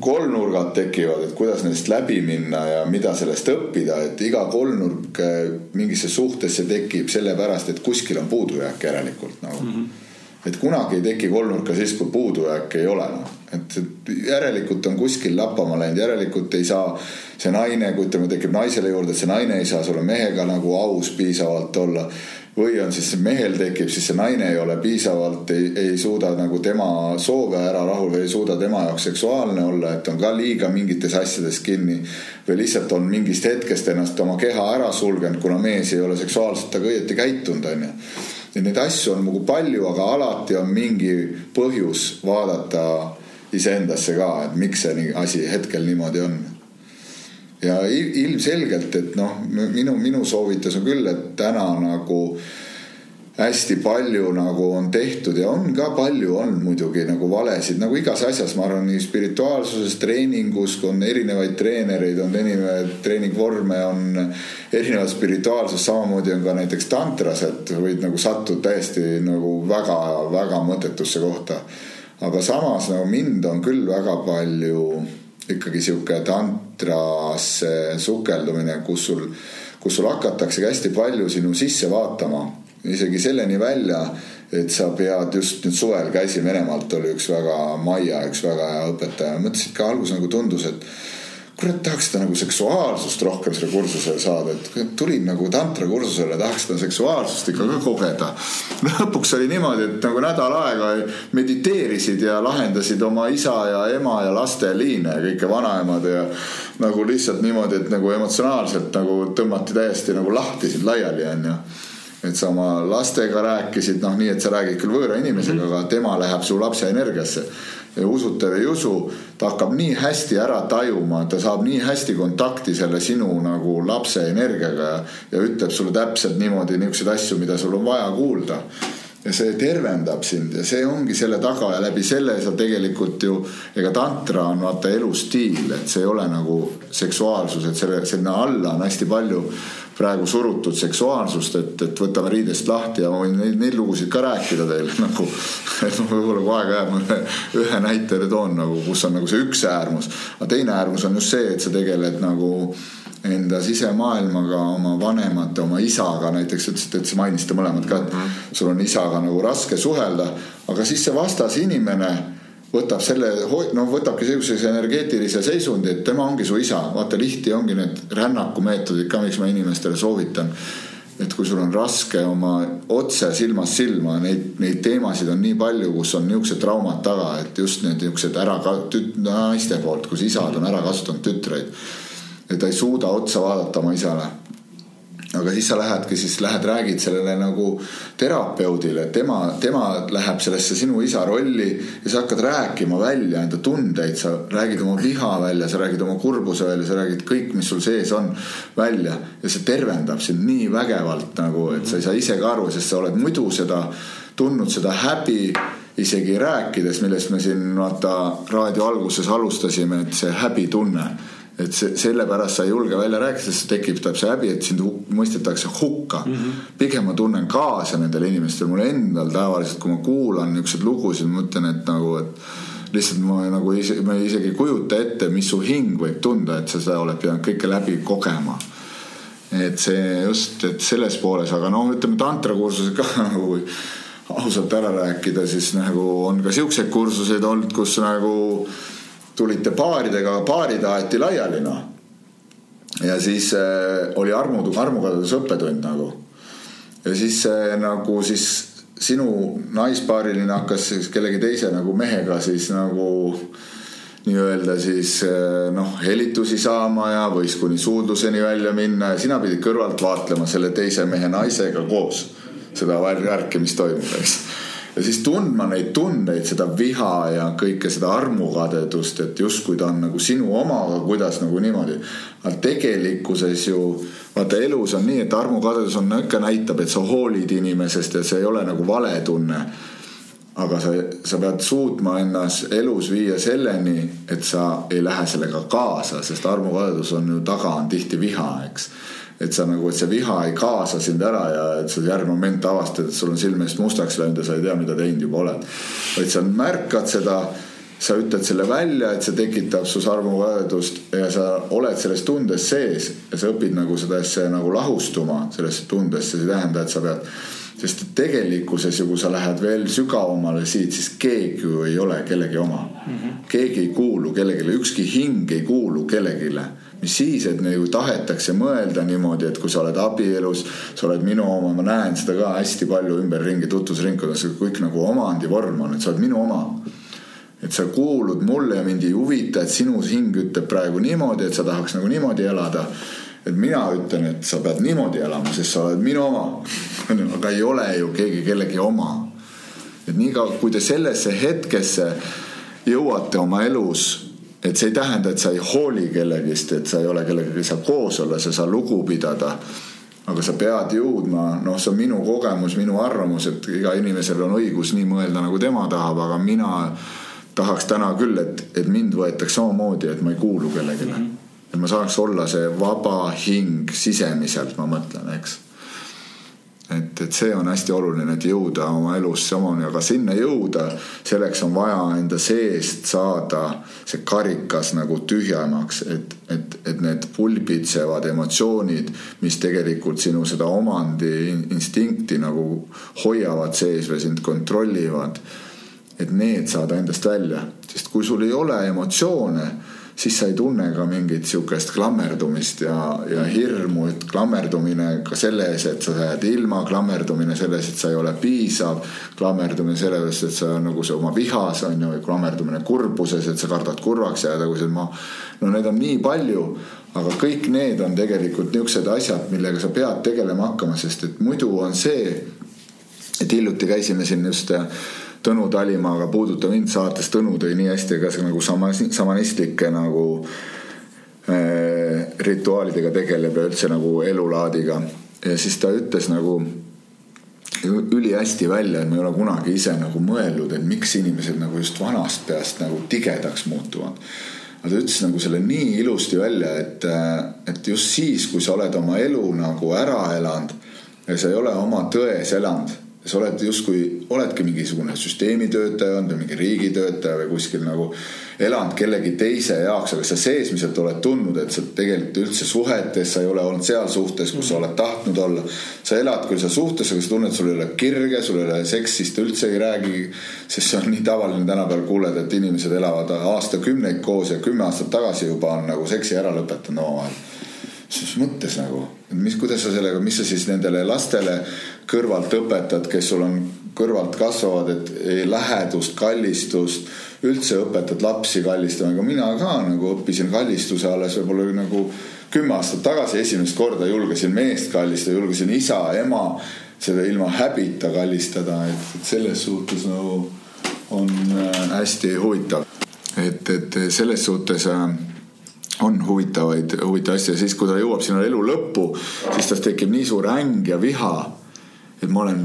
kolmnurgad tekivad, et kuidas nendest läbi minna ja mida sellest õppida, et iga kolmnurk eh, mingisse suhtesse tekib sellepärast, et kuskil on puudujääk järelikult nagu mm. -hmm. et kunagi ei teki kolmnurka siis, kui puudujääki ei ole noh, et järelikult on kuskil lappama läinud, järelikult ei saa see naine, kui ütleme, tekib naisele juurde, et see naine ei saa sulle mehega nagu aus piisavalt olla või on siis mehel tekib, siis see naine ei ole piisavalt, ei, ei suuda nagu tema soove ära rahuldada, ei suuda tema jaoks seksuaalne olla, et on ka liiga mingites asjades kinni. või lihtsalt on mingist hetkest ennast oma keha ära sulgenud, kuna mees ei ole seksuaalselt temaga õieti käitunud, onju. et neid asju on nagu palju, aga alati on mingi põhjus vaadata iseendasse ka, et miks see asi hetkel niimoodi on ja ilmselgelt, et noh, minu, minu soovitus on küll, et täna nagu hästi palju nagu on tehtud ja on ka palju on muidugi nagu valesid nagu igas asjas, ma arvan, nii spirituaalsuses, treeningus, on erinevaid treenereid, on erinevaid treeningvorme, on erinevat spirituaalsust, samamoodi on ka näiteks tantras, et võid nagu sattuda täiesti nagu väga-väga mõttetusse kohta. aga samas nagu mind on küll väga palju ikkagi sihuke tantrasse sukeldumine, kus sul, kus sul hakataksegi hästi palju sinu sisse vaatama, isegi selleni välja, et sa pead just nüüd suvel käisin Venemaalt, oli üks väga, Maia, üks väga hea õpetaja, mõtlesin ka alguses nagu tundus, et kurat, tahaks seda nagu seksuaalsust rohkem selle kursusele saada, et tulin nagu tantra kursusele, tahaks seda seksuaalsust ikka ka kogeda. lõpuks oli niimoodi, et nagu nädal aega mediteerisid ja lahendasid oma isa ja ema ja laste liine ja kõike vanaemad ja nagu lihtsalt niimoodi, et nagu emotsionaalselt nagu tõmmati täiesti nagu lahti sind laiali, onju et sa oma lastega rääkisid, noh, nii et sa räägid küll võõra inimesega mm, -hmm. aga tema läheb su lapse energiasse. ja usutav ei usu, ta hakkab nii hästi ära tajuma, ta saab nii hästi kontakti selle sinu nagu lapse energiaga ja, ja ütleb sulle täpselt niimoodi niisuguseid asju, mida sul on vaja kuulda ja see tervendab sind ja see ongi selle taga ja läbi selle sa tegelikult ju, ega tantra on vaata elustiil, et see ei ole nagu seksuaalsus, et selle, sinna alla on hästi palju praegu surutud seksuaalsust, et, et võtame riidest lahti ja ma võin neid, neid lugusid ka rääkida teile nagu. et ma võib-olla kui aega jääb, ma ühe, näite toon nagu, kus on nagu see üks äärmus. aga teine äärmus on just see, et sa tegeled nagu enda sisemaailmaga, oma vanemate, oma isaga näiteks ütlesite, et sa mainisite mõlemad ka, et mhm. sul on isaga nagu raske suhelda, aga siis see vastas inimene võtab selle, noh, võtabki sihukese energeetilise seisundi, et tema ongi su isa. vaata, tihti ongi need rännakumeetodid ka, miks ma inimestele soovitan. et kui sul on raske oma otse silmast silma, neid, neid teemasid on nii palju, kus on niisugused traumad taga, et just need niisugused ära ka tüt-, naiste poolt, kus isad on ära kasutanud tütreid. Et ta ei suuda otsa vaadata oma isale. aga siis sa lähedki, siis lähed, räägid sellele nagu terapeudile, tema, tema läheb sellesse sinu isa rolli ja sa hakkad rääkima välja enda tundeid, sa räägid oma viha välja, sa räägid oma kurbuse välja, sa räägid kõik, mis sul sees on välja. ja see tervendab sind nii vägevalt nagu, et sa ei saa ise ka aru, sest sa oled muidu seda tundnud, seda häbi isegi rääkides, millest me siin vaata raadio alguses alustasime, et see häbitunne et see, sellepärast sa ei julge välja rääkida, sest tekitab see häbi, et sind mõistetakse hukka mm. -hmm. pigem ma tunnen kaasa nendele inimestele, mul endal tavaliselt, kui ma kuulan niisuguseid lugusid, ma mõtlen, et nagu, et lihtsalt ma nagu ise, ma isegi ei kujuta ette, mis su hing võib tunda, et sa seda oled pidanud kõike läbi kogema. et see just, et selles pooles, aga noh, ütleme tantrakursused ka nagu ausalt ära rääkida, siis nagu on ka siukseid kursuseid olnud, kus nagu tulite paaridega, paarid aeti laiali noh. ja siis äh, oli armu, armukadeduse õppetund nagu. ja siis äh, nagu siis sinu naispaariline hakkas siis kellegi teise nagu mehega siis nagu nii-öelda siis äh, noh, helitusi saama ja võis kuni suudluseni välja minna ja sina pidid kõrvalt vaatlema selle teise mehe naisega koos seda värki, mis toimub, eks ja siis tundma neid tundeid, seda viha ja kõike seda armukadedust, et justkui ta on nagu sinu oma, aga kuidas nagu niimoodi. aga tegelikkuses ju vaata elus on nii, et armukadedus on ikka näitab, et sa hoolid inimesest ja see ei ole nagu vale tunne. aga sa, sa pead suutma ennast elus viia selleni, et sa ei lähe sellega kaasa, sest armukadedus on ju taga on tihti viha, eks et sa nagu, et see viha ei kaasa sind ära ja et sa järgmine moment avastad, et sul on silme eest mustaks läinud ja sa ei tea, mida teinud juba oled. vaid sa märkad seda, sa ütled selle välja, et see tekitab sus armuvajadust ja sa oled selles tundes sees ja sa õpid nagu seda asja nagu lahustuma sellest tundest, see ei tähenda, et sa pead sest tegelikkuses ju, kui sa lähed veel sügavamale siit, siis keegi ju ei ole kellegi oma mm. -hmm. keegi ei kuulu kellelegi, ükski hing ei kuulu kellelegi mis siis, et nagu tahetakse mõelda niimoodi, et kui sa oled abielus, sa oled minu oma, ma näen seda ka hästi palju ümberringi tutvusringkondades, kõik nagu omandivorm on, et sa oled minu oma. et sa kuulud mulle ja mind ei huvita, et sinu hing ütleb praegu niimoodi, et sa tahaks nagu niimoodi elada. et mina ütlen, et sa pead niimoodi elama, sest sa oled minu oma. aga ei ole ju keegi kellegi oma. et niikaua, kui te sellesse hetkesse jõuate oma elus et see ei tähenda, et sa ei hooli kellegist, et sa ei ole kellegagi saa koos olla, sa ei saa lugu pidada. aga sa pead jõudma, noh, see on minu kogemus, minu arvamus, et iga inimesel on õigus nii mõelda, nagu tema tahab, aga mina tahaks täna küll, et, et mind võetakse samamoodi, et ma ei kuulu kellelegi mm. -hmm. et ma saaks olla see vaba hing sisemiselt, ma mõtlen, eks et, et see on hästi oluline, et jõuda oma elus samani, aga sinna jõuda, selleks on vaja enda seest saada see karikas nagu tühjemaks, et, et, et need pulbitsevad emotsioonid, mis tegelikult sinu seda omandi instinkti nagu hoiavad sees või sind kontrollivad. et need saada endast välja, sest kui sul ei ole emotsioone, siis sa ei tunne ka mingit sihukest klammerdumist ja, ja hirmu, et klammerdumine ka selle ees, et sa jääd ilma, klammerdumine selles, et sa ei ole piisav, klammerdumine selles, et sa nagu see oma vihas on ju, klammerdumine kurbuses, et sa kardad kurvaks jääda, kui see ma. no neid on nii palju, aga kõik need on tegelikult niisugused asjad, millega sa pead tegelema hakkama, sest et muidu on see, et hiljuti käisime siin just Tõnu Talimaaga Puuduta mind saates, Tõnu tõi nii hästi ka nagu sama, samanistlike nagu äh, rituaalidega tegeleb ja üldse nagu elulaadiga. ja siis ta ütles nagu ülihästi välja, et ma ei ole kunagi ise nagu mõelnud, et miks inimesed nagu just vanast peast nagu tigedaks muutuvad. aga ta ütles nagu selle nii ilusti välja, et, et just siis, kui sa oled oma elu nagu ära elanud ja sa ei ole oma tões elanud sa oled justkui, oledki mingisugune süsteemitöötaja olnud või mingi riigitöötaja või kuskil nagu elanud kellegi teise jaoks, aga sa seesmiselt oled tundnud, et sa tegelikult üldse suhetes, sa ei ole olnud seal suhtes, kus sa oled tahtnud olla. sa elad küll seal suhtes, aga sa tunned, sul ei ole kirge, sul ei ole seksist üldse ei räägi. sest see on nii tavaline tänapäeval kuuled, et inimesed elavad aastakümneid koos ja kümme aastat tagasi juba on nagu seksi ära lõpetanud omavahel mis mõttes nagu, mis, kuidas sa sellega, mis sa siis nendele lastele kõrvalt õpetad, kes sul on kõrvalt kasvavad, et lähedust, kallistust, üldse õpetad lapsi kallistama, ega mina ka nagu õppisin kallistuse alles võib-olla nagu kümme aastat tagasi esimest korda julgesin meest kallistada, julgesin isa, ema, seda ilma häbita kallistada, et selles suhtes nagu on äh, hästi huvitav. et, et selles suhtes äh, on huvitavaid, huvitavaid asju. Ja siis, kui ta jõuab sinna elu lõppu, siis tast tekib nii suur äng ja viha et ma olen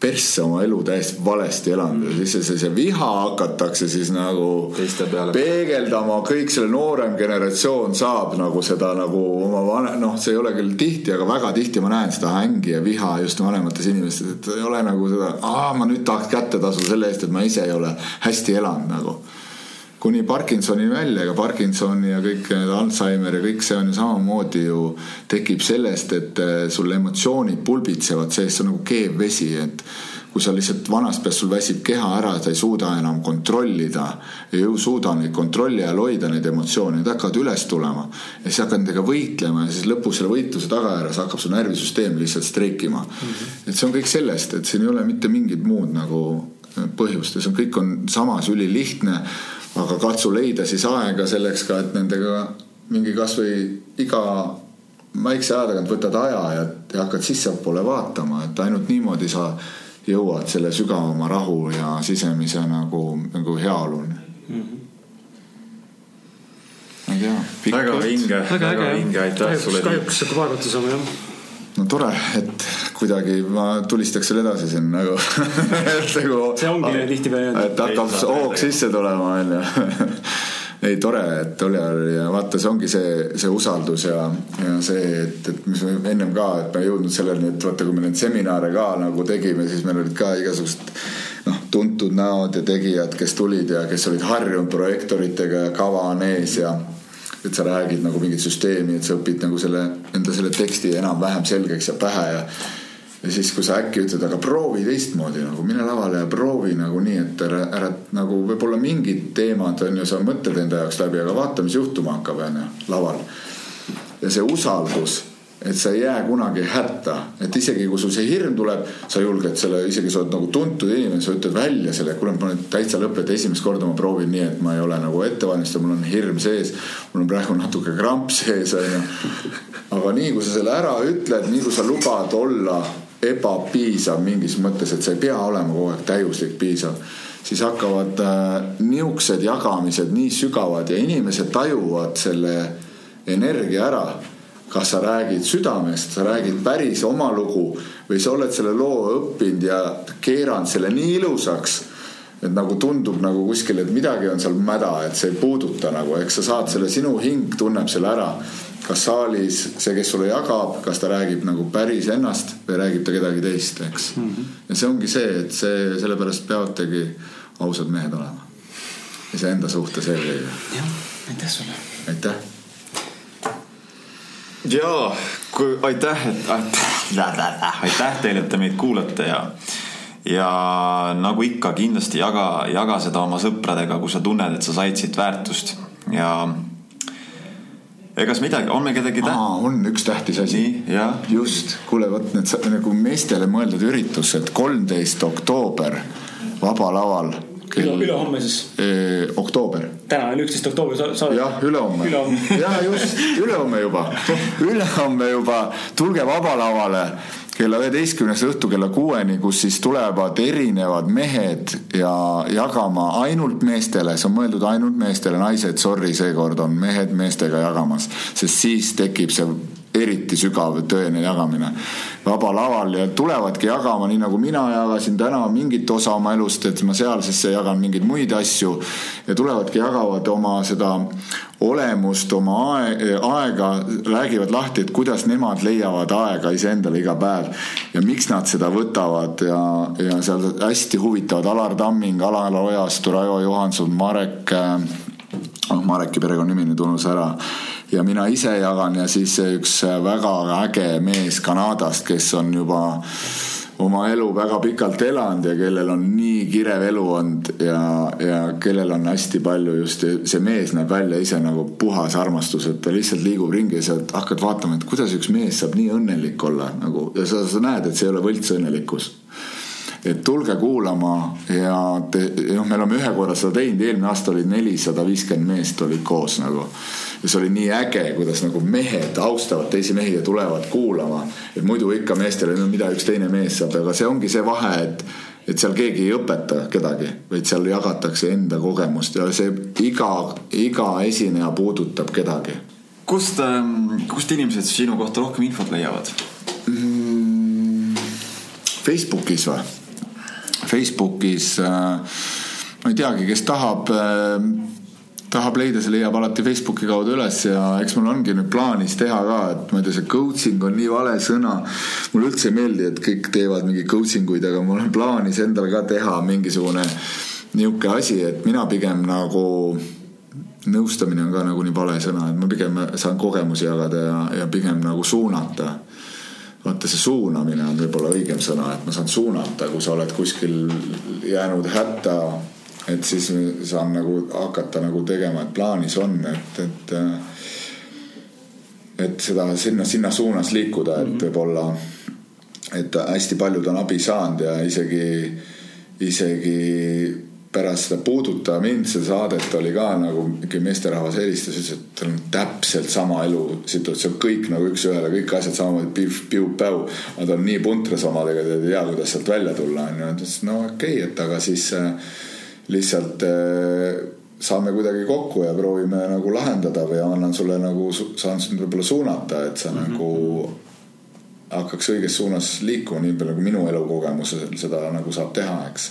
persse oma elu täiesti valesti elanud. Ja siis see, see, see viha hakatakse siis nagu peegeldama, kõik selle noorem generatsioon saab nagu seda nagu oma vane, noh, see ei ole küll tihti, aga väga tihti ma näen seda ängi ja viha just vanemates inimestes, et ei ole nagu seda, aa, ma nüüd tahaks kätte tasuda selle eest, et ma ise ei ole hästi elanud nagu kuni Parkinsoni välja, ega Parkinsoni ja kõik need Alžeimer ja kõik see on ju samamoodi ju tekib sellest, et äh, sul emotsioonid pulbitsevad sees, see on nagu keev vesi, et kui sa lihtsalt vanast peast sul väsib keha ära, sa ei suuda enam kontrollida, ei suuda neid kontrolli all hoida, neid emotsioone, need hakkavad üles tulema. ja siis hakkad nendega võitlema ja siis lõpus selle võitluse tagajärjes hakkab su närvisüsteem lihtsalt streikima mm. -hmm. et see on kõik sellest, et siin ei ole mitte mingit muud nagu põhjust ja see on, kõik on samas ülilihtne aga katsu leida siis aega selleks ka, et nendega mingi kasvõi iga väikse aja tagant võtad aja ja, ja hakkad sissepoole vaatama, et ainult niimoodi sa jõuad selle sügavama rahu ja sisemise nagu, nagu heaoluni mm. -hmm. ma ei tea. väga vinge, väga vinge, aitäh sulle. kahjuks hakkab aeg otsa saama jah no tore, et kuidagi ma tulistaks selle edasi siin nagu nagu. see ongi tihtipeale. et hakkab hoog sisse tulema, onju ei tore, et oli ja vaata, see ongi see, see usaldus ja, ja see, et, et mis me ennem ka, et me ei jõudnud selleni, et vaata, kui me neid seminare ka nagu tegime, siis meil olid ka igasugused noh, tuntud näod ja tegijad, kes tulid ja kes olid harjunud projektoritega ja kava on ees ja et sa räägid nagu mingit süsteemi, et sa õpid nagu selle, enda selle teksti enam-vähem selgeks ja pähe ja ja siis, kui sa äkki ütled, aga proovi teistmoodi nagu mine lavale ja proovi nagu nii, et ära, ära nagu võib-olla mingid teemad on ju, sa mõtled enda jaoks läbi, aga vaata, mis juhtuma hakkab, on ju, laval. ja see usaldus et sa ei jää kunagi hätta, et isegi kui sul see hirm tuleb, sa julged selle, isegi sa oled nagu tuntud inimene, sa ütled välja selle, kuule, ma nüüd täitsa lõpetan, esimest korda ma proovin nii, et ma ei ole nagu ette valmistatud, mul on hirm sees. mul on praegu natuke kramp sees, onju. aga nii kui sa selle ära ütled, nii kui sa lubad olla ebapiisav mingis mõttes, et sa ei pea olema kogu aeg täiuslik piisav siis hakkavad äh, niisugused jagamised nii sügavad ja inimesed tajuvad selle energia ära kas sa räägid südamest, sa räägid päris oma lugu või sa oled selle loo õppinud ja keeranud selle nii ilusaks, et nagu tundub nagu kuskil, et midagi on seal mäda, et see ei puuduta nagu, eks sa saad selle, sinu hing tunneb selle ära. kas saalis see, kes sulle jagab, kas ta räägib nagu päris ennast või räägib ta kedagi teist, eks mm. -hmm. ja see ongi see, et see, sellepärast peavadki ausad mehed olema. iseenda suhtes eelkõige. jah, aitäh sulle. aitäh jaa, aitäh, et aitäh teile, et te meid kuulate ja ja nagu ikka, kindlasti jaga, jaga seda oma sõpradega, kui sa tunned, et sa said siit väärtust. Ja egas midagi, on meil kedagi tä-? aa, on üks tähtis asi. Just, kuule, vot need nagu meestele mõeldud üritused, kolmteist oktoober Vaba Laval kell ülehomme siis, eh, oktoober. Täna on üksteist oktoober sa- saade. jah, ülehomme. Ülehomme. ja just, ülehomme juba, ülehomme juba, tulge Vaba Lavale kella üheteistkümnest õhtu kella kuueni, kus siis tulevad erinevad mehed ja jagama ainult meestele, see on mõeldud ainult meestele, naised, sorry, seekord on mehed meestega jagamas, sest siis tekib see eriti sügav tõene jagamine. Vaba laval ja tulevadki jagama, nii nagu mina jagasin täna mingit osa oma elust, et ma seal siis jagan mingeid muid asju ja tulevadki jagavad oma seda olemust, oma aeg, aega, räägivad lahti, et kuidas nemad leiavad aega iseendale iga päev ja miks nad seda võtavad ja, ja seal hästi huvitavad Alar Tamming, Alar Ojastu, Raivo Johanson, Marek noh, Mareki perekonnanimi nüüd unus ära ja mina ise jagan ja siis üks väga äge mees Kanadast, kes on juba oma elu väga pikalt elanud ja kellel on nii kirev elu olnud ja, ja kellel on hästi palju just, see mees näeb välja ise nagu puhas armastus, et ta lihtsalt liigub ringi ja sa hakkad vaatama, et kuidas üks mees saab nii õnnelik olla nagu ja sa, sa näed, et see ei ole võltsõnnelikkus et tulge kuulama ja te, noh, me oleme ühe korra seda teinud, eelmine aasta oli nelisada viiskümmend meest olid koos nagu. ja see oli nii äge, kuidas nagu mehed austavad teisi mehi ja tulevad kuulama. et muidu ikka meestele, no mida üks teine mees saab, aga see ongi see vahe, et et seal keegi ei õpeta kedagi, vaid seal jagatakse enda kogemust ja see iga, iga esineja puudutab kedagi kust, kust inimesed sinu kohta rohkem infot leiavad? Facebookis või? Facebookis äh, ma ei teagi, kes tahab äh, tahab leida, see leiab alati Facebooki kaudu üles ja eks mul ongi nüüd plaanis teha ka, et ma ei tea, see coaching on nii vale sõna. mulle üldse ei meeldi, et kõik teevad mingeid coaching uid, aga mul on plaanis endal ka teha mingisugune niisugune asi, et mina pigem nagu nõustamine on ka nagu nii vale sõna, et ma pigem saan kogemusi jagada ja, ja pigem nagu suunata vaata, see suunamine on võib-olla õigem sõna, et ma saan suunata, kui sa oled kuskil jäänud hätta, et siis saan nagu hakata nagu tegema, et plaanis on, et, et et seda sinna, sinna suunas liikuda, et võib-olla, et hästi paljud on abi saanud ja isegi, isegi pärast seda Puuduta mind, seda saadet oli ka nagu mingi meesterahvas helistas, ütles, et tal on täpselt sama elusituatsioon, kõik nagu üks-ühele, kõik asjad samamoodi piu-piu-päu. aga ta on nii puntras omadega, ta ei tea, kuidas sealt välja tulla, onju. ta ütles, no okei okay,, et aga siis äh, lihtsalt äh, saame kuidagi kokku ja proovime nagu lahendada või annan sulle nagu, saan sind võib-olla suunata, et sa mm -hmm. nagu hakkaks õiges suunas liikuma, nii palju kui minu elukogemusel seda nagu saab teha, eks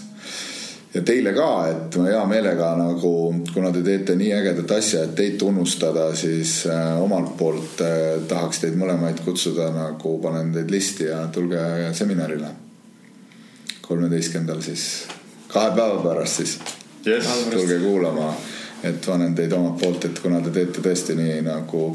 ja teile ka, et ma hea meelega nagu, kuna te teete nii ägedat asja, et teid tunnustada, siis äh, omalt poolt äh, tahaks teid mõlemaid kutsuda nagu panen teid listi ja tulge seminarile. kolmeteistkümnendal siis, kahe päeva pärast siis Yes. tulge kuulama, et panen teid omalt poolt, et kuna te teete tõesti nii nagu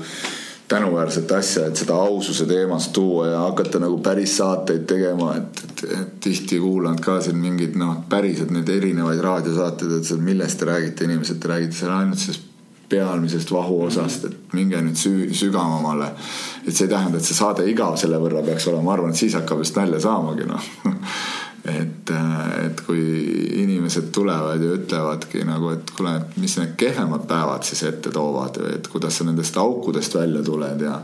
tänuväärset asja, et seda aususe teemast tuua ja hakata nagu päris saateid tegema, et, et, et tihti kuulanud ka siin mingeid noh, päriselt neid erinevaid raadiosaateid, et seal millest te räägite, inimesed, te räägite seal ainult sellest pealmisest vahuosast, et minge nüüd süü-, sügavamale. et see ei tähenda, et see saade igav selle võrra peaks olema, ma arvan, et siis hakkab just nalja saamagi noh. et, et kui inimesed tulevad ja ütlevadki nagu, et kuule, et mis need kehvemad päevad siis ette toovad või et kuidas sa nendest aukudest välja tuled ja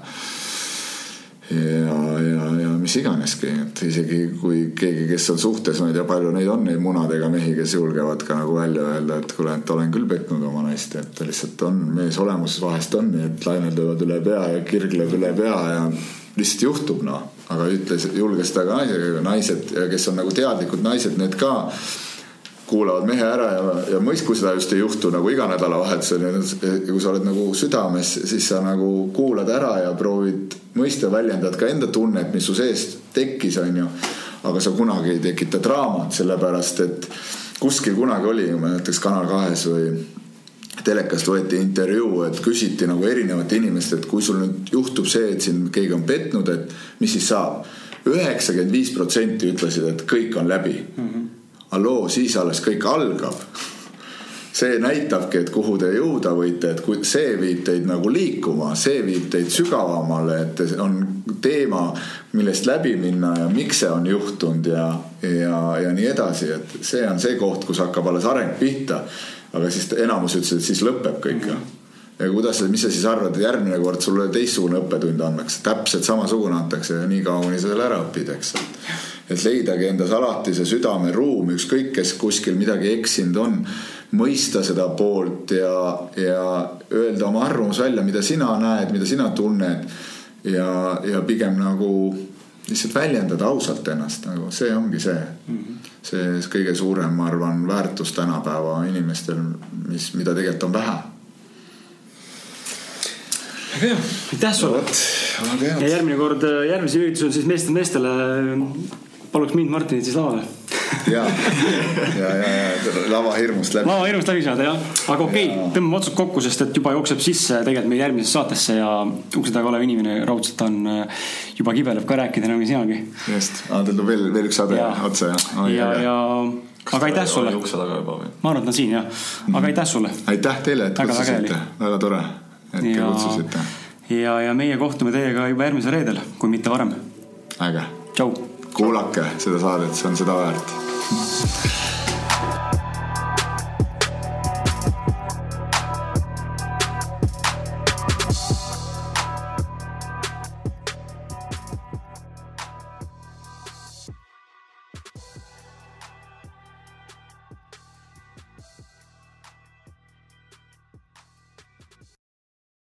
ja, ja, ja mis iganeski, et isegi kui keegi, kes on suhtes, ma ei tea, palju neid on, neid munadega mehi, kes julgevad ka nagu välja öelda, et kuule, et olen küll petnud oma naist, et lihtsalt on mees olemuses vahest on nii, et lained löövad üle pea ja kirg lööb üle pea ja lihtsalt juhtub noh, aga ütles, julges ta ka naisega, naised, kes on nagu teadlikud naised, need ka kuulavad mehe ära ja, ja mõist, kui seda just ei juhtu nagu iga nädalavahetusel kui sa oled nagu südames, siis sa nagu kuulad ära ja proovid mõista, väljendad ka enda tunnet, mis su sees tekkis, onju. aga sa kunagi ei tekita draamat, sellepärast et kuskil kunagi oli, ma näiteks Kanal kahes või telekast võeti intervjuu, et küsiti nagu erinevate inimeste, et kui sul nüüd juhtub see, et sind keegi on petnud, et mis siis saab. üheksakümmend viis protsenti ütlesid, et kõik on läbi mm. -hmm. halloo, siis alles kõik algab. see näitabki, et kuhu te jõuda võite, et kui see viib teid nagu liikuma, see viib teid sügavamale, et on teema, millest läbi minna ja miks see on juhtunud ja, ja, ja nii edasi, et see on see koht, kus hakkab alles areng pihta. Aga siis enamus ütles, et siis lõpeb kõik mm. -hmm ja kuidas, mis sa siis arvad, järgmine kord sulle teistsugune õppetund antakse, täpselt samasugune antakse ja nii kaua, kuni sa selle ära õpid, eks. et leidagi endas alati see südameruum, ükskõik, kes kuskil midagi eksinud on mõista seda poolt ja, ja öelda oma arvamus välja, mida sina näed, mida sina tunned. ja, ja pigem nagu lihtsalt väljendada ausalt ennast, nagu see ongi see mm. -hmm. See kõige suurem, ma arvan, väärtus tänapäeva inimestel, mis, mida tegelikult on vähe. väga hea, aitäh sulle. ja järgmine kord, järgmisel üritusel siis meestest meestele paluks mind, Martinit siis lavale ja, ja, ja, ja lava hirmust läbi. lava hirmust läbi saada jah, aga okei okay,, tõmbame otsad kokku, sest et juba jookseb sisse tegelikult meie järgmisesse saatesse ja ukse taga olev inimene raudselt on äh, juba kibeleb ka rääkida nagu sinagi. just, teil tuleb veel, veel üks saade otsa jah oh,. ja, ja, ja aga aitäh sulle. ukse taga juba või? ma arvan, et ta on siin jah, aga mhm. aitäh sulle. aitäh teile, et kutsusite, väga tore, et te kutsusite. ja, ja meie kohtume teiega juba järgmisel reedel, kui mitte varem. äge. tšau kuulake seda saadet, see on seda väärt